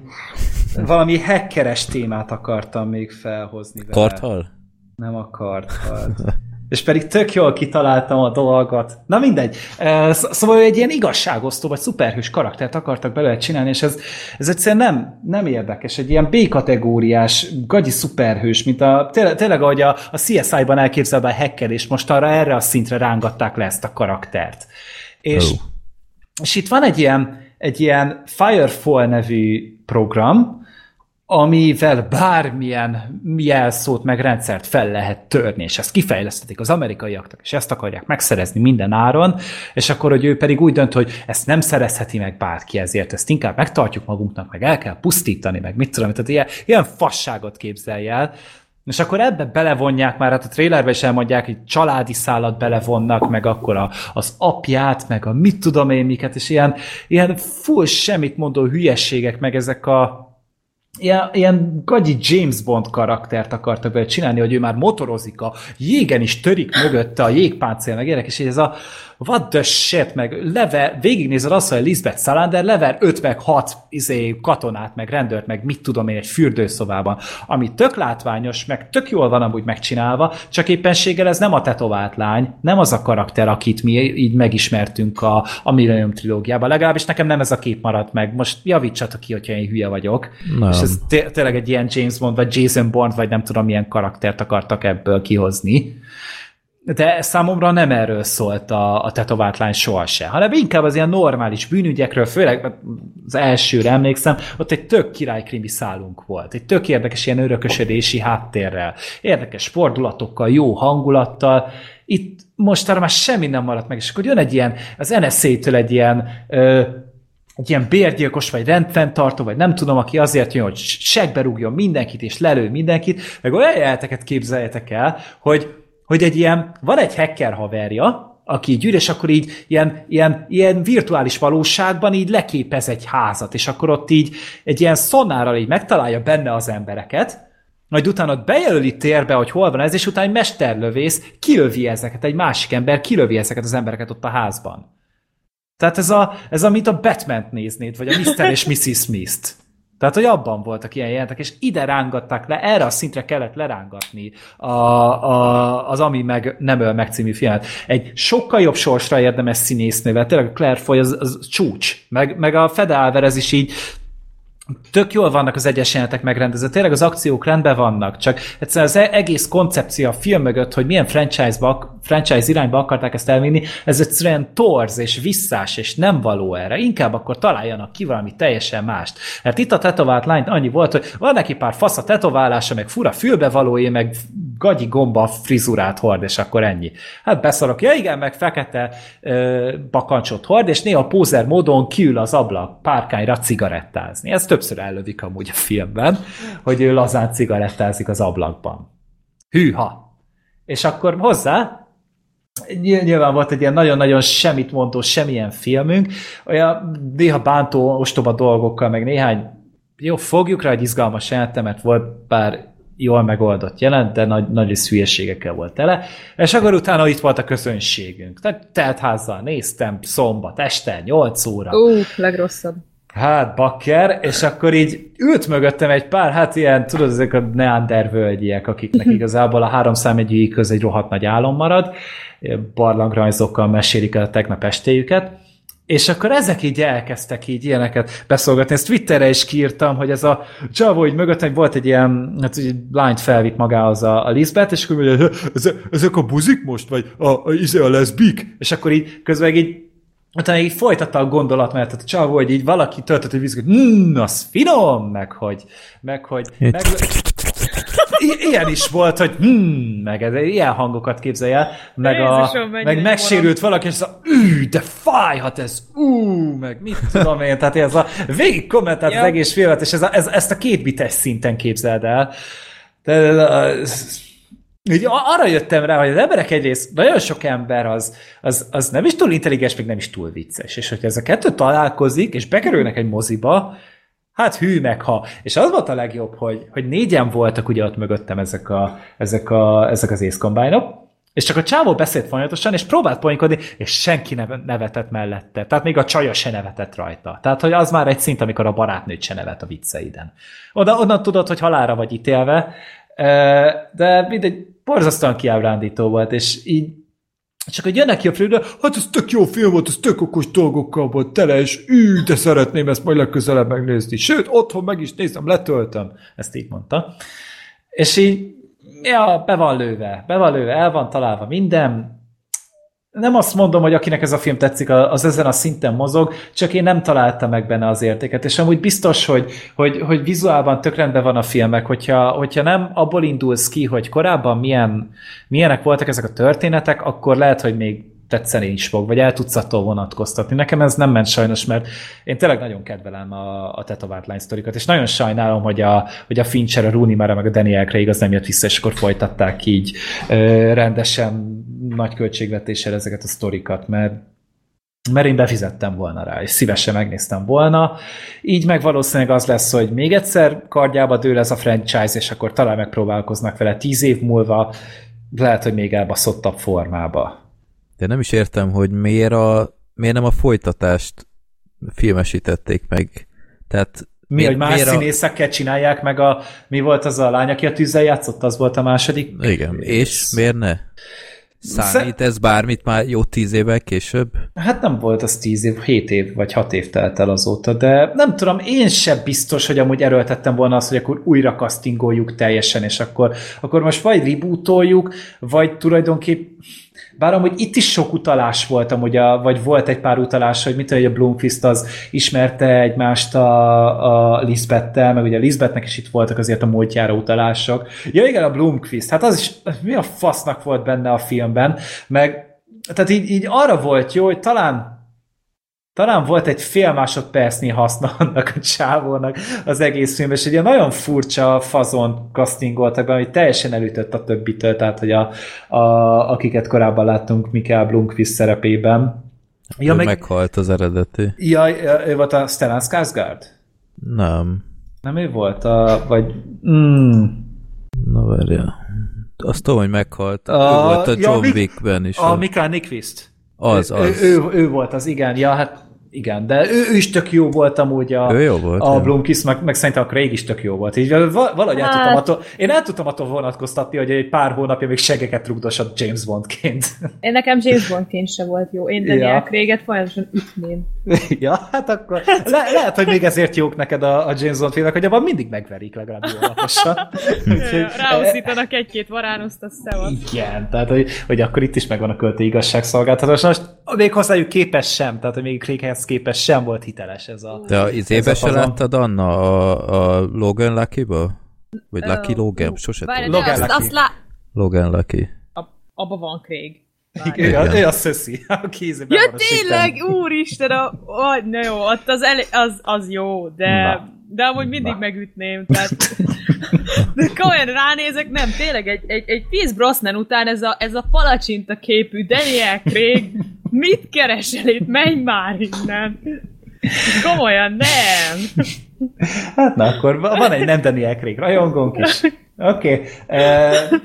valami hackeres témát akartam még felhozni vele. Karthal? Nem a karthal. És pedig tök jól kitaláltam a dolgot. Na mindegy. Szóval egy ilyen igazságosztó vagy szuperhős karaktert akartak belőle csinálni, és ez, ez egyszerűen nem, nem érdekes. Egy ilyen B-kategóriás, gagyi szuperhős, mint a, tényleg, tényleg ahogy a, a CSI-ban elképzelve a hackerés, most arra erre a szintre rángatták le ezt a karaktert. És, oh. és itt van egy ilyen, egy ilyen Firefall nevű program, amivel bármilyen jelszót meg rendszert fel lehet törni, és ezt kifejlesztetik az amerikaiaknak, és ezt akarják megszerezni minden áron, és akkor, hogy ő pedig úgy dönt, hogy ezt nem szerezheti meg bárki ezért, ezt inkább megtartjuk magunknak, meg el kell pusztítani, meg mit tudom, tehát ilyen, ilyen fasságot képzelj el, és akkor ebbe belevonják már, hát a trailerbe is elmondják, hogy családi szállat belevonnak, meg akkor a, az apját, meg a mit tudom én miket, és ilyen, ilyen full semmit mondó hülyességek, meg ezek a, ilyen, ilyen gagyi James Bond karaktert akartak vele csinálni, hogy ő már motorozik, a jégen is törik mögötte a jégpáncél, meg érek, és ez a what the shit, meg lever, végignézed azt, hogy Lisbeth Salander lever 5 meg 6 izé, katonát, meg rendőrt, meg mit tudom én egy fürdőszobában, ami tök látványos, meg tök jól van amúgy megcsinálva, csak éppenséggel ez nem a tetovált lány, nem az a karakter, akit mi így megismertünk a, a Millennium trilógiában. Legalábbis nekem nem ez a kép maradt meg. Most javítsatok ki, hogyha én hülye vagyok. Nem. És ez té- tényleg egy ilyen James Bond, vagy Jason Bourne, vagy nem tudom milyen karaktert akartak ebből kihozni. De számomra nem erről szólt a, a tetovált lány sohasem, hanem inkább az ilyen normális bűnügyekről, főleg az elsőre emlékszem, ott egy tök királykrimi szálunk volt. Egy tök érdekes ilyen örökösödési háttérrel, érdekes fordulatokkal, jó hangulattal. Itt most arra már semmi nem maradt meg, és akkor jön egy ilyen, az NSZ-től egy ilyen ö, egy ilyen bérgyilkos, vagy rendfenntartó, vagy nem tudom, aki azért jön, hogy segbe rúgjon mindenkit, és lelő mindenkit, meg olyan jeleneteket képzeljetek el, hogy, hogy egy ilyen, van egy hacker haverja, aki ül, és akkor így ilyen, ilyen, ilyen virtuális valóságban így leképez egy házat, és akkor ott így egy ilyen szonárral így megtalálja benne az embereket, majd utána ott bejelöli térbe, hogy hol van ez, és utána egy mesterlövész kilövi ezeket, egy másik ember kilövi ezeket az embereket ott a házban. Tehát ez, a, ez a, mint a Batman-t néznéd, vagy a Mr. és Mrs. Smith-t. Tehát, hogy abban voltak ilyen jelentek, és ide rángatták le, erre a szintre kellett lerángatni a, a, az Ami meg nem öl meg című filmet. Egy sokkal jobb sorsra érdemes színésznővel, tényleg Claire Foy az, az csúcs, meg, meg a Fede Alvarez is így tök jól vannak az egyes jelenetek megrendezve, tényleg az akciók rendben vannak, csak egyszerűen az egész koncepció a film mögött, hogy milyen franchise-ba, franchise irányba akarták ezt elvinni, ez egyszerűen torz és visszás, és nem való erre. Inkább akkor találjanak ki valami teljesen mást. Mert itt a tetovált lány annyi volt, hogy van neki pár fasz a tetoválása, meg fura fülbevalói, meg gagyi gomba frizurát hord, és akkor ennyi. Hát beszarok, ja igen, meg fekete ö, bakancsot hord, és néha pózer módon kiül az ablak párkányra cigarettázni. Ez többször ellövik amúgy a filmben, hogy ő lazán cigarettázik az ablakban. Hűha! És akkor hozzá, nyilván volt egy ilyen nagyon-nagyon semmit mondó, semmilyen filmünk, olyan néha bántó, ostoba dolgokkal, meg néhány jó, fogjuk rá egy izgalmas jelente, mert volt pár jól megoldott jelent, de nagy, nagy hülyeségekkel volt tele. És akkor utána itt volt a közönségünk. Tehát teltházzal néztem, szombat este, 8 óra. Ú, legrosszabb. Hát, bakker, és akkor így ült mögöttem egy pár, hát ilyen, tudod, ezek a neander völgyiek, akiknek igazából a három számegyűjé köz egy rohadt nagy álom marad, barlangrajzokkal mesélik el a tegnap estéjüket, és akkor ezek így elkezdtek így ilyeneket beszolgatni. Ezt Twitterre is kiírtam, hogy ez a csávó, hogy mögöttem volt egy ilyen, hát egy lányt felvitt magához a, a Lisbeth, és akkor mondja, ezek, a buzik most, vagy a, a, a, a leszbik? És akkor így közben így utána így folytatta a gondolat, mert a csávó, hogy így valaki töltött egy hogy mmm, az finom, meg hogy, meg hogy, meg, I- ilyen is volt, hogy hmm, meg ez, ilyen hangokat képzelj el, meg, a, Jézusom, mennyire meg megsérült valaki, és szóval, ű, de fájhat ez, ú, meg mit tudom én, tehát ez a végig kommentált az Ja. egész filmet, és ez a, ez, ezt a két bites szinten képzeld el. De, ez, így arra jöttem rá, hogy az emberek egyrészt, nagyon sok ember az, az, az nem is túl intelligens, meg nem is túl vicces. És hogyha ez a kettő találkozik, és bekerülnek egy moziba, hát hű meg ha. És az volt a legjobb, hogy, hogy négyen voltak ugye ott mögöttem ezek, a, ezek, a, ezek az észkombájnok, és csak a csávó beszélt folyamatosan, és próbált poénkodni, és senki neve, nevetett mellette. Tehát még a csaja se nevetett rajta. Tehát, hogy az már egy szint, amikor a barátnőt se nevet a vicceiden. Oda, onnan tudod, hogy halára vagy ítélve, de mindegy, borzasztóan kiábrándító volt, és így csak hogy jönnek ki a filmre, hát ez tök jó film volt, ez tök okos dolgokkal volt tele, és ű, de szeretném ezt majd legközelebb megnézni. Sőt, otthon meg is nézem, letöltöm. Ezt így mondta. És így, ja, be van lőve, be van lőve, el van találva minden. Nem azt mondom, hogy akinek ez a film tetszik, az ezen a szinten mozog, csak én nem találtam meg benne az értéket. És amúgy biztos, hogy, hogy, hogy vizuálban tök rendben van a filmek, hogyha, hogyha nem abból indulsz ki, hogy korábban milyen, milyenek voltak ezek a történetek, akkor lehet, hogy még tetszeni is fog, vagy el tudsz attól vonatkoztatni. Nekem ez nem ment sajnos, mert én tényleg nagyon kedvelem a, a tetovált lány sztorikat, és nagyon sajnálom, hogy a, hogy a Fincher, a Rooney Mara, meg a Daniel Craig az nem jött vissza, és akkor folytatták így ö, rendesen nagy költségvetéssel ezeket a sztorikat, mert mert én befizettem volna rá, és szívesen megnéztem volna. Így meg valószínűleg az lesz, hogy még egyszer kardjába dől ez a franchise, és akkor talán megpróbálkoznak vele tíz év múlva, lehet, hogy még elbaszottabb formába. De nem is értem, hogy miért, a, miért nem a folytatást filmesítették meg. Tehát Mi, miért, hogy más miért színészekkel csinálják meg a... Mi volt az a lány, aki a tűzzel játszott? Az volt a második? A... Igen, és miért ne? Számít ez bármit már jó tíz évvel később? Hát nem volt az tíz év, hét év vagy hat év telt el azóta, de nem tudom, én sem biztos, hogy amúgy erőltettem volna azt, hogy akkor újra castingoljuk teljesen, és akkor, akkor most vagy rebootoljuk, vagy tulajdonképp bár amúgy itt is sok utalás volt, amúgy a, vagy volt egy pár utalás, hogy mit hogy a Bloomquist az ismerte egymást a, a Lisbettel, meg ugye a Lisbetnek is itt voltak azért a múltjára utalások. Ja igen, a Bloomquist, hát az is, mi a fasznak volt benne a filmben, meg tehát így, így arra volt jó, hogy talán talán volt egy fél másodpercnyi haszna annak a csávónak az egész filmben, és egy ilyen nagyon furcsa fazon castingoltak be, ami teljesen elütött a többitől, tehát hogy a, a, akiket korábban láttunk Mikael Blomqvist szerepében. Ja, ő meg... meghalt az eredeti. Ja, ő volt a Stellan Skarsgård? Nem. Nem ő volt? A, vagy... Mm. Na várja. Azt tudom, hogy meghalt. A, ő volt a John ja, Wickben is. A Mikael Nyqvist. Az, az. Ő, ő, ő volt az, igen. Ja, hát igen, de ő, ő is tök jó volt amúgy a, ő jó volt, a Blomkis, meg, meg szerintem a Craig is tök jó volt. Így valahogy hát... el tudtam attól, én el tudtam attól vonatkoztatni, hogy egy pár hónapja még seggeket rugdosott James Bondként. Én nekem James Bondként se volt jó. Én Daniel ja. Craig-et folyamatosan ütném. ja, hát akkor le, lehet, hogy még ezért jók neked a, a James Bond filmek, hogy abban mindig megverik legalább jól alaposan. Ráuszítanak egy-két varánuszt a szevat. Igen, tehát hogy, hogy, akkor itt is megvan a költő igazságszolgáltatás. Most még hozzájuk képes sem, tehát hogy még Craighez képest sem volt hiteles ez a... De az izébe se láttad, Anna, a, a Logan Lucky-ba? Vagy Lucky uh, Logan? Sose tudom. Logan Lucky. Azt lá... Logan Lucky. abba van Craig. Igen, igen. Ő a szöszi, a kézében Ja, tényleg, úristen, a, a, na jó, ott az, el, az, az jó, de, na. De amúgy mindig na. megütném, tehát de komolyan ránézek, nem, tényleg egy, egy, egy Pierce Brosnan után ez a, ez a palacsinta képű Daniel Craig mit keresel itt, menj már innen! Komolyan, nem! Hát na, akkor van egy nem Daniel Craig rajongónk is. Oké. Okay. Uh,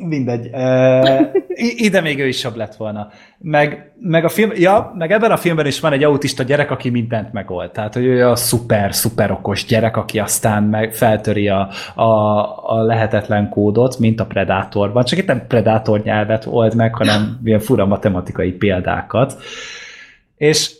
mindegy. Uh, ide még ő is jobb lett volna. Meg, meg, a film, ja, meg ebben a filmben is van egy autista gyerek, aki mindent megold. Tehát, hogy ő a szuper, szuper okos gyerek, aki aztán meg feltöri a, a, a lehetetlen kódot, mint a Predatorban. Csak itt nem Predator nyelvet old meg, hanem ilyen fura matematikai példákat. És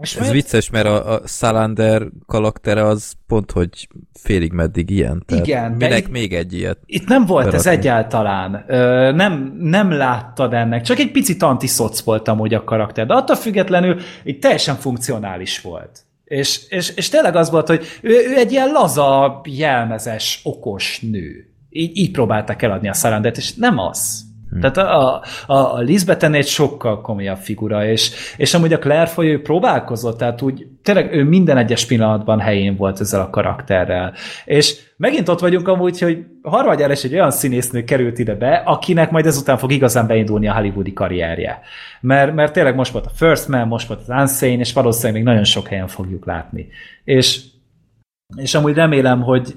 és Ez vicces, mert a, a Salander karaktere az pont, hogy félig meddig ilyen. Tehát Igen. Minek itt, még egy ilyet? Itt nem volt berakni. ez egyáltalán. Ö, nem, nem láttad ennek. Csak egy picit antiszoc volt amúgy a karakter. De attól függetlenül itt teljesen funkcionális volt. És, és, és tényleg az volt, hogy ő, ő egy ilyen laza, jelmezes, okos nő. Így, így próbálták eladni a Salandert, és nem az. Hmm. Tehát a, a, a Lisbeth egy sokkal komolyabb figura, és, és amúgy a Claire folyó próbálkozott, tehát úgy tényleg ő minden egyes pillanatban helyén volt ezzel a karakterrel. És megint ott vagyunk amúgy, hogy harmadjára is egy olyan színésznő került ide be, akinek majd ezután fog igazán beindulni a hollywoodi karrierje. Mert, mert tényleg most volt a First Man, most volt az Unsane, és valószínűleg még nagyon sok helyen fogjuk látni. És és amúgy remélem, hogy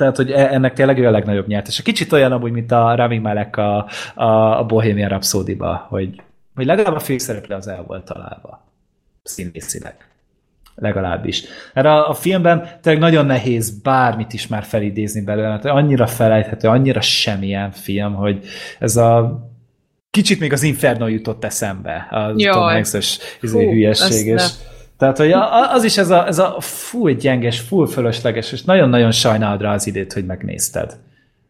tehát, hogy e- ennek tényleg ő a legnagyobb nyertes. A kicsit olyan amúgy, mint a Rami Malek a, a, a Bohemian Rhapsody-ba, hogy, hogy legalább a főszereplő az el volt találva. Színészileg. Legalábbis. Mert a, a filmben tényleg nagyon nehéz bármit is már felidézni belőle, mert annyira felejthető, annyira semmilyen film, hogy ez a kicsit még az Inferno jutott eszembe, az Jaj. Tom Hanks-es izé, hülyesség, és, tehát, hogy az is ez a, ez a full gyenges, full fölösleges, és nagyon-nagyon sajnálod rá az idét, hogy megnézted.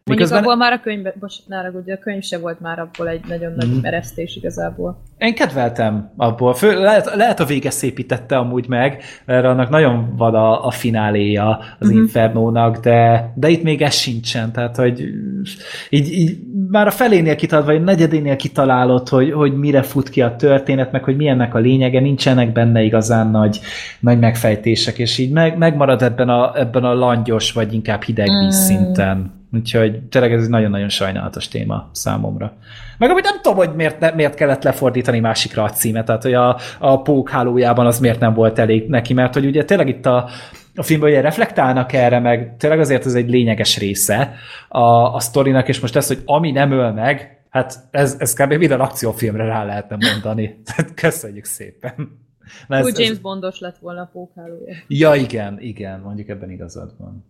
Mondjuk Miközben... abból már a könyv, bocs, ugye a könyv se volt már abból egy nagyon nagy mm. eresztés igazából. Én kedveltem abból. Fő, lehet, lehet a vége szépítette amúgy meg, mert annak nagyon van a, a fináléja az mm-hmm. Infernónak, de, de itt még ez sincsen. Tehát, hogy így, így már a felénél kitalálod, vagy a negyedénél kitalálod, hogy, hogy mire fut ki a történet, meg hogy milyennek a lényege, nincsenek benne igazán nagy, nagy megfejtések, és így meg, megmarad ebben a, ebben a langyos, vagy inkább hideg mm. Úgyhogy tényleg ez egy nagyon-nagyon sajnálatos téma számomra. Meg amit nem tudom, hogy miért, ne, miért kellett lefordítani másikra a címet, tehát hogy a, a pók hálójában az miért nem volt elég neki, mert hogy ugye tényleg itt a, a filmben ugye reflektálnak erre, meg tényleg azért ez egy lényeges része a, a sztorinak, és most ez, hogy ami nem öl meg, Hát ez, ez kb. minden akciófilmre rá lehetne mondani. Köszönjük szépen. Ez, Úgy James ez... Bondos lett volna a pókhálója. Ja, igen, igen, mondjuk ebben igazad van.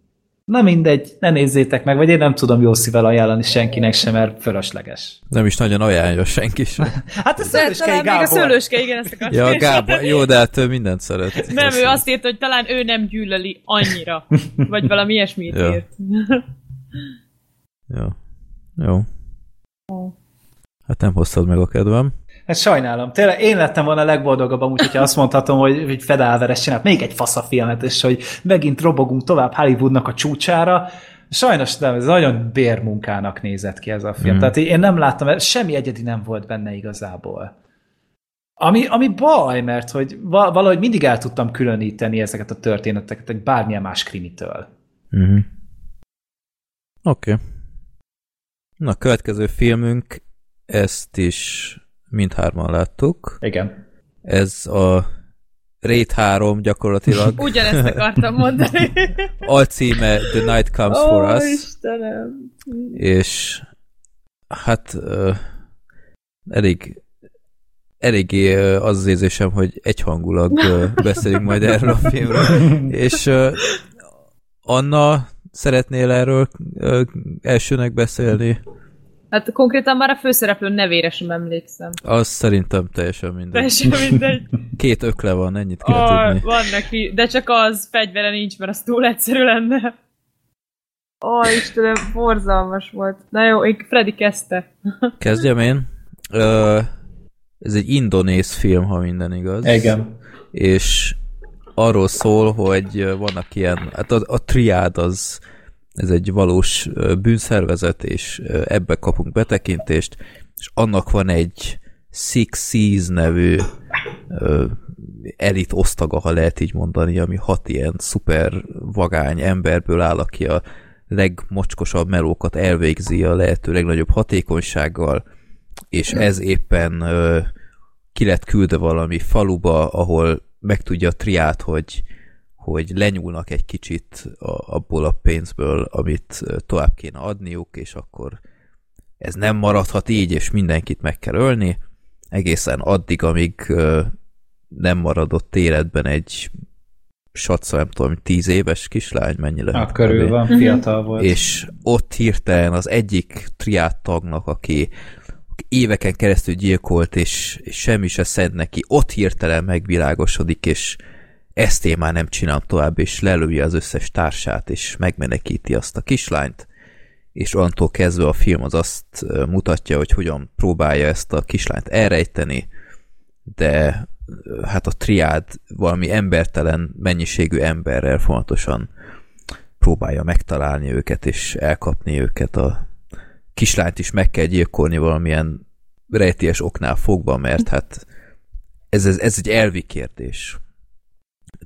Na mindegy, ne nézzétek meg, vagy én nem tudom jó szívvel ajánlani senkinek sem, mert fölösleges. Nem is nagyon ajánlja senki sem. hát a szőlőskei Gábor. Még a szőlőske, igen, ezt akartam. Ja, Gábor, jó, de hát ő mindent szeret. Nem, ő azt írta, hogy talán ő nem gyűlöli annyira. Vagy valami ilyesmit ja. írt. jó. Jó. Hát nem hoztad meg a kedvem. Hát sajnálom. Tényleg én lettem volna a legboldogabb amúgy, hogyha azt mondhatom, hogy, hogy Fed Alvarez csinált még egy fasz a filmet, és hogy megint robogunk tovább Hollywoodnak a csúcsára. Sajnos nem, ez nagyon bérmunkának nézett ki ez a film. Mm. Tehát én nem láttam, semmi egyedi nem volt benne igazából. Ami, ami baj, mert hogy valahogy mindig el tudtam különíteni ezeket a történeteket egy bármilyen más krimitől. Mm-hmm. Oké. Okay. Na, következő filmünk, ezt is mindhárman láttuk. Igen. Ez a Raid 3 gyakorlatilag. Ugyanezt akartam mondani. Alcíme The Night Comes oh, For Us. Istenem. És hát uh, elég eléggé uh, az az érzésem, hogy egyhangulag uh, beszélünk majd erről a filmről. És uh, Anna, szeretnél erről uh, elsőnek beszélni? Hát konkrétan már a főszereplő nevére sem emlékszem. Az szerintem teljesen mindegy. Teljesen mindegy. Két ökle van, ennyit kell oh, tudni. Van neki, de csak az fegyvere nincs, mert az túl egyszerű lenne. Ó, oh, Istenem, borzalmas volt. Na jó, én Freddy kezdte. Kezdjem én. Uh, ez egy indonéz film, ha minden igaz. Igen. És arról szól, hogy vannak ilyen, hát a, a triád az ez egy valós bűnszervezet, és ebbe kapunk betekintést, és annak van egy Six Seas nevű elit osztaga, ha lehet így mondani, ami hat ilyen szuper vagány emberből áll, aki a legmocskosabb melókat elvégzi a lehető legnagyobb hatékonysággal, és ez éppen ki lett küldve valami faluba, ahol megtudja a triát, hogy hogy lenyúlnak egy kicsit a, abból a pénzből, amit tovább kéne adniuk, és akkor ez nem maradhat így, és mindenkit meg kell ölni, egészen addig, amíg nem maradott életben egy satszó, nem tudom, tíz éves kislány, mennyi lehet. Hát körül van, fiatal volt. És ott hirtelen az egyik triát tagnak, aki, aki éveken keresztül gyilkolt, és, és semmi se szed neki, ott hirtelen megvilágosodik, és ezt én már nem csinálom tovább, és lelői az összes társát, és megmenekíti azt a kislányt, és onnantól kezdve a film az azt mutatja, hogy hogyan próbálja ezt a kislányt elrejteni, de hát a triád valami embertelen mennyiségű emberrel fontosan próbálja megtalálni őket, és elkapni őket. A kislányt is meg kell gyilkolni valamilyen rejtélyes oknál fogva, mert hát ez, ez, ez egy elvi kérdés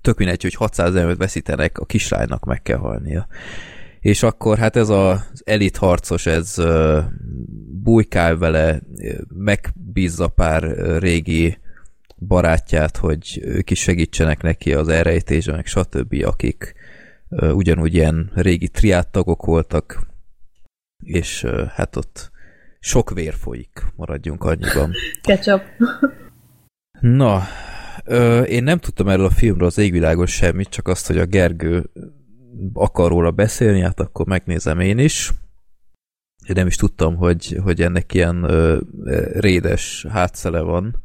tök mindegy, hogy 600 embert veszítenek, a kislánynak meg kell halnia. És akkor hát ez az elit harcos, ez uh, bújkál vele, megbízza pár régi barátját, hogy ők is segítsenek neki az elrejtésben, meg stb., akik uh, ugyanúgy ilyen régi triádtagok voltak, és uh, hát ott sok vér folyik, maradjunk annyiban. Ketchup. Na, Ö, én nem tudtam erről a filmről az égvilágon semmit, csak azt, hogy a Gergő akar róla beszélni, hát akkor megnézem én is. Én nem is tudtam, hogy, hogy ennek ilyen ö, rédes hátszele van.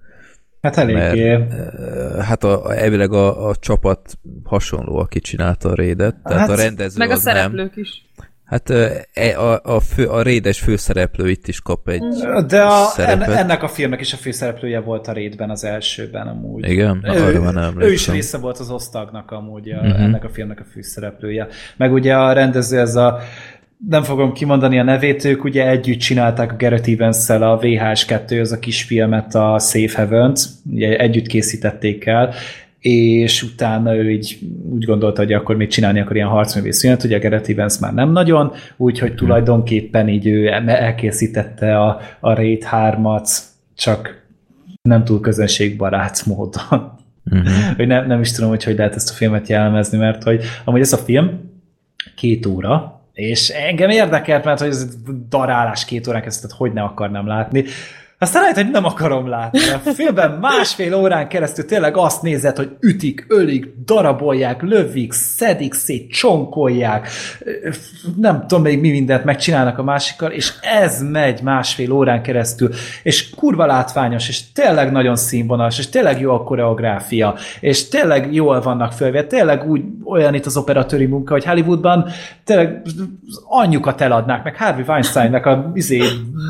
Hát eléggé. Mert, hát a, elvileg a, a csapat hasonló, aki csinálta a rédet. Tehát hát, a rendező meg a az szereplők nem. is. Hát e, a, a, fő, a rédes főszereplő itt is kap egy De a, szerepet. ennek a filmnek is a főszereplője volt a rédben az elsőben amúgy. Igen? Na, ő, arra nem ő is része volt az osztagnak amúgy, a, uh-huh. ennek a filmnek a főszereplője. Meg ugye a rendező ez a nem fogom kimondani a nevét, ők ugye együtt csinálták a Garrett evans a VHS2, az a kisfilmet, a Safe Heavens, ugye együtt készítették el, és utána ő így úgy gondolta, hogy akkor még csinálni akar ilyen harcművész szünet, ugye a Gareth Evans már nem nagyon, úgyhogy tulajdonképpen így ő elkészítette a, a Raid 3-at, csak nem túl közönségbarát módon. Uh-huh. hogy nem, nem is tudom, hogy hogy lehet ezt a filmet jellemezni, mert hogy amúgy ez a film két óra, És engem érdekelt, mert hogy ez darálás két órán kezdett, hogy ne akarnám látni. Aztán lehet, hogy nem akarom látni. A filmben másfél órán keresztül tényleg azt nézed, hogy ütik, ölik, darabolják, lövik, szedik szét, csonkolják, nem tudom még mi mindent megcsinálnak a másikkal, és ez megy másfél órán keresztül, és kurva látványos, és tényleg nagyon színvonalas, és tényleg jó a koreográfia, és tényleg jól vannak fölvéve, tényleg úgy olyan itt az operatőri munka, hogy Hollywoodban tényleg anyjukat eladnák, meg Harvey Weinsteinnek a izé,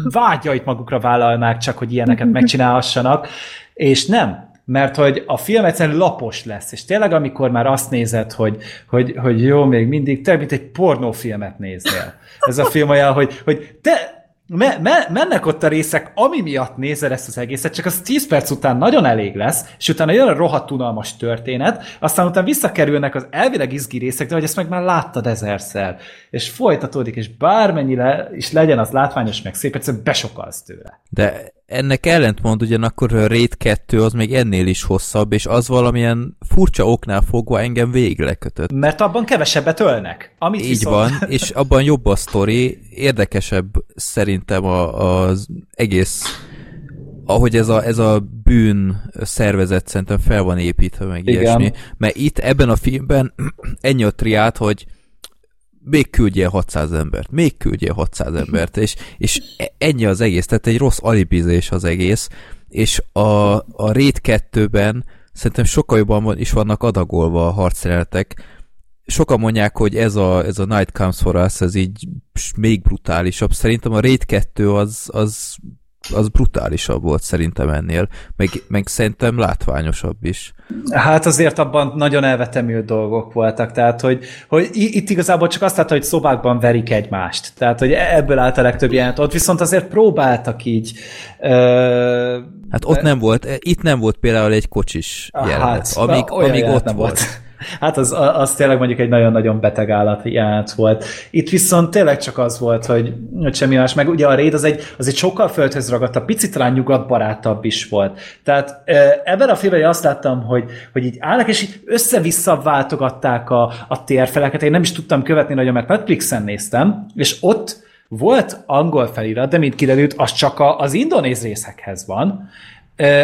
vágyait magukra vállalnák, csak hogy ilyeneket megcsinálhassanak, és nem, mert hogy a film egyszerűen lapos lesz, és tényleg amikor már azt nézed, hogy, hogy, hogy jó, még mindig, te mint egy pornófilmet néznél. Ez a film olyan, hogy, hogy te, me, me, mennek ott a részek, ami miatt nézel ezt az egészet, csak az 10 perc után nagyon elég lesz, és utána jön a rohadt unalmas történet, aztán utána visszakerülnek az elvileg izgi részek, de hogy ezt meg már láttad ezerszer, és folytatódik, és bármennyire is legyen az látványos meg szép, egyszerűen besokalsz tőle. De ennek ellentmond ugyanakkor a Raid 2 az még ennél is hosszabb, és az valamilyen furcsa oknál fogva engem végig lekötött. Mert abban kevesebbet ölnek. Amit Így viszont... van, és abban jobb a sztori, érdekesebb szerintem a, az egész ahogy ez a, ez a bűn szervezet szerintem fel van építve, meg Igen. ilyesmi. Mert itt ebben a filmben ennyi a triát, hogy még küldjél 600 embert, még küldjél 600 embert, és, és ennyi az egész, tehát egy rossz alibizés az egész, és a, a Raid 2-ben szerintem sokkal jobban is vannak adagolva a harcjelenetek. Sokan mondják, hogy ez a, ez a Night Comes For Us, ez így még brutálisabb. Szerintem a Raid 2 az, az, az brutálisabb volt szerintem ennél, meg, meg szerintem látványosabb is. Hát azért abban nagyon elvetemült dolgok voltak, tehát hogy, hogy itt igazából csak azt látta, hogy szobákban verik egymást. Tehát, hogy ebből állt a legtöbb jelenet. Ott viszont azért próbáltak így... Ö, Hát ott nem volt, itt nem volt például egy kocsis jelenet, amíg, olyan amíg jelenet ott nem volt. Hát az, az tényleg mondjuk egy nagyon-nagyon beteg állat jelenet volt. Itt viszont tényleg csak az volt, hogy, hogy semmi más. Meg ugye a Raid az egy, az egy sokkal földhöz ragadtabb, picit talán nyugatbarátabb is volt. Tehát ebben a filmben azt láttam, hogy, hogy így állnak, és így össze-vissza váltogatták a, a térfeleket. Én nem is tudtam követni nagyon, mert Netflixen néztem, és ott volt angol felirat, de mint kiderült, az csak a, az indonéz részekhez van.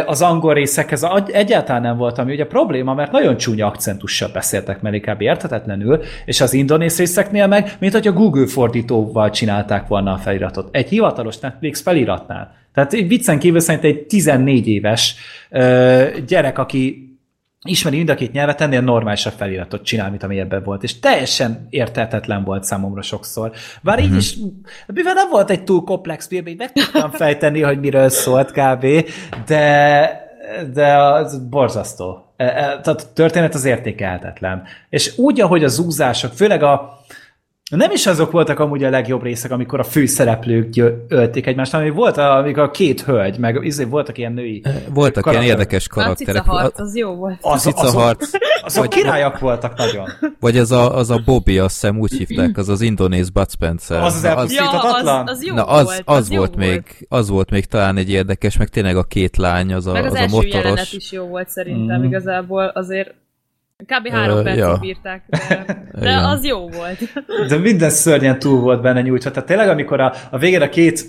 Az angol részekhez egyáltalán nem volt, ami ugye probléma, mert nagyon csúnya akcentussal beszéltek meg, inkább érthetetlenül, és az indonéz részeknél meg, mint hogy a Google fordítóval csinálták volna a feliratot. Egy hivatalos Netflix feliratnál. Tehát viccen kívül szerint egy 14 éves ö, gyerek, aki ismeri mind a két nyelvet, ennél normálisabb feliratot csinál, mint ami ebben volt. És teljesen értehetetlen volt számomra sokszor. Bár így is, mivel nem volt egy túl komplex film, így meg tudtam fejteni, hogy miről szólt kb. De, de az borzasztó. E- e- Tehát a történet az értékelhetetlen. És úgy, ahogy a zúzások, főleg a nem is azok voltak amúgy a legjobb részek, amikor a főszereplők ölték egymást, hanem volt, a- amikor a két hölgy, meg izé voltak ilyen női Voltak ilyen karakterek. érdekes A karakterek. cica harc, az jó volt. Az, cica azok, harc. azok királyak voltak nagyon. Vagy az a, az a Bobby, azt hiszem úgy hívták, az az indonéz Bud Spencer. Az az Na, elpusztít- Ja, az, az jó na, az, volt. az, jó volt még, az volt még talán egy érdekes, meg tényleg a két lány, az a, Meg az, az a első jelenet motoros. is jó volt szerintem, Mm. igazából azért kb. három Ö, percig ja. bírták, de, de az jó volt. De minden szörnyen túl volt benne nyújtva. Tehát tényleg, amikor a, a végén a két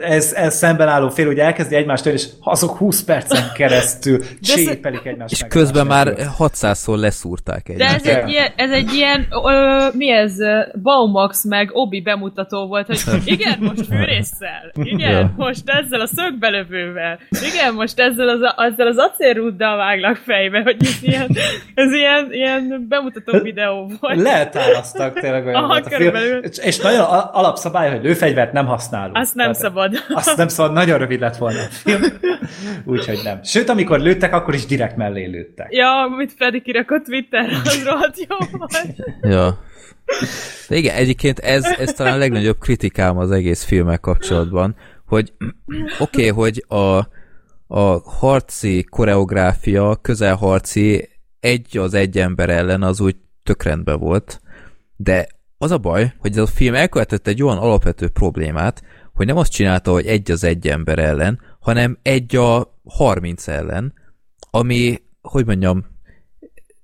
ez, ez szemben álló fél ugye elkezdi egymást és azok 20 percen keresztül csépelik egymást. És meg közben már nélkül. 600-szor leszúrták De egymást. ez Igen. egy ilyen, ez egy ilyen ö, mi ez, Baumax meg Obi bemutató volt, hogy igen, most fűrészsel, igen, Ja. most ezzel a szögbelövővel, igen, most ezzel az, ezzel az acélrúddal váglak fejbe, hogy ez ilyen, ez ilyen, ilyen bemutató videó volt. Leltárasztak tényleg olyan Aha, volt a film. körülbelül. És, és nagyon alapszabály, hogy lőfegyvert nem használunk. Azt nem Tehát szabad. Azt nem szabad, nagyon rövid lett volna a film. Úgyhogy nem. Sőt, amikor lőttek, akkor is direkt mellé lőttek. Ja, amit Freddy kirakott Twitterre, az rohadt jó volt. Ja. De igen, egyébként ez, ez talán a legnagyobb kritikám az egész filmmel kapcsolatban, hogy oké, okay, hogy a, a harci koreográfia, közelharci egy az egy ember ellen az úgy tök rendben volt, de az a baj, hogy ez a film elkövetett egy olyan alapvető problémát, hogy nem azt csinálta, hogy egy az egy ember ellen, hanem egy a 30 ellen, ami, hogy mondjam,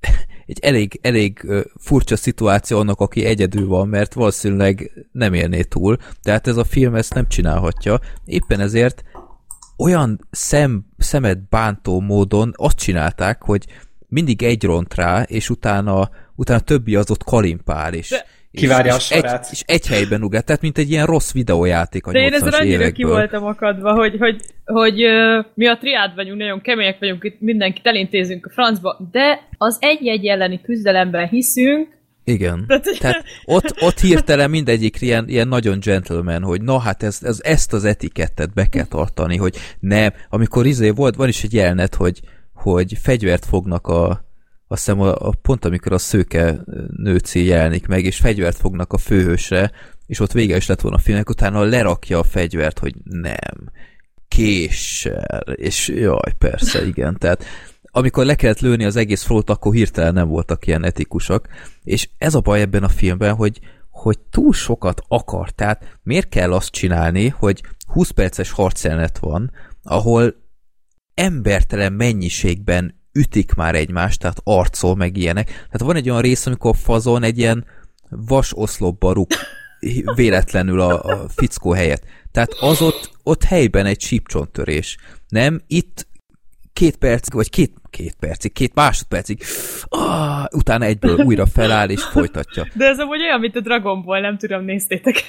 egy elég, elég furcsa szituáció annak, aki egyedül van, mert valószínűleg nem élné túl, tehát ez a film ezt nem csinálhatja. Éppen ezért olyan szem, szemet bántó módon azt csinálták, hogy mindig egy ront rá, és utána, utána többi az ott kalimpál, és, De- és, Kivárja a és, egy, sorát. és egy helyben ugrál, tehát mint egy ilyen rossz videójáték a De én 80-as ezzel annyira ki évekből. voltam akadva, hogy, hogy, hogy ö, mi a triád vagyunk, nagyon kemények vagyunk, itt mindenkit elintézünk a francba, de az egy-egy elleni küzdelemben hiszünk, Igen. Tehát- Tehát ott, ott hirtelen mindegyik ilyen, ilyen nagyon gentleman, hogy na hát ez, ez, ezt az etikettet be kell tartani, hogy nem, amikor izé volt, van is egy jelenet, hogy, hogy fegyvert fognak a, azt hiszem a, a, pont amikor a szőke nőci jelenik meg, és fegyvert fognak a főhősre, és ott vége is lett volna a filmnek, utána lerakja a fegyvert, hogy nem, késsel, és jaj, persze, igen, tehát amikor le kellett lőni az egész flót, akkor hirtelen nem voltak ilyen etikusak, és ez a baj ebben a filmben, hogy, hogy túl sokat akar, tehát miért kell azt csinálni, hogy 20 perces harcjelenet van, ahol embertelen mennyiségben ütik már egymást, tehát arcol meg ilyenek. Tehát van egy olyan rész, amikor a fazon egy ilyen vas oszlopba rúg véletlenül a, a fickó helyett. Tehát az ott, ott helyben egy sípcsontörés. Nem, itt két percig, vagy két, két percig, két másodpercig, ah, utána egyből újra feláll és folytatja. de ez amúgy olyan, mint a Dragon Ball, nem tudom, néztétek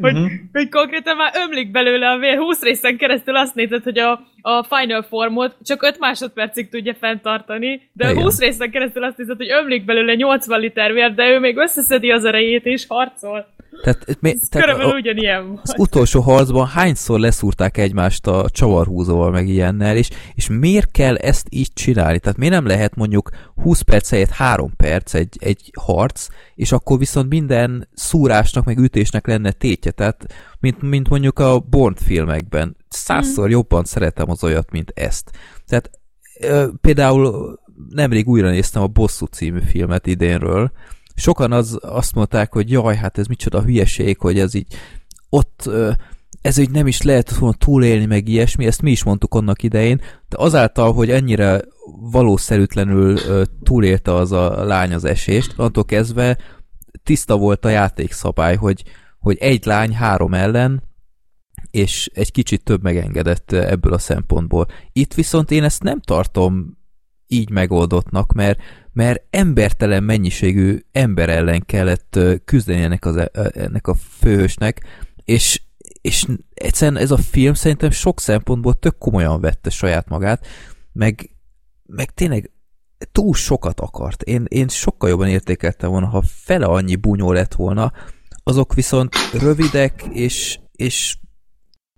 hogy, Mhm. hogy konkrétan már ömlik belőle a vér, 20 részen keresztül azt nézed, hogy a, a Final Formot csak 5 másodpercig tudja fenntartani, de Igen. 20 részen keresztül azt nézed, hogy ömlik belőle 80 liter vér, de ő még összeszedi az erejét és harcol. Tehát, mi, Ez tehát körülbelül a, ugyanilyen volt. az utolsó harcban hányszor leszúrták egymást a csavarhúzóval meg ilyennel, és, és miért kell ezt így csinálni? Tehát miért nem lehet mondjuk 20 perc helyett 3 perc egy, egy harc, és akkor viszont minden szúrásnak meg ütésnek lenne tétje, tehát mint, mint mondjuk a Bond filmekben. Százszor jobban szeretem az olyat, mint ezt. Tehát ö, például nemrég újra néztem a Bosszú című filmet idénről, sokan az, azt mondták, hogy jaj, hát ez micsoda hülyeség, hogy ez így ott ö, ez így nem is lehet volna túlélni, meg ilyesmi, ezt mi is mondtuk annak idején, de azáltal, hogy ennyire valószerűtlenül túlélte az a lány az esést, attól kezdve tiszta volt a játékszabály, hogy, hogy egy lány három ellen, és egy kicsit több megengedett ebből a szempontból. Itt viszont én ezt nem tartom így megoldottnak, mert, mert embertelen mennyiségű ember ellen kellett küzdeni ennek, az, ö, ennek a főhősnek, és, és egyszerűen ez a film szerintem sok szempontból tök komolyan vette saját magát, meg, meg tényleg túl sokat akart. Én, én sokkal jobban értékeltem volna, ha fele annyi bunyó lett volna, azok viszont rövidek, és, és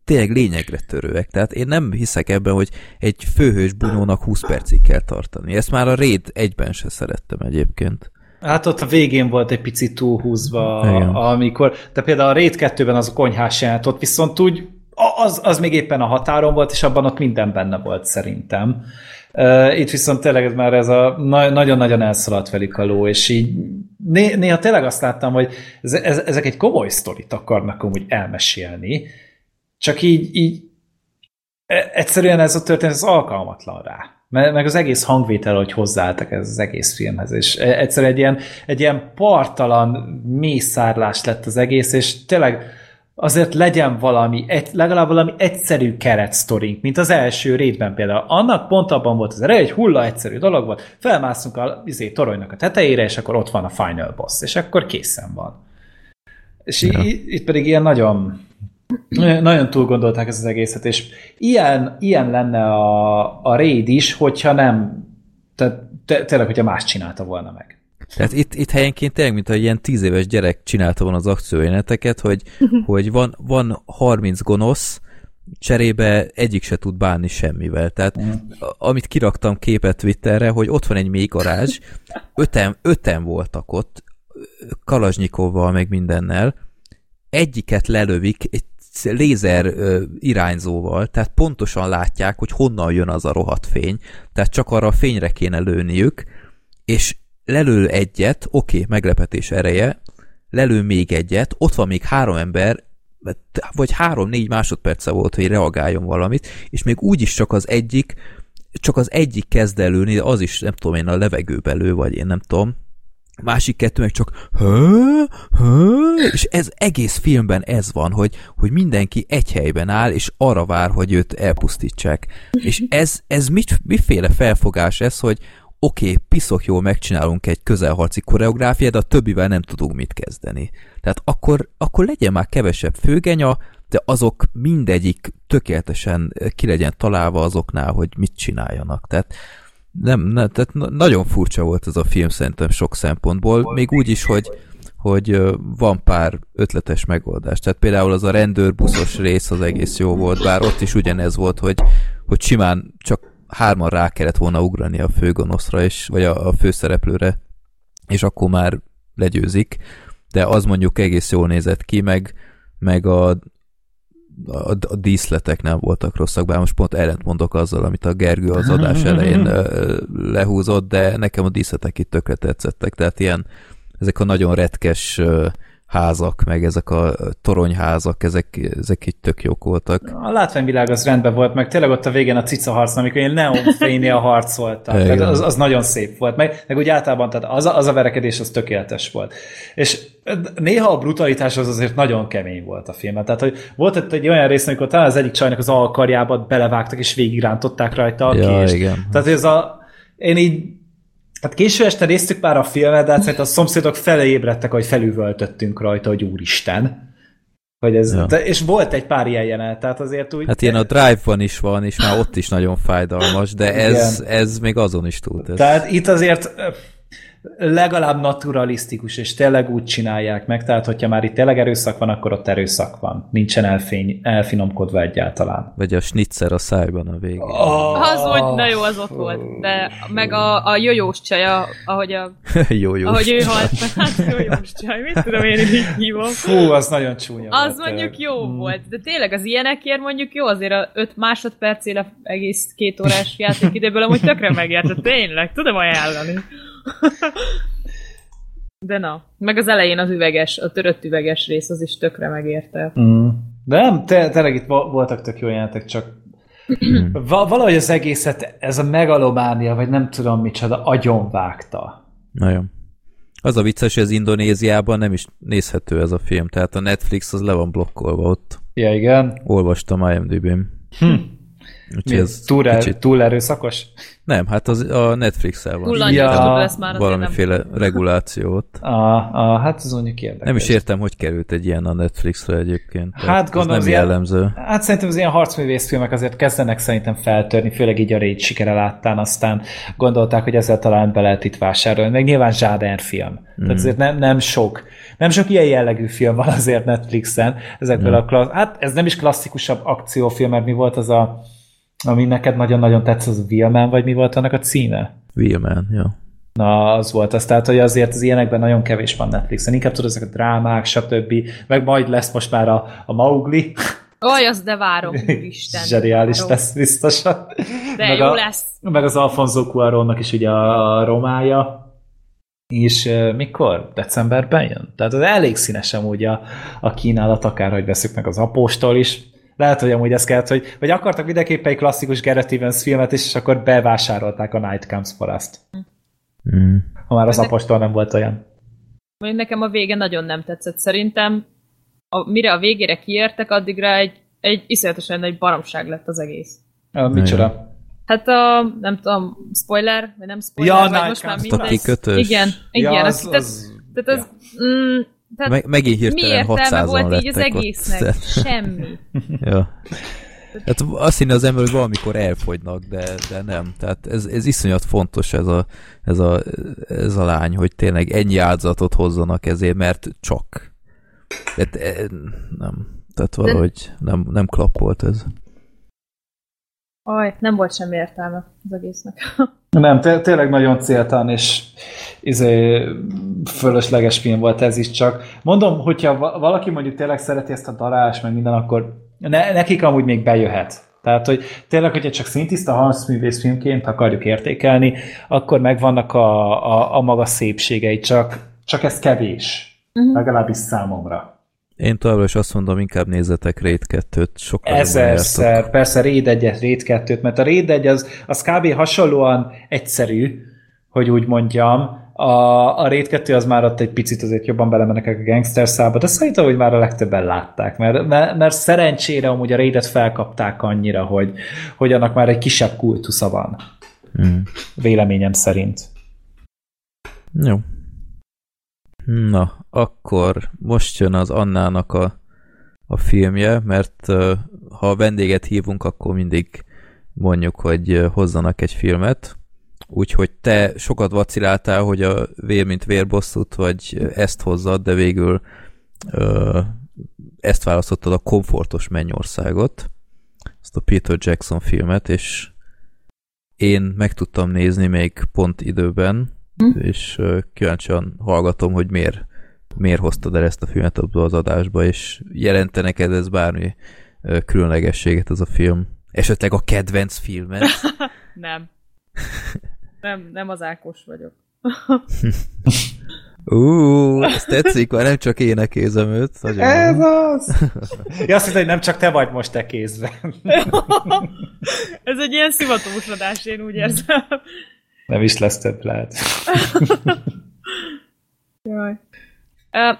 tényleg lényegre törőek. Tehát én nem hiszek ebben, hogy egy főhős bunyónak 20 percig kell tartani. Ezt már a Raid egyben se szerettem egyébként. Hát ott a végén volt egy picit túlhúzva, Igen. amikor, de például a Raid 2-ben az a konyhás jelent, ott viszont úgy, az, az még éppen a határon volt, és abban ott minden benne volt szerintem. Uh, itt viszont tényleg már ez a na- nagyon-nagyon elszaladt velük a ló, és így né- néha tényleg azt láttam, hogy ez, ez, ezek egy komoly sztorit akarnak amúgy elmesélni, csak így, így e- egyszerűen ez a történet az alkalmatlan rá. Me- Meg az egész hangvétel, hogy hozzáálltak ez az egész filmhez, és e- egyszerűen egy ilyen, egy ilyen partalan mészárlás lett az egész, és tényleg azért legyen valami, egy, legalább valami egyszerű keretsztorink, mint az első rétben például. Annak pont abban volt az ereje, egy hulla egyszerű dolog volt, felmászunk a izé, toronynak a tetejére, és akkor ott van a final boss, és akkor készen van. És Ja. itt pedig ilyen nagyon nagyon túl gondolták ezt az egészet, és ilyen, ilyen lenne a, a raid is, hogyha nem, tehát te, tényleg, hogyha más csinálta volna meg. Tehát itt, itt helyenként tényleg, mint egy ilyen tíz éves gyerek csinálta volna az akciójeleneteket, hogy, hogy van, van 30 gonosz, cserébe egyik se tud bánni semmivel. Tehát a- amit kiraktam képet Twitterre, hogy ott van egy mély garázs, öten, öten voltak ott, Kalazsnyikovval meg mindennel, egyiket lelövik egy lézer ö, irányzóval, tehát pontosan látják, hogy honnan jön az a rohadt fény, tehát csak arra a fényre kéne lőniük, és lelő egyet, oké, okay, meglepetés ereje, lelő még egyet, ott van még három ember, vagy három-négy másodperce volt, hogy reagáljon valamit, és még úgy is csak az egyik csak az egyik kezd előni, az is nem tudom én a levegőbe lő, vagy én nem tudom, másik kettő meg csak hö, hö, és ez egész filmben ez van, hogy, hogy mindenki egy helyben áll, és arra vár, hogy őt elpusztítsák. És ez, ez mit, miféle felfogás ez, hogy oké, okay, piszok jól megcsinálunk egy közelharci koreográfiát, de a többivel nem tudunk mit kezdeni. Tehát akkor, akkor legyen már kevesebb főgenya, de azok mindegyik tökéletesen ki legyen találva azoknál, hogy mit csináljanak. Tehát nem, nem tehát nagyon furcsa volt ez a film szerintem sok szempontból, még úgy is, hogy, hogy van pár ötletes megoldás. Tehát például az a rendőrbuszos rész az egész jó volt, bár ott is ugyanez volt, hogy, hogy simán csak hárman rá kellett volna ugrani a főgonoszra, és, vagy a, a főszereplőre, és akkor már legyőzik, de az mondjuk egész jól nézett ki, meg, meg a, a, a díszletek nem voltak rosszak, bár most pont ellent mondok azzal, amit a Gergő az adás elején lehúzott, de nekem a díszletek itt tökre tetszettek, tehát ilyen ezek a nagyon retkes házak, meg ezek a toronyházak, ezek, ezek itt tök jók voltak. A látványvilág az rendben volt, meg tényleg ott a végén a cica harc, amikor én neonfénynél harcoltam. tehát az, az, nagyon szép volt. Meg, meg úgy általában tehát az, a, az a verekedés az tökéletes volt. És néha a brutalitás az azért nagyon kemény volt a filmben. Tehát, hogy volt ott egy olyan rész, amikor talán az egyik csajnak az alkarjába belevágtak, és végigrántották rajta a ja, kést. Igen. Tehát ez a, én így Hát késő este néztük már a filmet, de hát szerintem a szomszédok fele ébredtek, hogy felüvöltöttünk rajta, hogy úristen. Hogy ez, ja. de, és volt egy pár ilyen jelenet, tehát azért úgy... Hát ilyen a Drive-ban is van, és már ott is nagyon fájdalmas, de ez, ez még azon is túl. Ez. Tehát itt azért legalább naturalisztikus, és tényleg úgy csinálják meg, tehát hogyha már itt tényleg erőszak van, akkor ott erőszak van. Nincsen elfény, elfinomkodva egyáltalán. Vagy a snitzer a szájban a végén. Oh, az volt, na jó, az ott volt. De meg a, a jojós csaja, ahogy a... jojós Ahogy ő halt, hát jojós csaj, mit tudom én így hívom. Fú, az nagyon csúnya Az volt, mondjuk jó mm. volt, de tényleg az ilyenekért mondjuk jó, azért a 5 másodpercére egész két órás játékidőből amúgy tökre megjárt, tényleg, tudom ajánlani. De na, meg az elején az üveges, a törött üveges rész, az is tökre megérte. Mm. De nem, te, tényleg itt voltak tök jó jelentek, csak valahogy az egészet, ez a megalománia, vagy nem tudom micsoda, agyon vágta. Nagyon. Az a vicces, hogy az Indonéziában nem is nézhető ez a film, tehát a Netflix az le van blokkolva ott. Ja, igen. Olvastam IMDb-n. Hm. Úgyhogy ez túl, el, kicsit... túl erőszakos? Nem, hát az a Netflix-el van. Túl ja. lesz már Valamiféle nem. regulációt. A, a, hát az mondjuk érdekes. Nem is értem, hogy került egy ilyen a Netflixre egyébként. Hát gondolom, nem jellemző. Hát szerintem az ilyen harcművészfilmek azért kezdenek szerintem feltörni, főleg így a Rage sikere láttán, aztán gondolták, hogy ezzel talán be lehet itt vásárolni. Meg nyilván zsáder film. Mm. Tehát azért nem, nem sok. Nem sok ilyen jellegű film van azért Netflixen. Ezekből mm. a klassz... Hát ez nem is klasszikusabb akciófilm, mert mi volt az a ami neked nagyon-nagyon tetsz, az Wheelman, vagy mi volt annak a címe? Wheelman, jó. Na, az volt az. Tehát, hogy azért az ilyenekben nagyon kevés van Netflixen. Inkább tudod, ezek a drámák, stb. Meg majd lesz most már a, a Maugli. Oj, az de várom, Isten. Zseniális lesz biztosan. De meg jó a, lesz. Meg az Alfonso Cuarónnak is ugye a, a romája. És uh, mikor? Decemberben jön? Tehát az elég színes úgy a, a kínálat, akár hogy veszük meg az apóstól is. Lehet, hogy amúgy ez kellett, hogy vagy akartak mindenképpen egy klasszikus Gareth Evans filmet is, és akkor bevásárolták a Night Comes for Us-t. Mm. Ha már az apostol nem volt olyan. Mondjuk nekem a vége nagyon nem tetszett. Szerintem a, mire a végére kiértek, addigra egy, egy iszonyatosan egy baromság lett az egész. A, micsoda? Hát a, nem tudom, spoiler, vagy nem spoiler, ja, vagy most már minden. Igen, igen. Ja, az, az, az, tehát az, ja. mm, tehát Meg, megint hirtelen 600 volt így az egésznek? Ott. Semmi. ja. Hát azt hinni az ember, hogy valamikor elfogynak, de, de nem. Tehát ez, ez iszonyat fontos ez a, ez, a, ez a lány, hogy tényleg ennyi áldozatot hozzanak ezért, mert csak. Tehát, e, nem. Tehát valahogy nem, nem klappolt ez. Aj, nem volt semmi értelme az egésznek. Nem, tényleg nagyon céltan, és izé, fölösleges film volt ez is csak. Mondom, hogyha valaki mondjuk tényleg szereti ezt a darás, meg minden, akkor ne, nekik amúgy még bejöhet. Tehát, hogy tényleg, hogyha csak szintiszta harcművész filmként akarjuk értékelni, akkor megvannak a, a, a maga szépségei, csak, csak ez kevés. Uh-huh. Legalábbis számomra. Én továbbra is azt mondom, inkább nézzetek Raid 2-t, sokkal Ezerszer, persze Raid 1-et, Raid 2-t, mert a Raid 1 az, az kb. hasonlóan egyszerű, hogy úgy mondjam, a, a Raid 2 az már ott egy picit azért jobban belemennek a gangster szába, de szerintem, hogy már a legtöbben látták, mert, mert, mert szerencsére amúgy a Raidet felkapták annyira, hogy, hogy annak már egy kisebb kultusza van, Hmm. véleményem szerint. Jó. Na, akkor most jön az Annának a, a filmje, mert ha vendéget hívunk, akkor mindig mondjuk, hogy hozzanak egy filmet. Úgyhogy te sokat vaciláltál, hogy a vér mint vérbosszút, vagy ezt hozzad, de végül uh, ezt választottad a komfortos mennyországot, ezt a Peter Jackson filmet, és én meg tudtam nézni még pont időben, és ö, kíváncsian hallgatom, hogy miért, miért hoztad el ezt a filmet abba az adásba, és jelente neked ez bármi különlegességet ez a film? Esetleg a kedvenc filmet? Nem. Nem, nem az Ákos vagyok. Ú, ez tetszik, már nem csak énekézem őt. Nagyon Ez az! Ja, azt hiszem, hogy nem csak te vagy most te kézben. Ez egy ilyen szivatósodás, én úgy érzem. Nem is lesz több lehet. Jaj.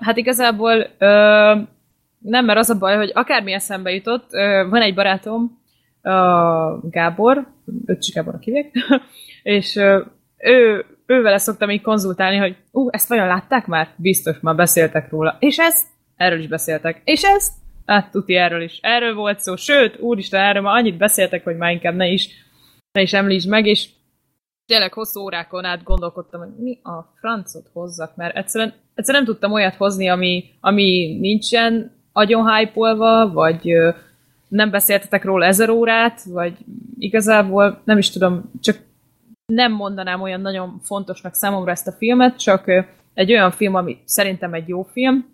Hát igazából ö, nem, mert az a baj, hogy akármi eszembe jutott, van egy barátom, a Gábor, őt Gábornak hívják, és ö, ő, ővele szoktam így konzultálni, hogy ú, ezt vajon látták már? Biztos már beszéltek róla. És ezt? Erről is beszéltek. És ezt? Hát tuti erről is. Erről volt szó. Sőt, úristen, erről már annyit beszéltek, hogy már inkább ne is, ne is említsd meg, és tényleg hosszú órákon át gondolkodtam, hogy mi a francot hozzak, mert egyszerűen, egyszerűen nem tudtam olyat hozni, ami, ami nincsen agyon hype vagy nem beszéltetek róla ezer órát, vagy igazából nem is tudom, csak nem mondanám olyan nagyon fontosnak számomra ezt a filmet, csak egy olyan film, ami szerintem egy jó film,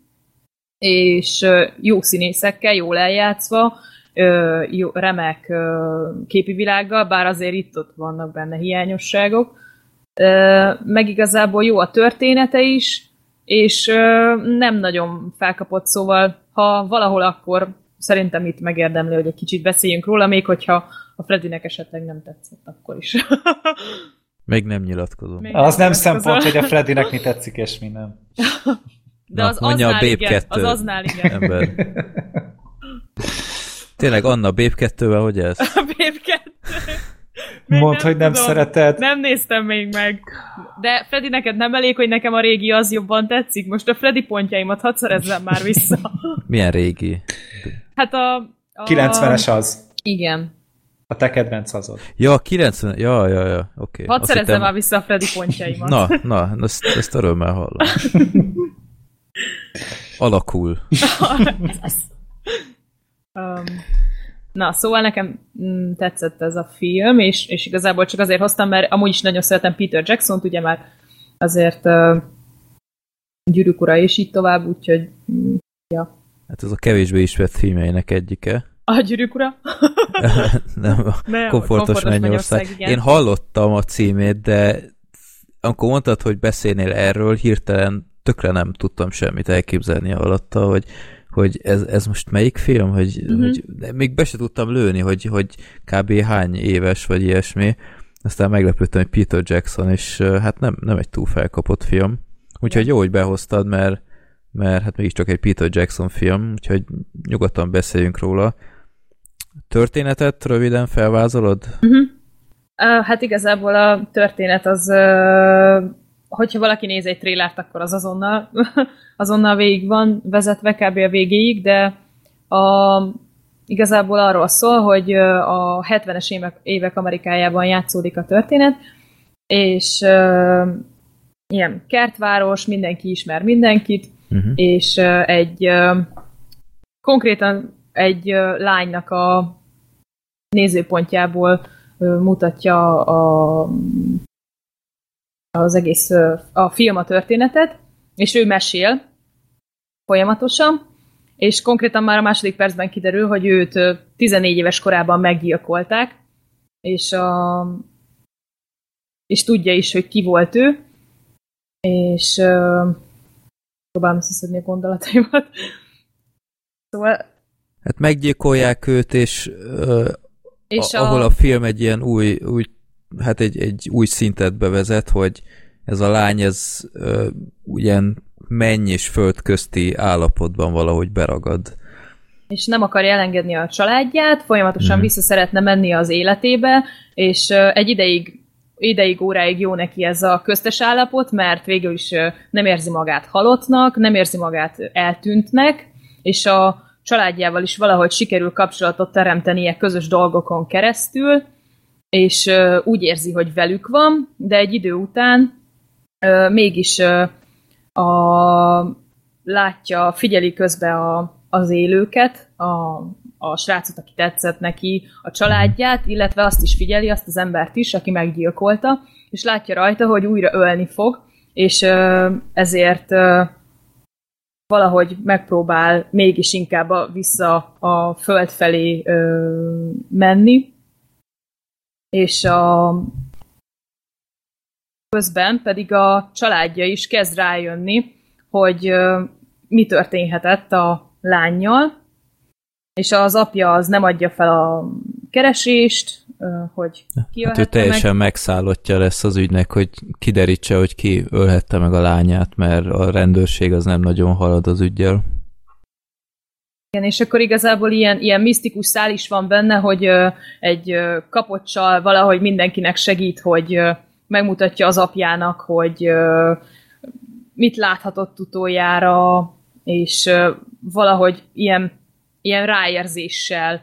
és jó színészekkel, jól eljátszva, ö, jó, remek ö, képi világgal, bár azért itt-ott vannak benne hiányosságok. Ö, meg igazából jó a története is, és ö, nem nagyon felkapott, szóval ha valahol akkor szerintem itt megérdemli, hogy egy kicsit beszéljünk róla, még hogyha a Fredinek esetleg nem tetszett, akkor is. Még nem nyilatkozom. Még Az nem szempont, hogy a Fredinek mi tetszik, és mi nem. De Na, az mondja a aznál Babe igen, 2 az aznál igen. ember. Tényleg Anna Babe 2-vel hogy ez? A Babe 2. Még Mondd, hogy nem tudom. szereted. Nem néztem még meg. De Freddy, neked nem elég, hogy nekem a régi az jobban tetszik? Most a Freddy pontjaimat hadd szerezzem már vissza. Milyen régi? Hát a... a 90-es az. Igen. A te kedvenc azod. Ja, 90, ja, ja, ja, oké. Hadd Azt szerezzem hittem- már vissza a Freddy pontjaimat. Na, na, ezt, ezt örömmel hallom. Alakul. Um, na, szóval nekem mm, tetszett ez a film, és, és igazából csak azért hoztam, mert amúgy is nagyon szeretem Peter Jackson-t, ugye már azért uh, gyűrűk ura és így tovább, úgyhogy mm, ja. Hát ez a kevésbé ismert filmjeinek egyike. A gyűrűk ura? Nem, a Nem, komfortos Komfortos mennyország. Én hallottam a címét, de amikor mondtad, hogy beszélnél erről, hirtelen tökre nem tudtam semmit elképzelni alatta, hogy, hogy ez, ez most melyik film, hogy, uh-huh. hogy még be se tudtam lőni, hogy, hogy kb. hány éves, vagy ilyesmi. Aztán meglepődtem, hogy Peter Jackson, és hát nem, nem egy túl felkapott film. Úgyhogy jó, hogy behoztad, mert, mert hát mégiscsak egy Peter Jackson film, úgyhogy nyugodtan beszéljünk róla. Történetet röviden felvázolod? Uh, hát igazából a történet az, uh, hogyha valaki néz egy trélert, akkor az azonnal, azonnal végig van vezetve kb. a végéig, de a, igazából arról szól, hogy a 70-es évek, évek Amerikájában játszódik a történet, és uh, ilyen kertváros, mindenki ismer mindenkit, Uh-huh. és uh, egy uh, konkrétan egy uh, lánynak a nézőpontjából uh, mutatja a, az egész uh, a film a történetet, és ő mesél folyamatosan, és konkrétan már a második percben kiderül, hogy őt uh, 14 éves korában meggyilkolták, és, a, és tudja is, hogy ki volt ő, és uh, próbálom összeszedni a gondolataimat. Szóval, Hát meggyilkolják őt, és, ö, és a, ahol a film egy ilyen új, új hát egy, egy új szintet bevezet, hogy ez a lány, ez ö, ilyen menny és föld közti állapotban valahogy beragad. és nem akarja elengedni a családját, folyamatosan Mhm. vissza szeretne menni az életébe, és ö, egy ideig, ideig, óráig jó neki ez a köztes állapot, mert végül is nem érzi magát halottnak, nem érzi magát eltűntnek, és a családjával is valahogy sikerül kapcsolatot teremtenie közös dolgokon keresztül, és úgy érzi, hogy velük van, de egy idő után mégis a, látja, figyeli közbe a, az élőket, a, a srácot, aki tetszett neki, a családját, illetve azt is figyeli, azt az embert is, aki meggyilkolta, és látja rajta, hogy újra ölni fog, és ezért valahogy megpróbál mégis inkább a, vissza a föld felé menni, és a közben pedig a családja is kezd rájönni, hogy mi történhetett a lányjal, és az apja az nem adja fel a keresést, hogy Hát ő kiölhette meg. teljesen megszállottja lesz az ügynek, hogy kiderítse, hogy ki ölhette meg a lányát, mert a rendőrség az nem nagyon halad az ügyjel. Igen, és akkor igazából ilyen, ilyen misztikus szál is van benne, hogy egy ö, kapocsal valahogy mindenkinek segít, hogy megmutatja az apjának, hogy mit láthatott utoljára, és valahogy ilyen, ilyen ráérzéssel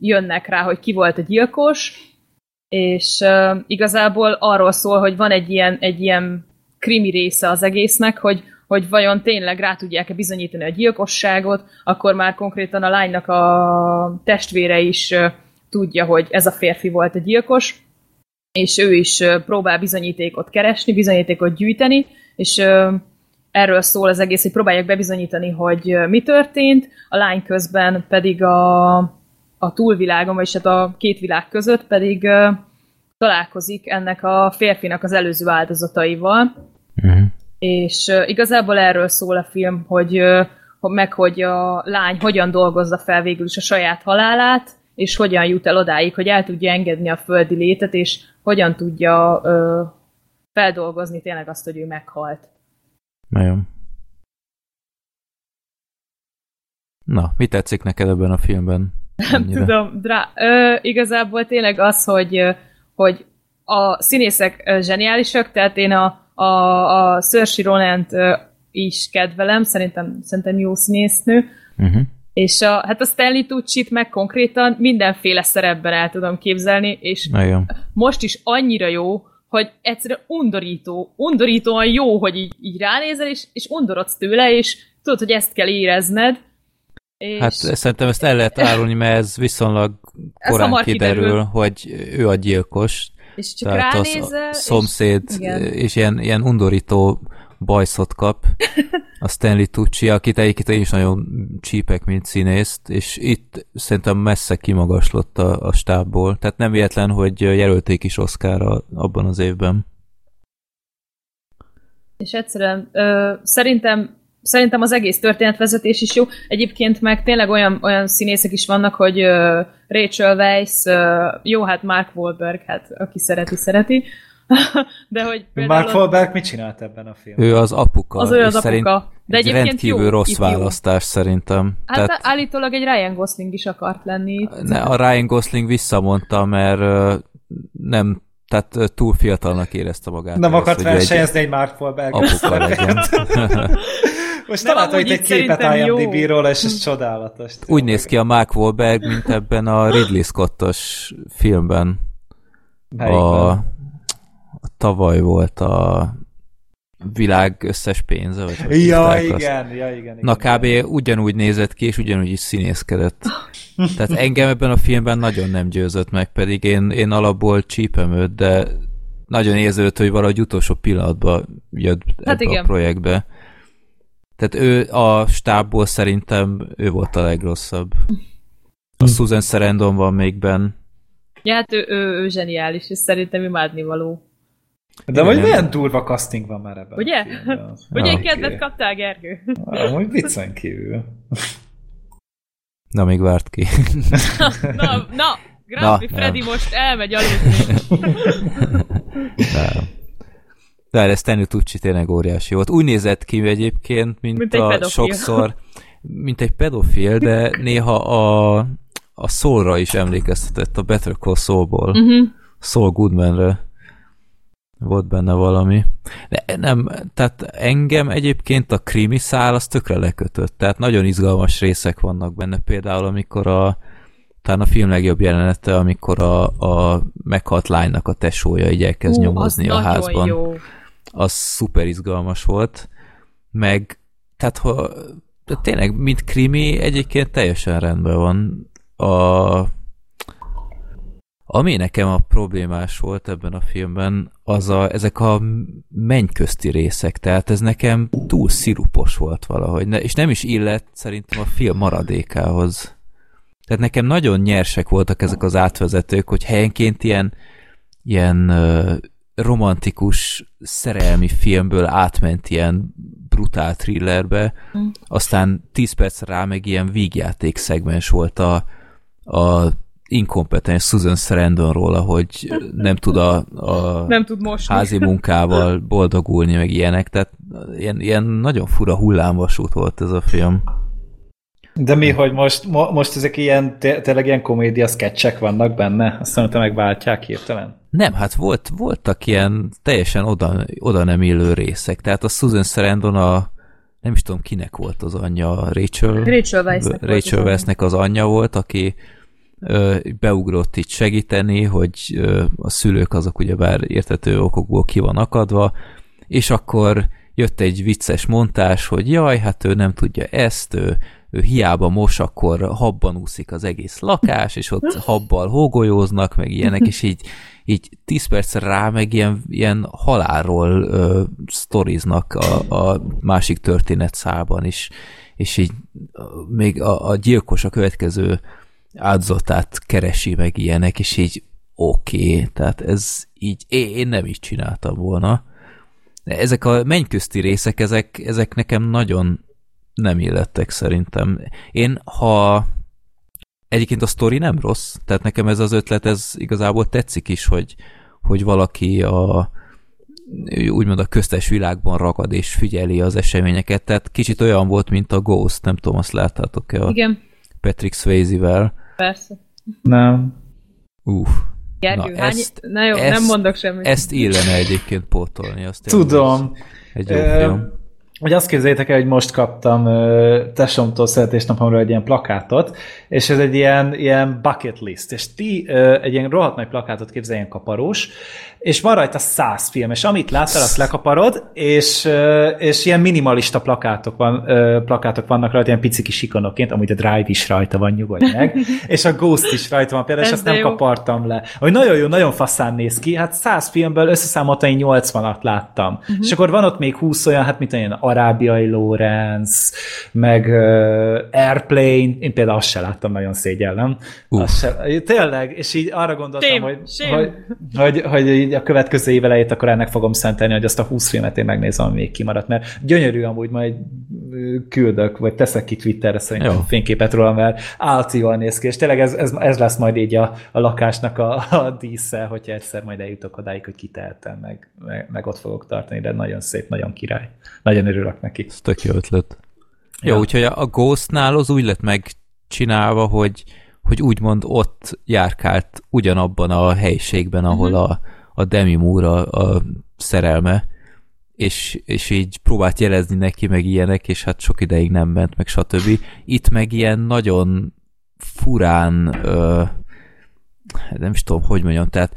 jönnek rá, hogy ki volt a gyilkos, és igazából arról szól, hogy van egy ilyen, egy ilyen krimi része az egésznek, hogy, hogy vajon tényleg rá tudják-e bizonyítani a gyilkosságot, akkor már konkrétan a lánynak a testvére is tudja, hogy ez a férfi volt a gyilkos, és ő is próbál bizonyítékot keresni, bizonyítékot gyűjteni, és erről szól az egész, hogy próbálják bebizonyítani, hogy mi történt, a lány közben pedig a, a túlvilágon, vagyis hát a két világ között pedig találkozik ennek a férfinak az előző áldozataival, Uh-huh. És igazából erről szól a film, hogy meg hogy a lány hogyan dolgozza fel végül is a saját halálát, és hogyan jut el odáig, hogy el tudja engedni a földi létet, és hogyan tudja uh, feldolgozni tényleg azt, hogy ő meghalt. Nagyon. Na, mi tetszik neked ebben a filmben? Nem tudom, drá- ö, igazából tényleg az, hogy, ö, hogy a színészek ö, zseniálisak, tehát én a, a, a Saoirse Ronan-t ö, is kedvelem, szerintem, szerintem jó színésznő, Uh-huh. és a, hát a Stanley Tucci-t meg konkrétan mindenféle szerepben el tudom képzelni, és Nagyon. most is annyira jó, hogy egyszerűen undorító, undorítóan jó, hogy így, így ránézel, és, és undorodsz tőle, és tudod, hogy ezt kell érezned. És Hát szerintem ezt el lehet árulni, mert ez viszonylag Ez korán hamar kiderül, kiderül. hogy ő a gyilkos. És csak Tehát ránézel, a szomszéd, és, igen. és ilyen, ilyen undorító bajszot kap a Stanley Tucci, akit egyébként én is nagyon csípek, mint színészt, és itt szerintem messze kimagaslott a, a stábból. Tehát nem véletlen, hogy jelölték is Oscarra abban az évben. És egyszerűen ö, szerintem szerintem az egész történetvezetés is jó. Egyébként meg tényleg olyan, olyan színészek is vannak, hogy ö, Rachel Weisz, ö, jó, hát Mark Wahlberg, hát aki szereti, szereti. De hogy Mark Wahlberg mit csinált ebben a filmben? Ő az apuka. Az és az szerint apuka. De egy egyébként rendkívül jó, rossz itt jó. választás szerintem. Hát Tehát állítólag egy Ryan Gosling is akart lenni. itt. ne, a Ryan Gosling visszamondta, mert nem, tehát túl fiatalnak érezte magát. Nem akart hogy ő egy versenyezni egy Mark Wahlberg Apuka legyen. Most Nem, találtam itt egy képet. IMDb-ról, és ez csodálatos. Úgy néz ki a Mark Wahlberg, mint ebben a Ridley Scottos filmben. Melyikben? A, a tavaly volt a világ összes pénze, vagy hogy Ja, azt. igen, ja, igen, igen. Na kb. ugyanúgy nézett ki, és ugyanúgy is színészkedett. Tehát engem ebben a filmben nagyon nem győzött meg, pedig én, én alapból csípem őt, de nagyon érződött, hogy valahogy utolsó pillanatban jött ebbe Hát igen. a projektbe. Tehát ő a stábból szerintem ő volt a legrosszabb. A Susan Sarandon van még benn. Ja, hát ő, ő, ő zseniális, és szerintem imádnivaló. De hogy Igen. milyen durva casting van már ebben Ugye? Ugye egy kedvet kaptál, Gergő? Amúgy viccen kívül. Na, még várt ki. Na, na, Grumpy Na, Freddy nem. most elmegy aludni. Nem. De ez Stanley Tucci tényleg óriási volt. Úgy nézett ki egyébként, mint, Mint egy a pedofil. sokszor, mint egy pedofil, de néha a, a Soulra is emlékeztetett, a Better Call Saulból. Mhm. Saul Goodmanre. Volt benne valami. Nem, tehát engem egyébként a krimi szál az tökre lekötött. Tehát nagyon izgalmas részek vannak benne. Például amikor a talán a film legjobb jelenete, amikor a, a meghalt lánynak a tesója így elkezd Hú, nyomozni a házban. Jó. Az szuper izgalmas volt. Meg, tehát ha de tényleg, mint krimi egyébként teljesen rendben van. A, ami nekem a problémás volt ebben a filmben, az a, ezek a mennyközti részek, tehát ez nekem túl szirupos volt valahogy, ne, és nem is illett szerintem a film maradékához. Tehát nekem nagyon nyersek voltak ezek az átvezetők, hogy helyenként ilyen, ilyen romantikus szerelmi filmből átment ilyen brutál thrillerbe, aztán 10 perc rá meg ilyen vígjáték szegmens volt a, a inkompetens Susan Sarandonról, hogy nem tud a, a Nem tud mosni. házi munkával boldogulni, meg ilyenek, tehát ilyen, ilyen nagyon fura hullámvasút volt ez a film. De mi, hogy most, mo, most ezek ilyen, té- tényleg ilyen komédia sketchek vannak benne? Azt mondta, te megváltják hirtelen. Nem, hát volt, voltak ilyen teljesen oda, oda nem illő részek. Tehát a Susan Sarandon a nem is tudom kinek volt az anyja, Rachel, Rachel Weisznek Rachel. Weisznek az anyja volt, aki beugrott itt segíteni, hogy a szülők azok ugyebár értető okokból ki van akadva, és akkor jött egy vicces montás, hogy jaj, hát ő nem tudja ezt, ő, ő hiába mos, akkor habban úszik az egész lakás, és ott habbal hógolyóznak, meg ilyenek, és így, így tíz perc rá meg ilyen, ilyen halálról ö, sztoriznak a, a másik történet szában is, és így még a, a gyilkos a következő áldozatát keresi meg ilyenek, és így oké, okay, tehát ez így, én, nem így csináltam volna. Ezek a mennyközti részek, ezek, ezek nekem nagyon nem illettek szerintem. Én, ha egyébként a sztori nem rossz, tehát nekem ez az ötlet, ez igazából tetszik is, hogy, hogy valaki a úgymond a köztes világban ragad és figyeli az eseményeket, tehát kicsit olyan volt, mint a Ghost, nem tudom, azt láttátok-e a Igen, Patrick Swayze-vel. persze. Nem. Uff, Gergő, Na, hány... ezt- Na jó, ezt- nem mondok semmit. ezt illene egyébként pótolni. Azt Tudom. Egy jó Ö, film. Hogy azt képzeljétek el, hogy most kaptam ö, tesomtól születésnapomra egy ilyen plakátot, és ez egy ilyen, ilyen bucket list, és ti ö, egy ilyen rohadt nagy plakátot képzeljen kaparós, és van rajta száz film, és amit láttál, azt lekaparod, és, és ilyen minimalista plakátok, van, plakátok vannak rajta, ilyen pici kis ikonokként, amúgy a Drive is rajta van, nyugodj meg, és a Ghost is rajta van például, és azt de nem jó. kapartam le. Hogy nagyon jó, nagyon faszán néz ki, hát száz filmből összeszámoltan én 80-at láttam. Uh-huh. És akkor van ott még 20 olyan, hát mint olyan Arábiai Lawrence, meg uh, Airplane, én például azt se láttam, nagyon szégyellem. Uff. Azt se, tényleg, és így arra gondoltam, Shame, hogy, shame. hogy, hogy, hogy így a következő év elejét akkor ennek fogom szentelni, hogy azt a 20 filmet én megnézem, ami még kimaradt, mert gyönyörű amúgy majd küldök, vagy teszek ki Twitterre szerintem Jó. fényképet róla, mert állt jól néz ki, és tényleg ez, ez, ez lesz majd így a, a lakásnak a, a dísze, hogyha egyszer majd eljutok odáig, hogy kitehetem, meg, meg, meg ott fogok tartani, de nagyon szép, nagyon király. Nagyon örülök neki. Ez tök jó ötlet. Jó, Ja. úgyhogy a Ghostnál az úgy lett megcsinálva, hogy, hogy úgymond ott járkált ugyanabban a helyiségben, ahol a, a Demi Moore a, a szerelme, és, és így próbált jelezni neki, meg ilyenek, és hát sok ideig nem ment, meg stb. Itt meg ilyen nagyon furán, ö, nem is tudom, hogy mondjam, tehát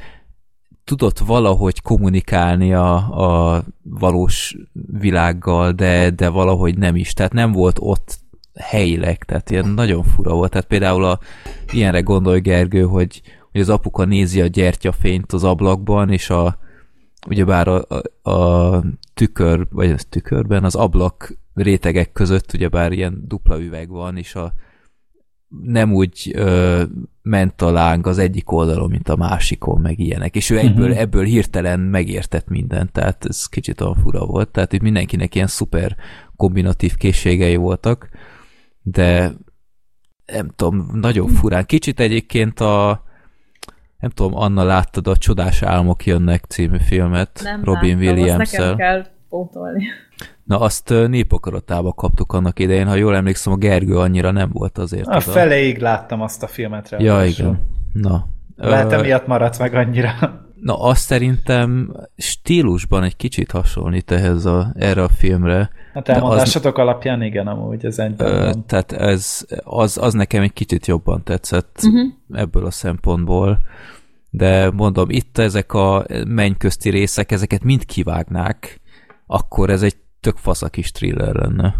tudott valahogy kommunikálni a, a valós világgal, de, de valahogy nem is. Tehát nem volt ott helyileg, tehát ilyen nagyon fura volt. Tehát például a, ilyenre gondolj Gergő, hogy, hogy az apuka nézi a gyertyafényt az ablakban, és a ugyebár a, a, a tükör, vagy az tükörben, az ablak rétegek között ugyebár ilyen dupla üveg van, és a nem úgy ö, ment a láng az egyik oldalon, mint a másikon, meg ilyenek. És ő egyből, Mhm. ebből hirtelen megértett mindent, tehát ez kicsit olyan fura volt. Tehát itt mindenkinek ilyen szuper kombinatív készségei voltak, de nem tudom, nagyon furán. Kicsit egyébként a nem tudom, Anna láttad a Csodás álmok jönnek című filmet Nem Robin williams nekem kell pótolni. Na azt népakaratába kaptuk annak idején, ha jól emlékszem, a Gergő annyira nem volt azért. A oda. feleig láttam azt a filmet. Ja, ráadásul. igen. Na. Lehet, emiatt maradt meg annyira. Na, azt szerintem stílusban egy kicsit hasonlít ehhez a, erre a filmre. Hát De az- elmondásatok alapján igen, amúgy ez egyben tehát ez, az, az nekem egy kicsit jobban tetszett Uh-huh. ebből a szempontból. De mondom, itt ezek a mennyközti részek, ezeket mind kivágnák, akkor ez egy tök fasz a kis thriller lenne.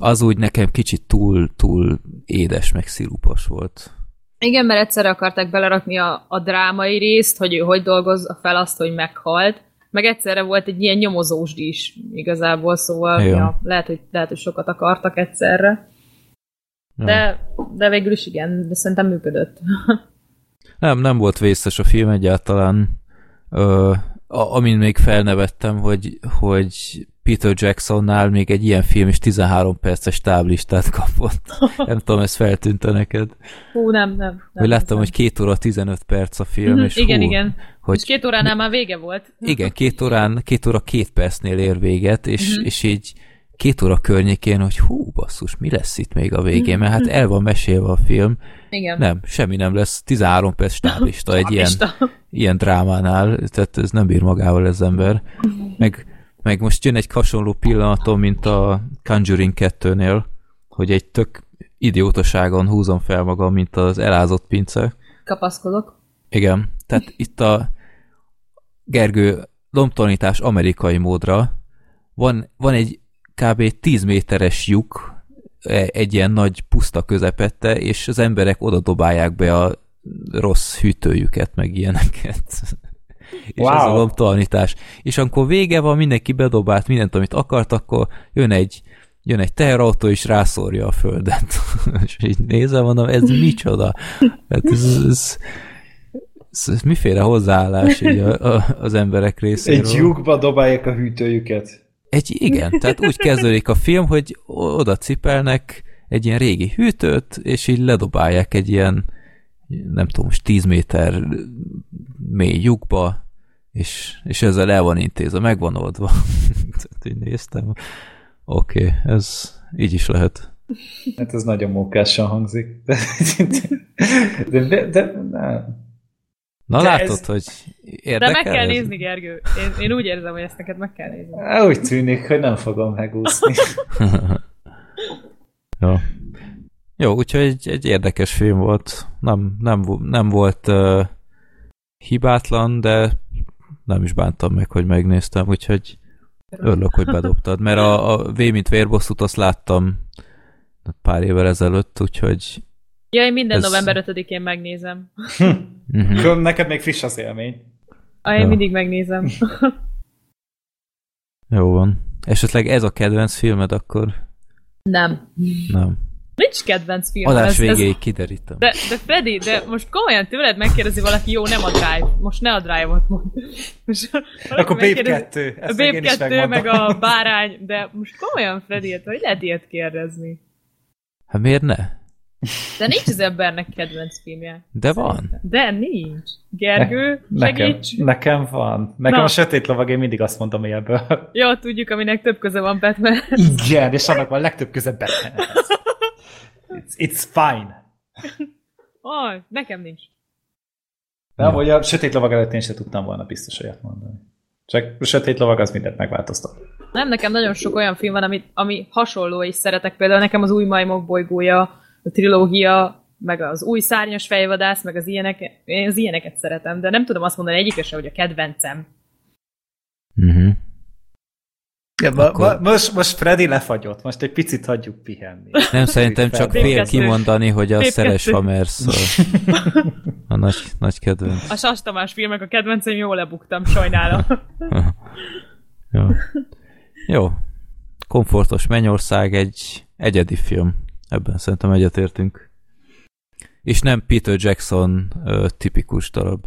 Az úgy nekem kicsit túl, túl édes, meg szirupos volt. Igen, mert egyszerre akarták belerakni a, a drámai részt, hogy ő hogy dolgozza fel azt, hogy meghalt, meg egyszerre volt egy ilyen nyomozós is igazából, szóval Igen. ja, lehet, hogy, lehet, hogy sokat akartak egyszerre. Ja. De, de végül is igen, de szerintem működött. Nem, nem volt vészes a film egyáltalán. Ö, amin még felnevettem, hogy, hogy Peter Jacksonnál még egy ilyen film is 13 perces táblistát kapott. Nem tudom, ez feltűnte neked. Hú, nem, nem. nem Hogy láttam, nem. hogy két óra 15 perc a film, Mhm, és igen, hú, igen. hogy És két óránál már vége volt. igen, két órán, két óra két percnél ér véget, és, Mhm. és így két óra környékén, hogy hú, basszus, mi lesz itt még a végén, mert hát el van mesélve a film. Igen. Nem, semmi nem lesz, 13 perc stáblista egy ilyen, ilyen drámánál, tehát ez nem bír magával az ember. Meg, meg most jön egy hasonló pillanatom, mint a Conjuring 2-nél, hogy egy tök idiótaságon húzom fel magam, mint az elázott pince. Kapaszkodok. Igen, tehát itt a Gergő lombtalanítás amerikai módra van, van egy kb. 10 méteres lyuk e- egy ilyen nagy puszta közepette, és az emberek oda dobálják be a rossz hűtőjüket, meg ilyeneket. és ez a Wow. lombtalanítás. És amikor vége van, mindenki bedobált mindent, amit akart, akkor jön egy jön egy teherautó, és rászórja a földet. és így nézem, mondom, ez micsoda? Hát ez, ez, ez, ez miféle hozzáállás így a, a, az emberek részéről? Egy lyukba dobálják a hűtőjüket. Egy, igen, tehát úgy kezdődik a film, hogy oda cipelnek egy ilyen régi hűtőt, és így ledobálják egy ilyen, nem tudom, most 10 méter mély lyukba, és, és ezzel el van intézve, meg van oldva. így néztem. Oké, okay, ez így is lehet. Hát ez nagyon mókásan hangzik. De, de, de, de nem. Na De látod, ez- hogy De érdekel meg kell ez? nézni, Gergő. Én, én úgy érzem, hogy ezt neked meg kell nézni. Úgy tűnik, hogy nem fogom megúszni. Jó. Jó, úgyhogy egy, egy érdekes film volt. Nem, nem, nem volt uh, hibátlan, de nem is bántam meg, hogy megnéztem, úgyhogy örülök, hogy bedobtad. Mert a, a V mint vérbosszút azt láttam pár évvel ezelőtt, úgyhogy Ja, én minden Ez- november 5-én megnézem. uh-huh. Akkor Neked még friss az élmény. Ah, én Ja. mindig megnézem. jó van. Esetleg ez a kedvenc filmed, akkor Nem. nem. Nincs kedvenc film. Adás ez, ez, végéig kiderítem. de, de Freddy, de most komolyan tőled megkérdezi valaki, jó, nem a Drive. Most ne a Drive-ot mond. Most Akkor Babe megkérdezi- 2. A Babe is 2 megmondom. meg a bárány, de most komolyan Freddy, hogy lehet ilyet kérdezni? Hát miért ne? De nincs az embernek kedvenc filmje. De van. De nincs. Gergő, Nekem, segíts! nekem van. Nekem Na. a sötét lovag, én mindig azt mondom ebből. Jó, tudjuk, aminek több köze van Batman. Igen, és annak van legtöbb köze Batmanhez. It's, it's fine. Oh, nekem nincs. Nem, hogy a sötét lovag előtt én sem tudtam volna biztos olyat mondani. Csak a sötét lovag az mindent megváltoztat. Nem, nekem nagyon sok olyan film van, ami, ami hasonló és szeretek. Például nekem az új majmok bolygója, a trilógia, meg az új szárnyas fejvadász, meg az ilyenek, én az ilyeneket szeretem, de nem tudom azt mondani egyikre se, hogy a kedvencem. Uh-huh. Ja, ma, Akkor- ma, most, most Freddy lefagyott, most egy picit hagyjuk pihenni. Nem, szerintem csak fél kettő. kimondani, hogy a Babe szeres kettő. Hamerszor. A nagy, nagy kedvenc. A Sas Tamás filmek a kedvencem, jól lebuktam, sajnálom. Jó. Jó. Komfortos Mennyország egy egyedi film. Ebben szerintem egyetértünk. És nem Peter Jackson ö, tipikus darab.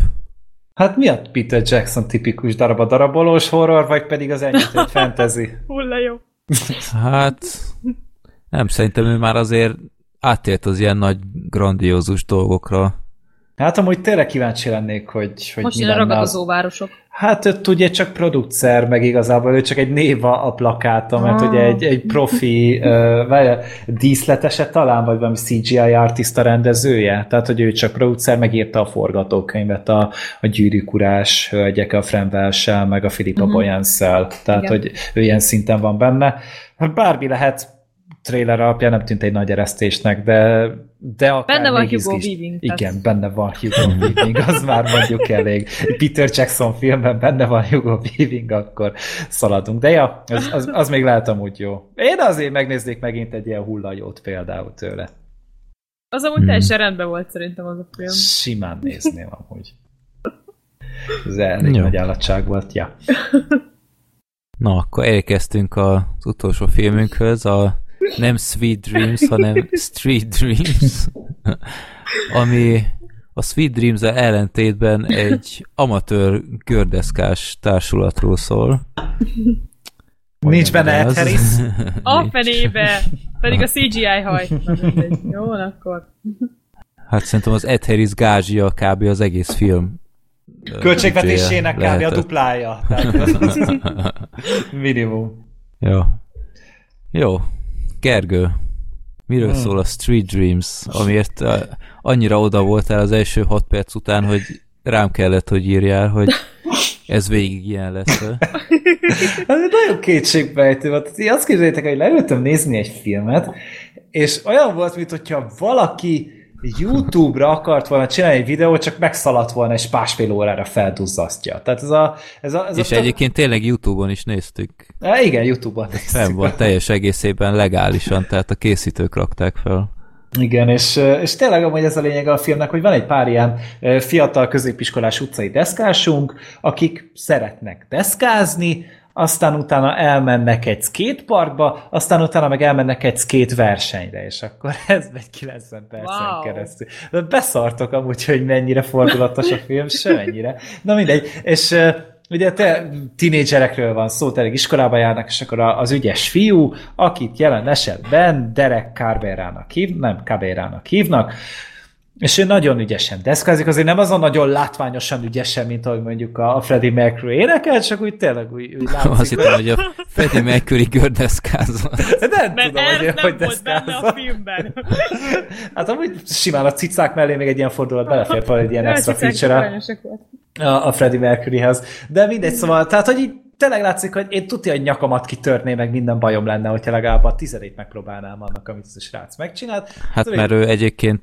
Hát mi a Peter Jackson tipikus darab? A darabolós horror, vagy pedig az ennyit egy fantasy? Hulla jó. Hát nem, szerintem ő már azért átért az ilyen nagy, grandiózus dolgokra. Hát amúgy tényleg kíváncsi lennék, hogy, hogy Most mi a ragadozó városok. Hát ő ugye csak producer, meg igazából ő csak egy név a, a plakáton, mert Ah. ugye egy, egy profi uh, díszletese talán, vagy valami CGI artista rendezője, tehát hogy ő csak producer, megírta a forgatókönyvet a, a gyűrűk urás hölgyek, a Fran Welsh-el, meg a Philippa uh-huh. Boyanszel, tehát Igen. hogy ő ilyen szinten van benne. Hát Bármi lehet, trailer alapján nem tűnt egy nagy eresztésnek, de, de akár Benne van Hugo izgis- Weaving, Igen, tehát- benne van Hugo Weaving, az már mondjuk elég. Peter Jackson filmben benne van Hugo Weaving, akkor szaladunk. De ja, az, az, az még lehet amúgy jó. Én azért megnéznék megint egy ilyen hullajót például tőle. Az amúgy Hmm. teljesen rendben volt szerintem az a film. Simán nézném amúgy. Ez elég Jó. nagy állatság volt, ja. Na, akkor elkezdtünk az utolsó filmünkhöz, a nem Sweet Dreams, hanem Street Dreams, ami a Sweet dreams ellentétben egy amatőr gördeszkás társulatról szól. Nincs benne Ed Harris? A fenébe! Pedig a CGI haj. Jó, akkor. Hát szerintem az Ed Harris gázsia kb. az egész film. Költségvetésének kb. a duplája. Tehát minimum. Jó. Jó. Gergő, miről Hmm. szól a Street Dreams, amiért uh, annyira oda voltál az első hat perc után, hogy rám kellett, hogy írjál, hogy ez végig ilyen lesz. Ez nagyon kétségbejtő volt. Azt képzeljétek, hogy leültem nézni egy filmet, és olyan volt, mintha valaki YouTube-ra akart volna csinálni egy videót, csak megszaladt volna, és másfél órára felduzzasztja. Tehát ez a... Ez a, ez És a egyébként tényleg Youtube-on is néztük. Há, igen, YouTube-on néztük van meg. teljes egészében legálisan, tehát a készítők rakták fel. Igen, és, és tényleg amúgy ez a lényeg a filmnek, hogy van egy pár ilyen fiatal középiskolás utcai deszkásunk, akik szeretnek deszkázni, aztán utána elmennek egy skateparkba, aztán utána meg elmennek egy skate versenyre, és akkor ez megy 90 percen Wow. keresztül. De beszartok amúgy, hogy mennyire fordulatos a film, semennyire. Na mindegy, és Ugye te tinédzserekről van szó, tényleg iskolába járnak, és akkor az ügyes fiú, akit jelen esetben Derek Carberának hív, nem Caberának hívnak, és ő nagyon ügyesen deszkázik, azért nem azon nagyon látványosan ügyesen, mint ahogy mondjuk a Freddie Mercury énekel, csak úgy tényleg úgy, úgy látszik. Azt hittem, hogy a Freddie Mercury gördeszkázott. De nem Mert tudom, hogy, nem hogy volt benne a filmben. Hát amúgy simán a cicák mellé még egy ilyen fordulat belefért volna egy ilyen extra feature. A, a Freddie Mercuryhez. De mindegy, szóval, tehát, hogy így tényleg látszik, hogy én tudja, hogy nyakamat kitörné, meg minden bajom lenne, hogyha legalább a tizedét megpróbálnám annak, amit ez a srác megcsinált. Hát Tudod, mert ő egyébként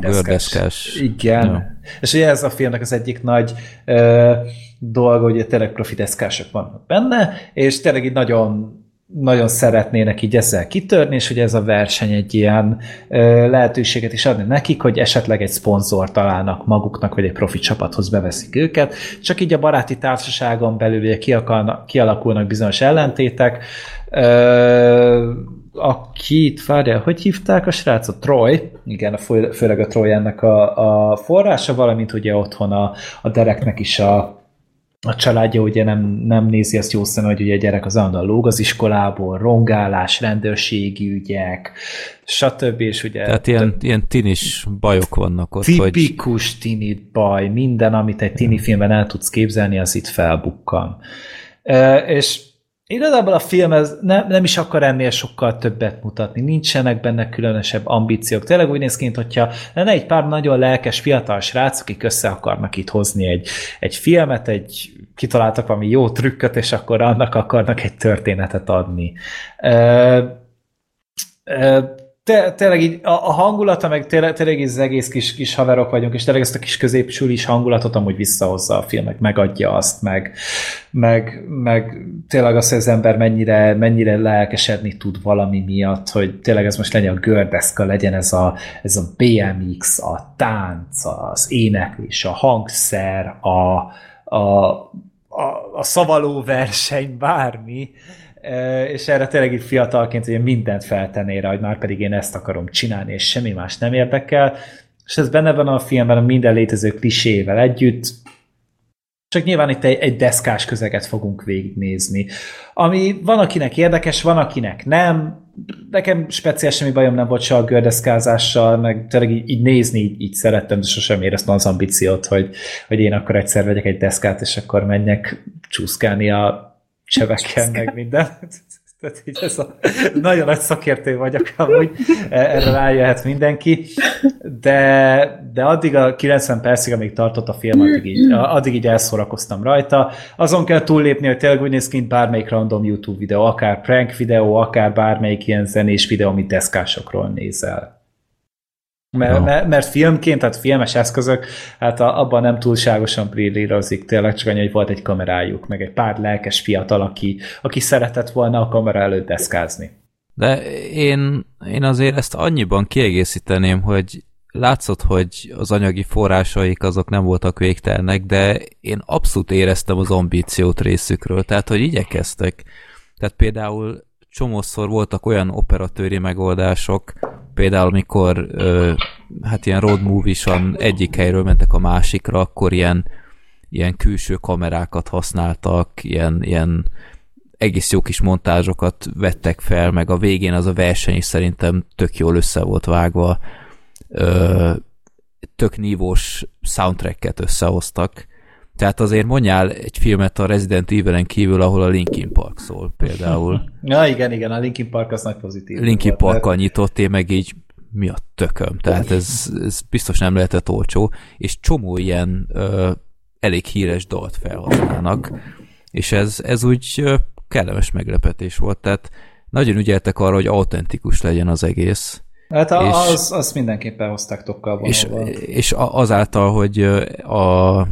gördeszkás. Igen. Ja. És ugye ez a filmnek az egyik nagy ö, dolga, hogy tényleg profi deszkások vannak benne, és tényleg így nagyon nagyon szeretnének így ezzel kitörni, és hogy ez a verseny egy ilyen ö, lehetőséget is adni nekik, hogy esetleg egy szponzor találnak maguknak, vagy egy profi csapathoz beveszik őket, csak így a baráti társaságon belül ugye kiakalna- kialakulnak bizonyos ellentétek, ö, akit, várjál, hogy hívták a srácot? Troy, igen, a, fő- főleg a Troy ennek a, a forrása, valamint ugye otthon a, a Dereknek is a, a családja ugye nem, nem nézi azt jó szem, hogy ugye a gyerek az állandóan lóg az iskolából, rongálás, rendőrségi ügyek, stb. És ugye Tehát ilyen, ilyen tinis bajok vannak ott, hogy tipikus tini baj, minden, amit egy tini filmben el tudsz képzelni, az itt felbukkan. E, és igazából a film ez nem, nem is akar ennél sokkal többet mutatni, nincsenek benne különösebb ambíciók. Tényleg úgy néz ki, hogyha lenne egy pár nagyon lelkes fiatal srác, akik össze akarnak itt hozni egy, egy filmet, egy kitaláltak valami jó trükköt, és akkor annak akarnak egy történetet adni. E, e, te, tényleg így a, a hangulata, meg tényleg, tényleg az egész kis, kis haverok vagyunk, és tényleg ezt a kis középsulis hangulatot amúgy visszahozza a film, meg megadja azt, meg, meg, meg tényleg azt, hogy az ember mennyire, mennyire lelkesedni tud valami miatt, hogy tényleg ez most legyen a gördeszka, legyen ez a, ez a BMX, a tánc, az éneklés, a hangszer, a, a, a, a szavaló verseny, bármi, és erre tényleg így fiatalként ugye mindent feltenné rá, hogy már pedig én ezt akarom csinálni, és semmi más nem érdekel, és ez benne van a filmben a minden létező klisével együtt, csak nyilván itt egy, egy deszkás közeget fogunk végignézni. Ami van, akinek érdekes, van, akinek nem. nekem speciál semmi bajom nem volt se a gördeszkázással, meg tényleg így, így nézni így, így szerettem, de sosem éreztem az ambíciót, hogy, hogy én akkor egyszer vegyek egy deszkát, és akkor menjek csúszkálni a csövekkel, meg minden. Tehát így ez a, nagyon nagy szakértő vagyok amúgy, erre rájöhet mindenki, de, de addig a 90 percig, amíg tartott a film, addig így, addig így elszórakoztam rajta. Azon kell túllépni, hogy tényleg úgy néz ki, mint bármelyik random YouTube videó, akár prank videó, akár bármelyik ilyen zenés videó, amit deszkásokról nézel. Mert, no. mert, mert filmként, tehát filmes eszközök, hát a, abban nem túlságosan brillírozik, tényleg csak annyi, hogy volt egy kamerájuk, meg egy pár lelkes fiatal, aki, aki szeretett volna a kamera előtt deszkázni. De én, én azért ezt annyiban kiegészíteném, hogy látszott, hogy az anyagi forrásaik azok nem voltak végtelnek, de én abszolút éreztem az ambíciót részükről, tehát hogy igyekeztek. Tehát például csomószor voltak olyan operatőri megoldások, például amikor ö, hát ilyen road movie egyik helyről mentek a másikra, akkor ilyen, ilyen külső kamerákat használtak, ilyen, ilyen egész jó kis montázsokat vettek fel, meg a végén az a verseny is szerintem tök jól össze volt vágva, ö, tök nívós soundtracket összehoztak, tehát azért mondjál egy filmet a Resident Evil-en kívül, ahol a Linkin Park szól például. Ja, igen, igen, a Linkin Park az nagy pozitív. Linkin Parkkal nyitott, én meg így mi a tököm. Tehát ez, ez biztos nem lehetett olcsó, és csomó ilyen ö, elég híres dalt felhasználnak, és ez, ez úgy kellemes meglepetés volt, tehát nagyon ügyeltek arra, hogy autentikus legyen az egész. Hát a, és, az, az mindenképpen hozták tokkal És, és azáltal, hogy a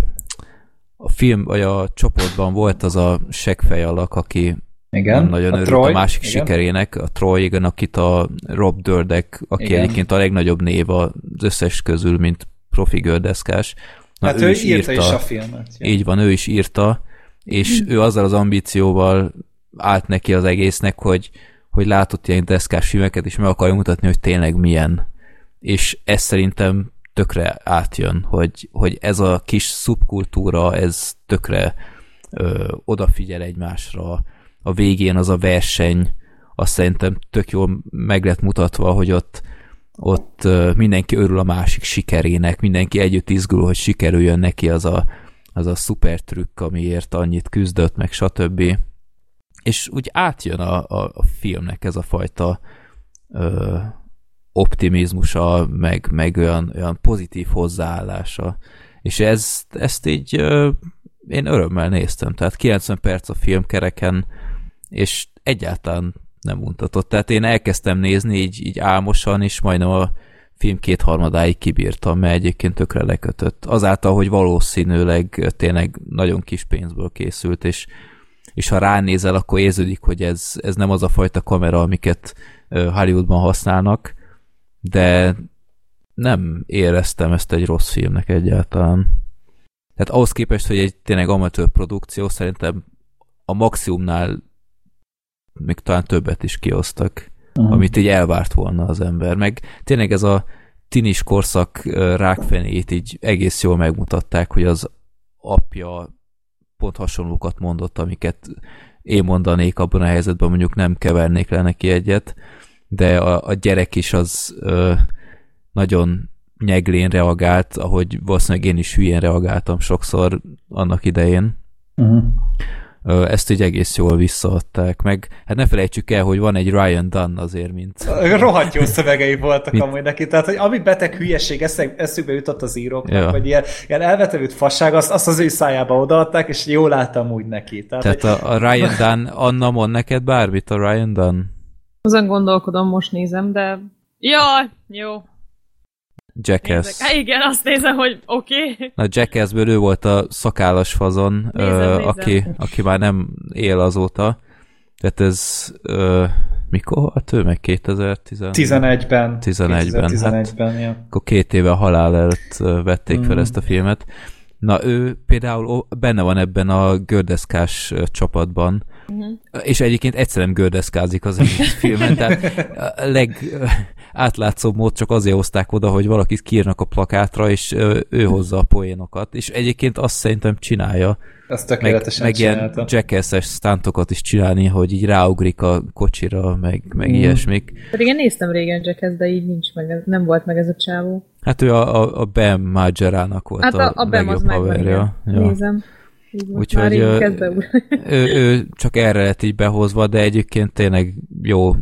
a film, vagy a csoportban volt az a seggfej alak, aki igen, nem nagyon a örült Troy, a másik igen. sikerének, a Troy, igen, akit a Rob Dördek, aki igen. egyébként a legnagyobb név az összes közül, mint profi gördeszkás. Na, hát ő, ő is írta, írta is a filmet. Ja. Így van, ő is írta, és ő azzal az ambícióval állt neki az egésznek, hogy, hogy látott ilyen deszkás filmeket, és meg akarja mutatni, hogy tényleg milyen. És ez szerintem tökre átjön, hogy, hogy ez a kis szubkultúra, ez tökre ö, odafigyel egymásra. A végén az a verseny, azt szerintem tök jól meg lett mutatva, hogy ott, ott mindenki örül a másik sikerének, mindenki együtt izgul, hogy sikerüljön neki az a, az a szuper trükk, amiért annyit küzdött, meg stb. És úgy átjön a, a, a filmnek ez a fajta ö, optimizmusa, meg, meg olyan, olyan pozitív hozzáállása. És ez, ezt így én örömmel néztem. Tehát 90 perc a filmkereken, és egyáltalán nem mutatott. Tehát én elkezdtem nézni így, így álmosan, és majdnem a film kétharmadáig kibírtam, mert egyébként tökre lekötött. Azáltal, hogy valószínűleg tényleg nagyon kis pénzből készült, és, és ha ránézel, akkor érződik, hogy ez, ez nem az a fajta kamera, amiket Hollywoodban használnak, de nem éreztem ezt egy rossz filmnek egyáltalán. Tehát ahhoz képest, hogy egy tényleg amatőr produkció, szerintem a maximumnál még talán többet is kiosztak, uh-huh. amit így elvárt volna az ember. Meg tényleg ez a tinis korszak rákfenét így egész jól megmutatták, hogy az apja pont hasonlókat mondott, amiket én mondanék abban a helyzetben, mondjuk nem kevernék le neki egyet, de a, a gyerek is az ö, nagyon nyeglén reagált, ahogy valószínűleg én is hülyén reagáltam sokszor annak idején. Uh-huh. Ezt így egész jól visszaadták, meg hát ne felejtsük el, hogy van egy Ryan Dunn azért, mint... Rohadt jó szövegei voltak mint... amúgy neki, tehát hogy ami beteg hülyeség eszükbe jutott az íróknak, ja. vagy ilyen, ilyen elvetevült fasság, azt, azt az ő szájába odaadták, és jól láttam úgy neki. Tehát, tehát hogy... a, a Ryan Dunn, Anna mond neked bármit a Ryan Dunn? Azon gondolkodom, most nézem, de... Jaj, jó. Jackass. Há, igen, azt nézem, hogy oké. Okay. Na Jackassből ő volt a szakállas fazon, nézem, ö, nézem. Aki, aki már nem él azóta. Tehát ez ö, mikor hát ő meg 2011-ben. 11-ben. 11-ben, hát, ja. Akkor két éve halál előtt vették mm. fel ezt a filmet. Na ő például benne van ebben a gördeszkás csapatban, uh-huh. és egyébként egyszer nem gördeszkázik az egész filmen, tehát a legátlátszóbb mód csak azért hozták oda, hogy valakit kiírnak a plakátra, és ő hozza a poénokat, és egyébként azt szerintem csinálja, Azt meg, tökéletesen meg ilyen csinálta. jackass-es stuntokat is csinálni, hogy így ráugrik a kocsira, meg, meg Mm. ilyesmik. Pedig én néztem régen Jackass, de így nincs meg, nem volt meg ez a csávó. Hát ő a, a, a Bam Margerának volt Hát a, a, a Bem az legjobb megvan, haverja. igen. Nézem. Így. Úgyhogy, beúr. ő, ő csak erre lett így behozva, de egyébként tényleg jó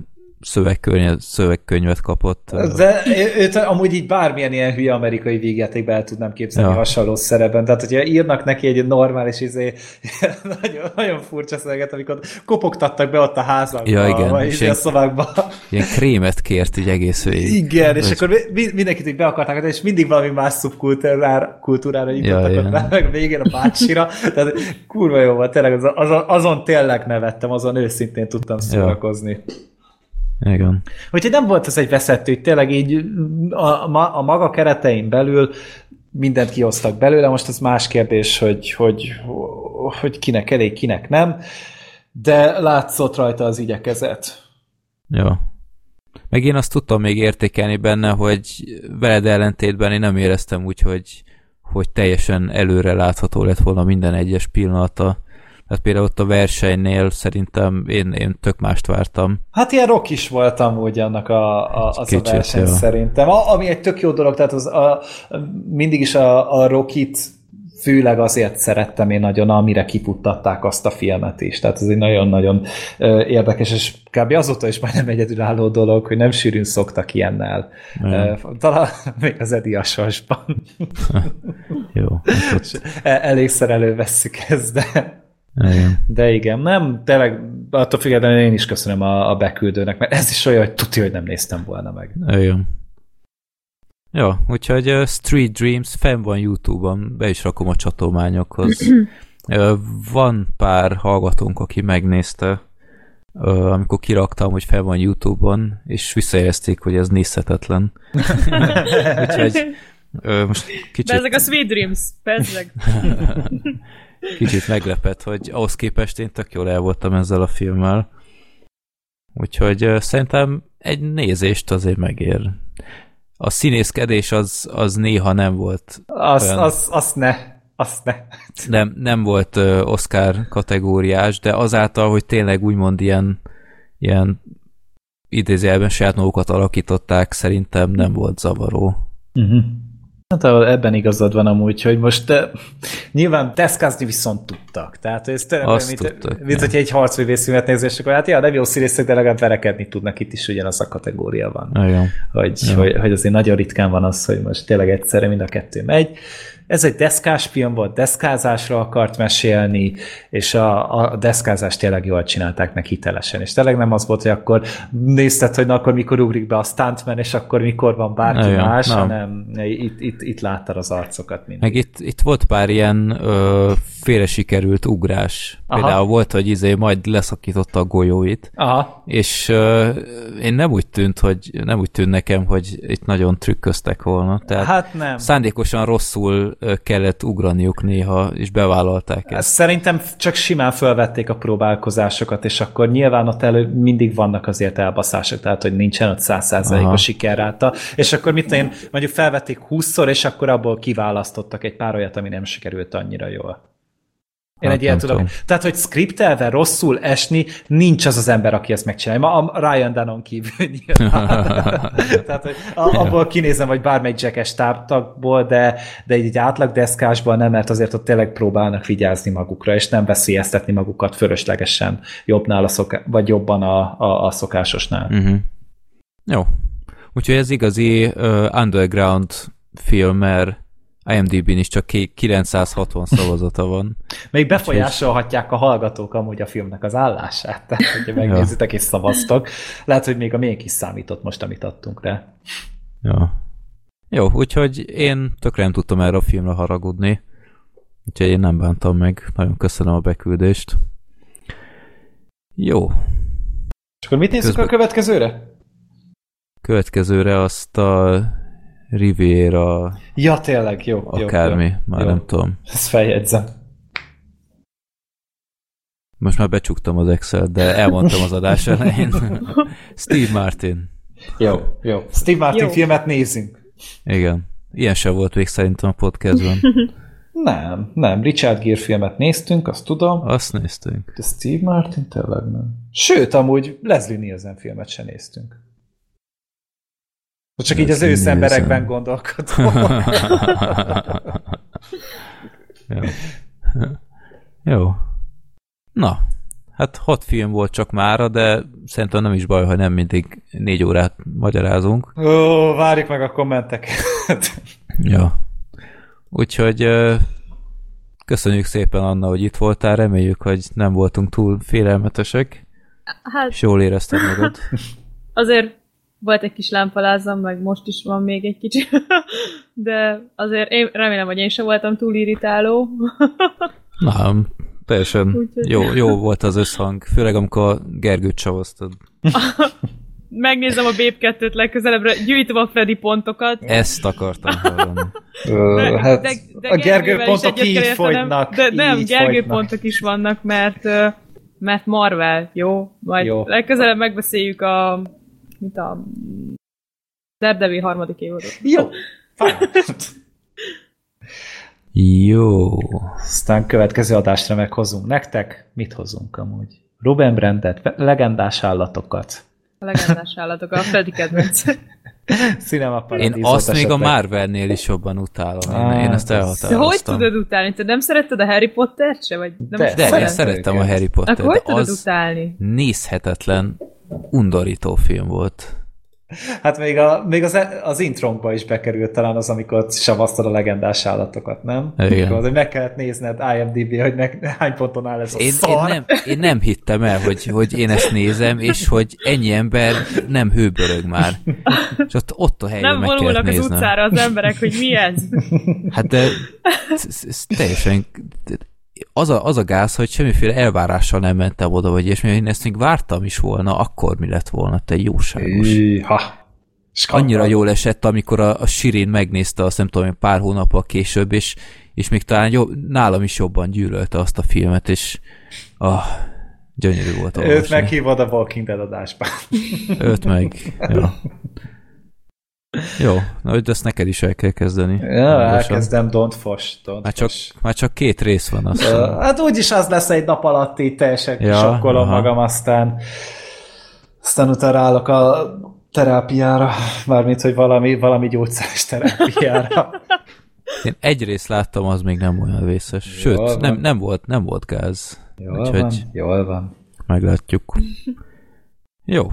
szövegkönyvet, szövegkönyvet kapott. De őt amúgy így bármilyen ilyen hülye amerikai végjátékbe el tudnám képzelni Ja. ja. hasonló szerepben. Tehát, hogyha írnak neki egy normális izé, nagyon, nagyon furcsa szöveget, amikor kopogtattak be ott a házakba, Ja, igen, vagy és izé a szobákba. Ilyen krémet kért így egész végig. Igen, és Vagy- akkor mi- mindenkit így be akarták és mindig valami más szubkultúrára kultúrára Ja, ja. rá, meg a végén a bácsira. Tehát kurva jó volt, tényleg azon, azon, azon tényleg nevettem, azon őszintén tudtam szórakozni. Igen. Úgyhogy nem volt ez egy veszettő, tényleg így a, a maga keretein belül mindent kihoztak belőle, most az más kérdés, hogy, hogy, hogy kinek elég, kinek nem, de látszott rajta az igyekezet. Ja. Meg én azt tudtam még értékelni benne, hogy veled ellentétben én nem éreztem úgy, hogy, hogy teljesen előre látható lett volna minden egyes pillanata. Tehát például ott a versenynél szerintem én, én tök mást vártam. Hát ilyen rock is voltam úgy annak a, a, az Kicsit, a verseny ja. szerintem. A, ami egy tök jó dolog, tehát az a, mindig is a, a rockit főleg azért szerettem én nagyon, amire kifuttatták azt a filmet is. Tehát ez egy nagyon-nagyon érdekes, és kb. azóta is majdnem egyedülálló dolog, hogy nem sűrűn szoktak ilyennel. Mm. Talán még az Edi Asasban. Jó. hát E- Elégszer elővesszük ezt, de, Igen. de igen, nem, tényleg attól függetlenül én is köszönöm a, a beküldőnek, mert ez is olyan, hogy tudja, hogy nem néztem volna meg. Igen. Jó, úgyhogy uh, Street Dreams fenn van YouTube-on, be is rakom a csatolmányokhoz. uh, van pár hallgatónk, aki megnézte, uh, amikor kiraktam, hogy fel van YouTube-on, és visszajelezték, hogy ez nézhetetlen. úgyhogy uh, most kicsit, Bezzeg a Sweet Dreams, bezzeg. kicsit meglepett, hogy ahhoz képest én tök jól el voltam ezzel a filmmel. Úgyhogy szerintem egy nézést azért megér. A színészkedés az, az néha nem volt Azt, Olyan. az, azt ne, azt ne. nem, nem volt Oscar kategóriás, de azáltal, hogy tényleg úgymond ilyen, ilyen idézőjelben saját magukat alakították, szerintem nem volt zavaró. Uh-huh. Hát ebben igazad van amúgy, hogy most uh, nyilván deszkázni viszont tudtak. Tehát ez tényleg Azt mint, tudtak, mint ja. hogy egy harcművészfilmet nézés, és akkor hát ja, nem jó színészek, de legalább verekedni tudnak, itt is ugyanaz a kategória van. Igen. Hogy, Ja. hogy, hogy azért nagyon ritkán van az, hogy most tényleg egyszerre mind a kettő megy. Ez egy deszkás film volt, deszkázásra akart mesélni, és a, a deszkázást tényleg jól csinálták meg hitelesen. És tényleg nem az volt, hogy akkor nézted, hogy na akkor mikor ugrik be a stuntman, és akkor mikor van bárki Igen, más, nem. hanem itt, itt, itt láttad az arcokat mindig. Meg itt, itt volt pár ilyen ö, félre sikerült ugrás. Aha. Például volt, hogy izé majd leszakította a golyóit, Aha, és ö, én nem úgy tűnt, hogy nem úgy tűnt nekem, hogy itt nagyon trükköztek volna. Tehát hát nem. szándékosan rosszul ö, kellett ugraniuk néha, és bevállalták ezt. Ezt Szerintem csak simán felvették a próbálkozásokat, és akkor nyilván ott elő mindig vannak azért elbaszások, tehát hogy nincsen ott. 100%-os sikerráta, és akkor mit én, mondjuk felvették 20-szor, és akkor abból kiválasztottak egy pár olyat, ami nem sikerült annyira jól. Én Hát egy ilyet nem tudok. tudom. Tehát, hogy skriptelve rosszul esni, nincs az az ember, aki ezt megcsinálja. Ma a Ryan Dunnon kívül. Tehát, hogy abból kinézem, hogy bármelyik jackes táptagból, de, de egy, átlag deszkásból nem, mert azért ott tényleg próbálnak vigyázni magukra, és nem veszélyeztetni magukat fölöslegesen jobbnál a szoká- vagy jobban a, a, a szokásosnál. Uh-huh. Jó. Úgyhogy ez igazi uh, underground film, mert IMDb-n is csak ki- 960 szavazata van. Még befolyásolhatják a hallgatók amúgy a filmnek az állását. Tehát, hogyha megnézitek és szavaztok, lehet, hogy még a miénk is számított most, amit adtunk rá. Ja. Jó, úgyhogy én tökre nem tudtam erre a filmre haragudni. Úgyhogy én nem bántam meg. Nagyon köszönöm a beküldést. Jó. És akkor mit nézzük Közben- a következőre? Következőre azt a Riviera Ja, tényleg, jó. akármi, jó, már jó. nem tudom. Ezt feljegyzem. Most már becsuktam az Excel, de elmondtam az adás elején. Steve Martin. Jó, jó. Steve Martin Jó. filmet nézzünk. Igen. Ilyen sem volt még szerintem a podcastban. Nem, nem. Richard Gere filmet néztünk, azt tudom. Azt néztünk. De Steve Martin tényleg nem. Sőt, amúgy Leslie Nielsen filmet sem néztünk. Csak így az Leslie őszemberekben Nielsen. gondolkodom. Jó. Jó. Na, hát hat film volt csak mára, de szerintem nem is baj, ha nem mindig négy órát magyarázunk. Ó, várjuk meg a kommenteket. Ja. Úgyhogy köszönjük szépen, Anna, hogy itt voltál. Reméljük, hogy nem voltunk túl félelmetesek, Hát és jól érezted magad. azért volt egy kis lámpalázam, meg most is van még egy kicsi. De azért én remélem, hogy én sem voltam túl irritáló. Nem, teljesen Úgyhogy- jó, jó volt az összhang, főleg amikor Gergőt csavoztad. Megnézem a Babe 2-t legközelebbre, gyűjtöm a Freddy pontokat. Ezt akartam hallani. Hát a Gergő Gergővel is pontok így fogynak. De nem, így Gergő fogynak. pontok is vannak, mert mert Marvel, jó? Majd jó. legközelebb megbeszéljük a mit a Daredevil harmadik évadot. Jó. Jó. Aztán következő adásra meghozunk nektek. Mit hozunk amúgy? Ruben Brandet, legendás állatokat. A legendás állatok, a Freddy kedvenc. Cinema Én azt még a. Marvelnél is jobban utálom. Én, Á, én ezt De elhatároztam. hogy tudod utálni? Te nem szeretted a Harry Pottert se? Vagy nem De, De én Szeretem szerettem a. Harry Potter, Akkor hogy tudod az utálni? nézhetetlen, undorító film volt. Hát még, a, még az, az intrónkba is bekerült talán az, amikor savasztad a legendás állatokat, nem? Igen. Amikor, hogy meg kellett nézned IMDb, hogy meg, hány ponton áll ez a Én, én, szar. nem, én nem hittem el, hogy, hogy én ezt nézem, és hogy ennyi ember nem hőbörög már. És ott, ott a helyen Nem meg kellett vonulnak az néznem. utcára az emberek, hogy mi ez? Hát de ez teljesen az a, az a gáz, hogy semmiféle elvárással nem mentem oda, vagy és én ezt még vártam is volna, akkor mi lett volna, te jóságos. Skandal. Annyira jól esett, amikor a, a Sirin megnézte azt nem tudom, pár hónappal később, és, és még talán jobb, nálam is jobban gyűlölte azt a filmet, és ah, gyönyörű volt Őt olvasni. meghívod a Walking Dead adásba. Őt meg. Jó. Jó, na, hogy ezt neked is el kell kezdeni. Ja, elkezdem Don't Fosh. Don't Már csak, már csak két rész van azt. Hiszem. Hát úgyis az lesz egy nap alatt így teljesen Ja, ja, sokkolom aha. magam, aztán aztán utána állok a terápiára, mármint, hogy valami, valami gyógyszeres terápiára. Én egy részt láttam, az még nem olyan vészes. Sőt, Jól van. nem, nem, volt, nem volt gáz. Jól Úgyhogy van, jól van. meglátjuk. Jó.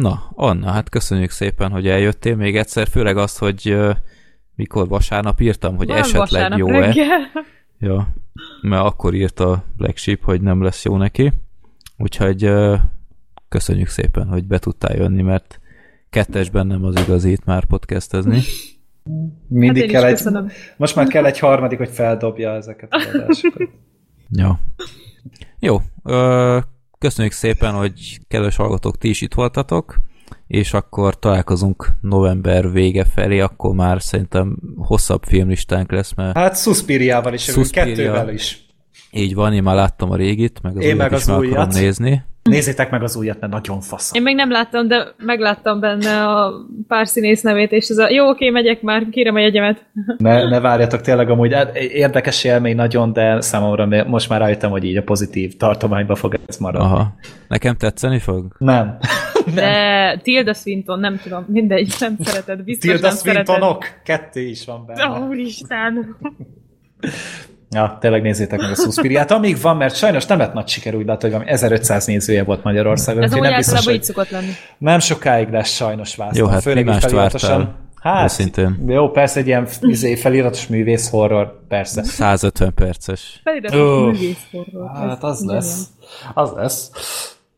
Na, Anna, hát köszönjük szépen, hogy eljöttél még egyszer, főleg azt, hogy uh, mikor vasárnap írtam, hogy Van esetleg vasárnap jó-e. reggel. Ja, mert akkor írt a Black Sheep, hogy nem lesz jó neki. Úgyhogy uh, köszönjük szépen, hogy be tudtál jönni, mert kettesben nem az igazi itt már podcastezni. Mindig Hát kell egy, köszönöm. most már kell egy harmadik, hogy feldobja ezeket a adásokat. Ja. Jó, köszönjük szépen, hogy kedves hallgatók, ti is itt voltatok, és akkor találkozunk november vége felé, akkor már szerintem hosszabb filmlistánk lesz, mert Hát Suspiriával is, Suspiria. kettővel is. így van, én már láttam a régit, meg az Én újat meg is az meg újat. akarom nézni. Nézzétek meg az újat, mert nagyon fasz. Én még nem láttam, de megláttam benne a pár színész nevét, és ez a jó, oké, megyek már, kérem a jegyemet. Ne, ne várjatok tényleg amúgy, hát érdekes élmény nagyon, de számomra most már rájöttem, hogy így a pozitív tartományba fog ez maradni. Aha. Nekem tetszeni fog? Nem. De Tilda Swinton, nem tudom, mindegy, nem szereted, biztos Tilda nem szereted. Swintonok? Kettő is van benne. Ó, Úristen! Ja, tényleg nézzétek meg a Suspiriát. Amíg van, mert sajnos nem lett nagy siker, úgy látom, hogy valami 1500 nézője volt Magyarországon. Ez úgyhogy úgy nem, biztos, általában így hogy szokott lenni. nem sokáig lesz sajnos vásztam. Jó, hát Főleg mi mást vártál? Hát, Őszintén. jó, persze egy ilyen izé, feliratos művész horror, persze. 150 perces. Feliratos művész horror. Hát Ez az igen. lesz. Az lesz.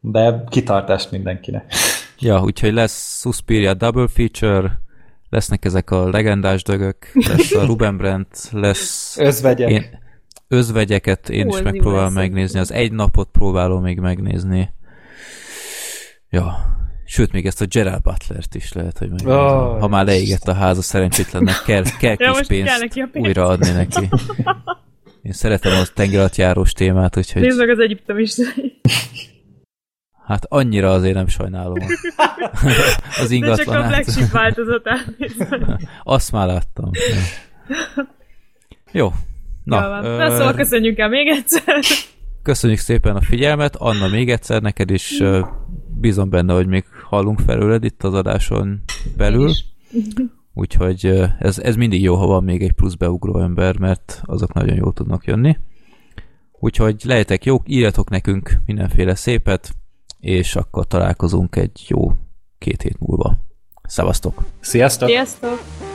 De kitartást mindenkinek. Ja, úgyhogy lesz Suspiria Double Feature, lesznek ezek a legendás dögök, lesz a Ruben Brandt, lesz Özvegyek. én, özvegyeket én Ó, is megpróbálom megnézni, az egy napot próbálom még megnézni. Ja, sőt, még ezt a Gerald Butlert is lehet, hogy megnézem. Ó, ha már leégett a háza szerencsétlennek, kell, kell Ja, kis kell pénzt neki a pénz. újraadni neki. Én szeretem a tengeralattjárós témát, úgyhogy Nézd meg az egyiptom is. hát annyira azért nem sajnálom az De csak a Black ingatlanát. Sheep változatát. Azt már láttam. Ja. Jó, Na, Jó van. Ö... Na, szóval köszönjük el még egyszer. Köszönjük szépen a figyelmet. Anna, még egyszer neked is bízom benne, hogy még hallunk felőled itt az adáson belül. Úgyhogy ez, ez mindig jó, ha van még egy plusz beugró ember, mert azok nagyon jól tudnak jönni. Úgyhogy lehetek jók, írjatok nekünk mindenféle szépet, és akkor találkozunk egy jó két hét múlva. Szevasztok! Sziasztok! Sziasztok!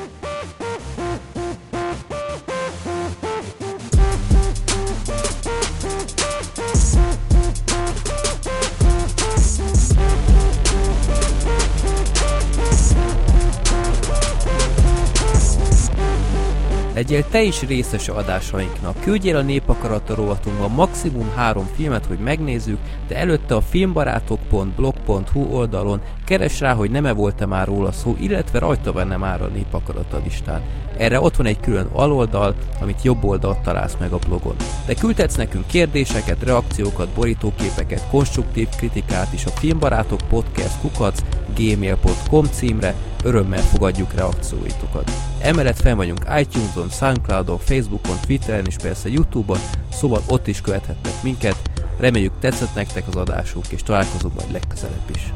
Legyél te is részes adásainknak. Küldjél a Népakarata rovatunkba maximum három filmet, hogy megnézzük, de előtte a filmbarátok.blog.hu oldalon keres rá, hogy nem-e volt-e már róla szó, illetve rajta benne már a Népakarata listán. Erre ott van egy külön aloldal, amit jobb oldalt találsz meg a blogon. De küldhetsz nekünk kérdéseket, reakciókat, borítóképeket, konstruktív kritikát is a filmbarátok podcast kukac gmail.com címre, örömmel fogadjuk reakcióitokat. Emellett fel vagyunk iTunes-on, Soundcloud-on, Facebookon, Twitteren és persze Youtube-on, szóval ott is követhetnek minket. Reméljük tetszett nektek az adásunk, és találkozunk majd legközelebb is.